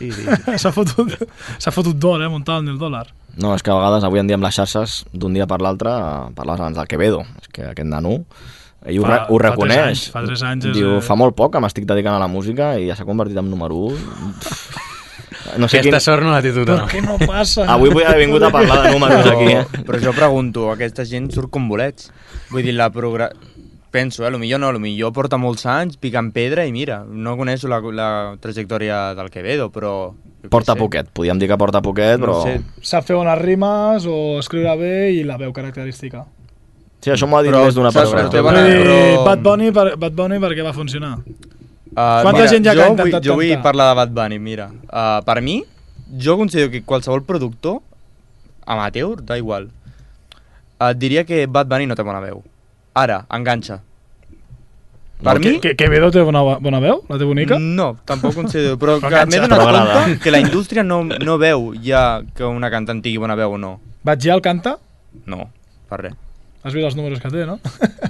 Sí, sí, [LAUGHS] S'ha fotut, s'ha fotut d'or, eh, muntant el dòlar. No, és que a vegades avui en dia amb les xarxes, d'un dia per l'altre, eh, parlaves abans del Quevedo, és que aquest nano, ell ho, Fa- re, ho fa tres reconeix. anys, fa tres anys és, Diu, eh, fa molt poc que m'estic dedicant a la música i ja s'ha convertit en número 1. No sé Aquesta quin... sort no la té tothom. Per què no passa? Avui vull haver vingut a parlar de números Però- aquí, eh? Però jo pregunto, aquesta gent surt com bolets. Vull dir, la progra... Penso, eh, millor no, millor porta molts anys picant pedra i mira, no coneixo la, la trajectòria del Quevedo, però... Porta poquet, podríem dir que porta poquet, però... No sé. Sap fer bones rimes o escriure bé i la veu característica. Sí, això m'ho ha dit Però, més d'una persona. bona- dir, però- Bad Bunny, per, Bad Bunny per què va funcionar? Uh, Quanta gent ja que jo ha intentat vull, Jo vull parlar de Bad Bunny, mira. Uh, per mi, jo considero que qualsevol productor amateur, da igual, et diria que Bad Bunny no té bona veu. Ara, enganxa. No, Per que, mi... que, Quevedo té bona, bona veu? La té bonica? No, tampoc considero, però Però [LAUGHS] que m'he donat Però compte que la indústria no, no veu ja que una cantant tingui bona veu o no. Batgial canta? No, per res. Has vist els números que té, no?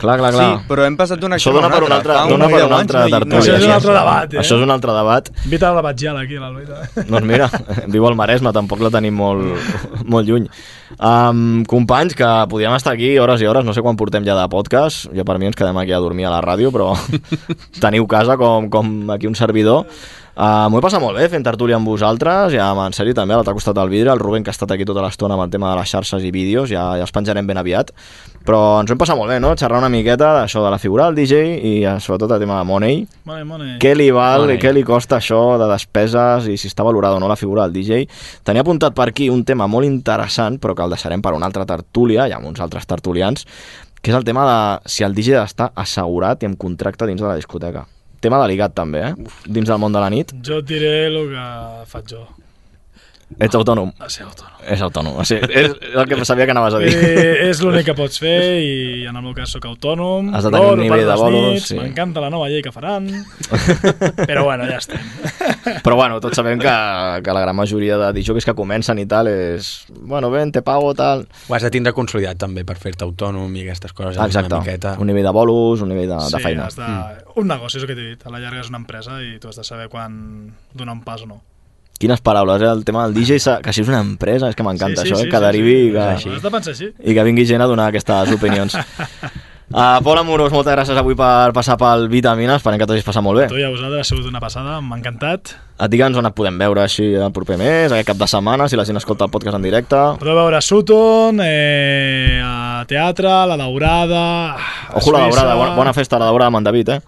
Clar, clar, clar. Sí, però hem passat d'una Això acció a dona una per un altra. altre, dona per deu un anys altre no hi- tertúlia. Això és un altre debat, eh? Això és un altre debat. Invita la Batgial aquí, l'Albita. Doncs mira, [LAUGHS] viu al Maresme, tampoc la tenim molt, [LAUGHS] molt lluny. Um, companys, que podíem estar aquí hores i hores, no sé quan portem ja de podcast, ja per mi ens quedem aquí a dormir a la ràdio, però [LAUGHS] teniu casa com, com aquí un servidor. Uh, M'ho he passat molt bé fent tertúlia amb vosaltres, ja en sèrio també, a l'altre costat del vidre, el Rubén que ha estat aquí tota l'estona amb el tema de les xarxes i vídeos, ja, ja els penjarem ben aviat, però ens ho hem passat molt bé, no? Xerrar una miqueta d'això de la figura del DJ i eh, sobretot el tema de Money, Money, money. què li val Money. i què li costa això de despeses i si està valorada o no la figura del DJ. Tenia apuntat per aquí un tema molt interessant, però que el deixarem per una altra tertúlia, i amb uns altres tertulians, que és el tema de si el DJ ha d'estar assegurat i amb contracte dins de la discoteca. Tema delicat també, eh? Dins del món de la nit. Jo et diré el que faig jo. Ets autònom. A ser autònom. És autònom. O sigui, és el que sabia que anaves a dir. Eh, és l'únic que pots fer i en el meu cas sóc autònom. Has de tenir un nivell de bolos, sí. M'encanta la nova llei que faran. [LAUGHS] Però bueno, ja estem. Però bueno, tots sabem que, que la gran majoria de DJs que comencen i tal és... Bueno, ven, te pago, tal... Ho has de tindre consolidat també per fer-te autònom i aquestes coses. Exacte. Una miqueta... Un nivell de bolos, un nivell de, de sí, feina. has de... Un negoci, és el que t'he dit. A la llarga és una empresa i tu has de saber quan donar un pas o no. Quines paraules, eh? El tema del DJ, que si és una empresa, és que m'encanta Sí, sí, això, sí, eh? que sí, derivi sí. i que, així. i que vingui gent a donar aquestes [LAUGHS] opinions. Uh, Pol Amorós, moltes gràcies avui per passar pel Vitamina, esperem que t'hagis passat molt bé. Tu i a vosaltres ha sigut una passada, m'ha encantat. Et digue'ns on et podem veure així el proper mes, aquest cap de setmana, si la gent escolta el podcast en directe. Podeu veure a Sutton, eh, a teatre, a la Daurada... a Ojo la daurada, bona, bona festa a la daurada amb en David, eh?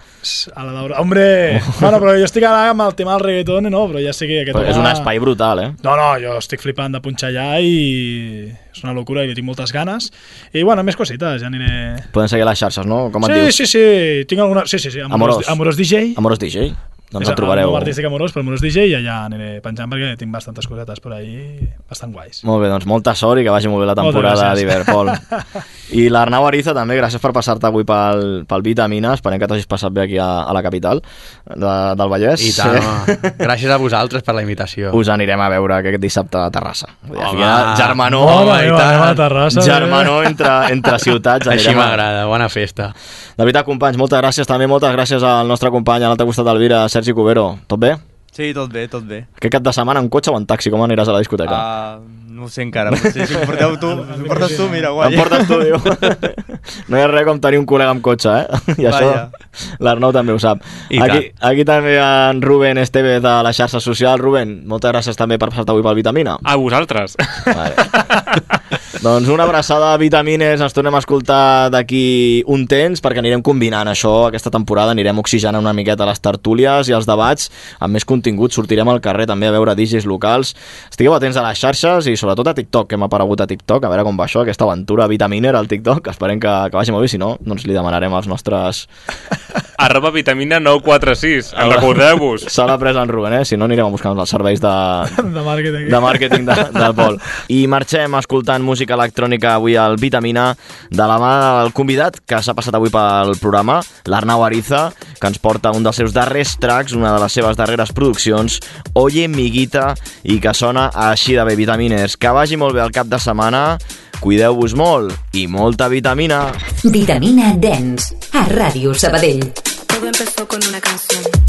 A la Daurada. Hombre, bueno, però jo estic ara amb el tema del reggaeton, no? Però ja sé que aquest Però és un espai brutal, eh? No, no, jo estic flipant de punxar allà i és una locura i li tinc moltes ganes. I bueno, més cosites, ja aniré... Poden seguir les xarxes, no? Com et Sí, dius? sí, sí, tinc alguna... Sí, sí, sí. Amorós, Amorós DJ. Amorós DJ. Doncs És el trobareu. El artístic Amorós, però Amorós DJ i allà aniré penjant perquè tinc bastantes cosetes per ahí bastant guais. Molt bé, doncs molta sort i que vagi molt bé la temporada gràcies. d'hivern, Pol. [LAUGHS] I l'Arnau Ariza també, gràcies per passar-te avui pel, pel Vitamina, esperem que t'hagis passat bé aquí a, a la capital de, del Vallès. I tant, home. [LAUGHS] gràcies a vosaltres per la invitació. Us anirem a veure aquest dissabte a Terrassa. Home. germanor, Home, i tant. a Terrassa, germanor eh? entre, entre ciutats. Així m'agrada, bona festa. De veritat, companys, moltes gràcies també, moltes gràcies al nostre company a l'altre costat d'Alvira, Sergi Cubero. Tot bé? Sí, tot bé, tot bé. Aquest cap de setmana en cotxe o en taxi? Com aniràs a la discoteca? Uh, no ho sé encara, potser si em porteu tu, si [LAUGHS] em portes tu, mira, guai. Em portes tu, diu. [LAUGHS] No hi ha res com tenir un col·lega amb cotxe, eh? [LAUGHS] I això Vaja. l'Arnau també ho sap. I Aquí, aquí també en Rubén Esteve de les xarxes socials. Rubén, moltes gràcies també per passar-te avui pel Vitamina. A vosaltres. Doncs una abraçada a Vitamines, ens tornem a escoltar d'aquí un temps perquè anirem combinant això aquesta temporada, anirem oxigenant una miqueta les tertúlies i els debats amb més contingut, sortirem al carrer també a veure DJs locals. Estigueu atents a les xarxes i sobretot a TikTok, que hem aparegut a TikTok, a veure com va això, aquesta aventura Vitaminer al TikTok, esperem que, que vagi molt bé, si no, doncs li demanarem als nostres... [LAUGHS] Arroba vitamina 946, en recordeu-vos. Se l'ha pres en Rubén, eh? Si no, anirem a buscar els serveis de, [LAUGHS] De màrqueting. de màrqueting de, del Pol. I marxem escoltant música electrònica avui al Vitamina de la mà del convidat que s'ha passat avui pel programa, l'Arnau Ariza, que ens porta un dels seus darrers tracks, una de les seves darreres produccions, Oye Miguita, i que sona així de bé, Vitamines. Que vagi molt bé el cap de setmana, cuideu-vos molt i molta vitamina. Vitamina Dance, a Ràdio Sabadell. Todo empezó con una canción.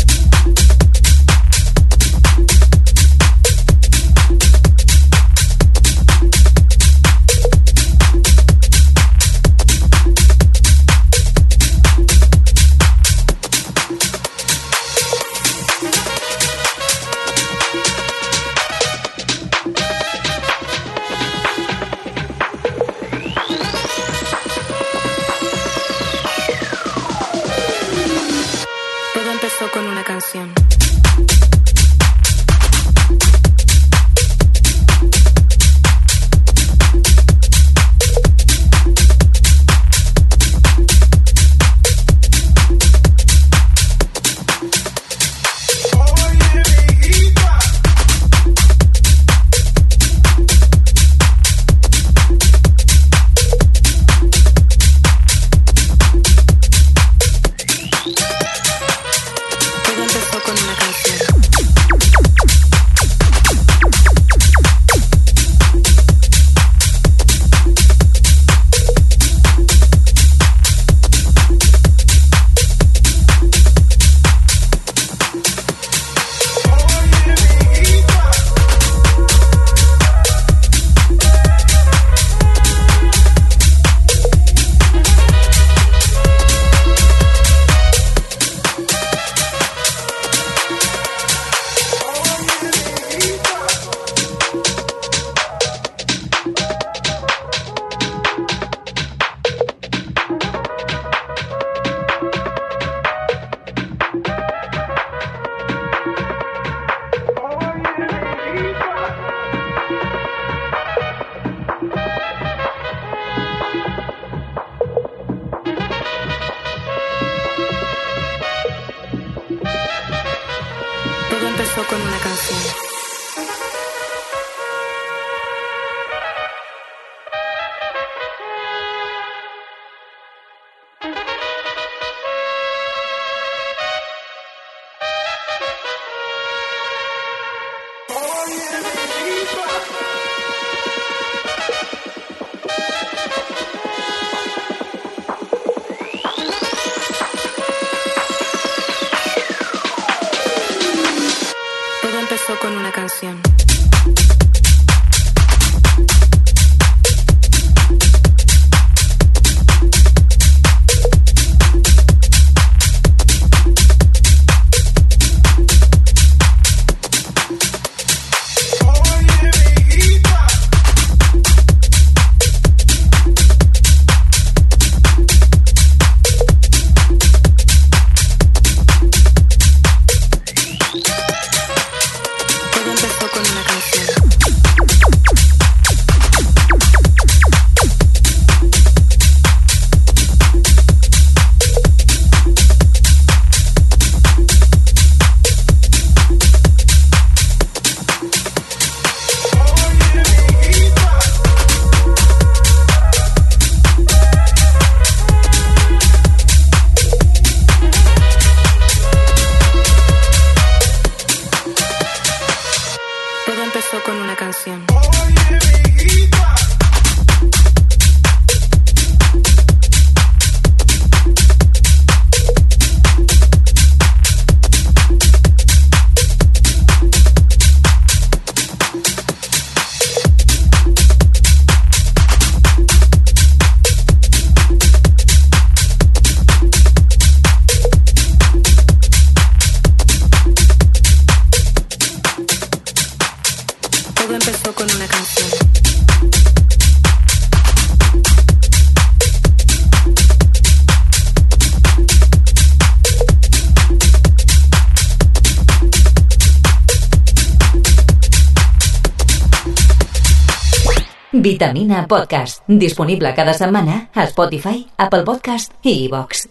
Vitamina Podcast, disponible cada setmana a Spotify, Apple Podcast i iVox.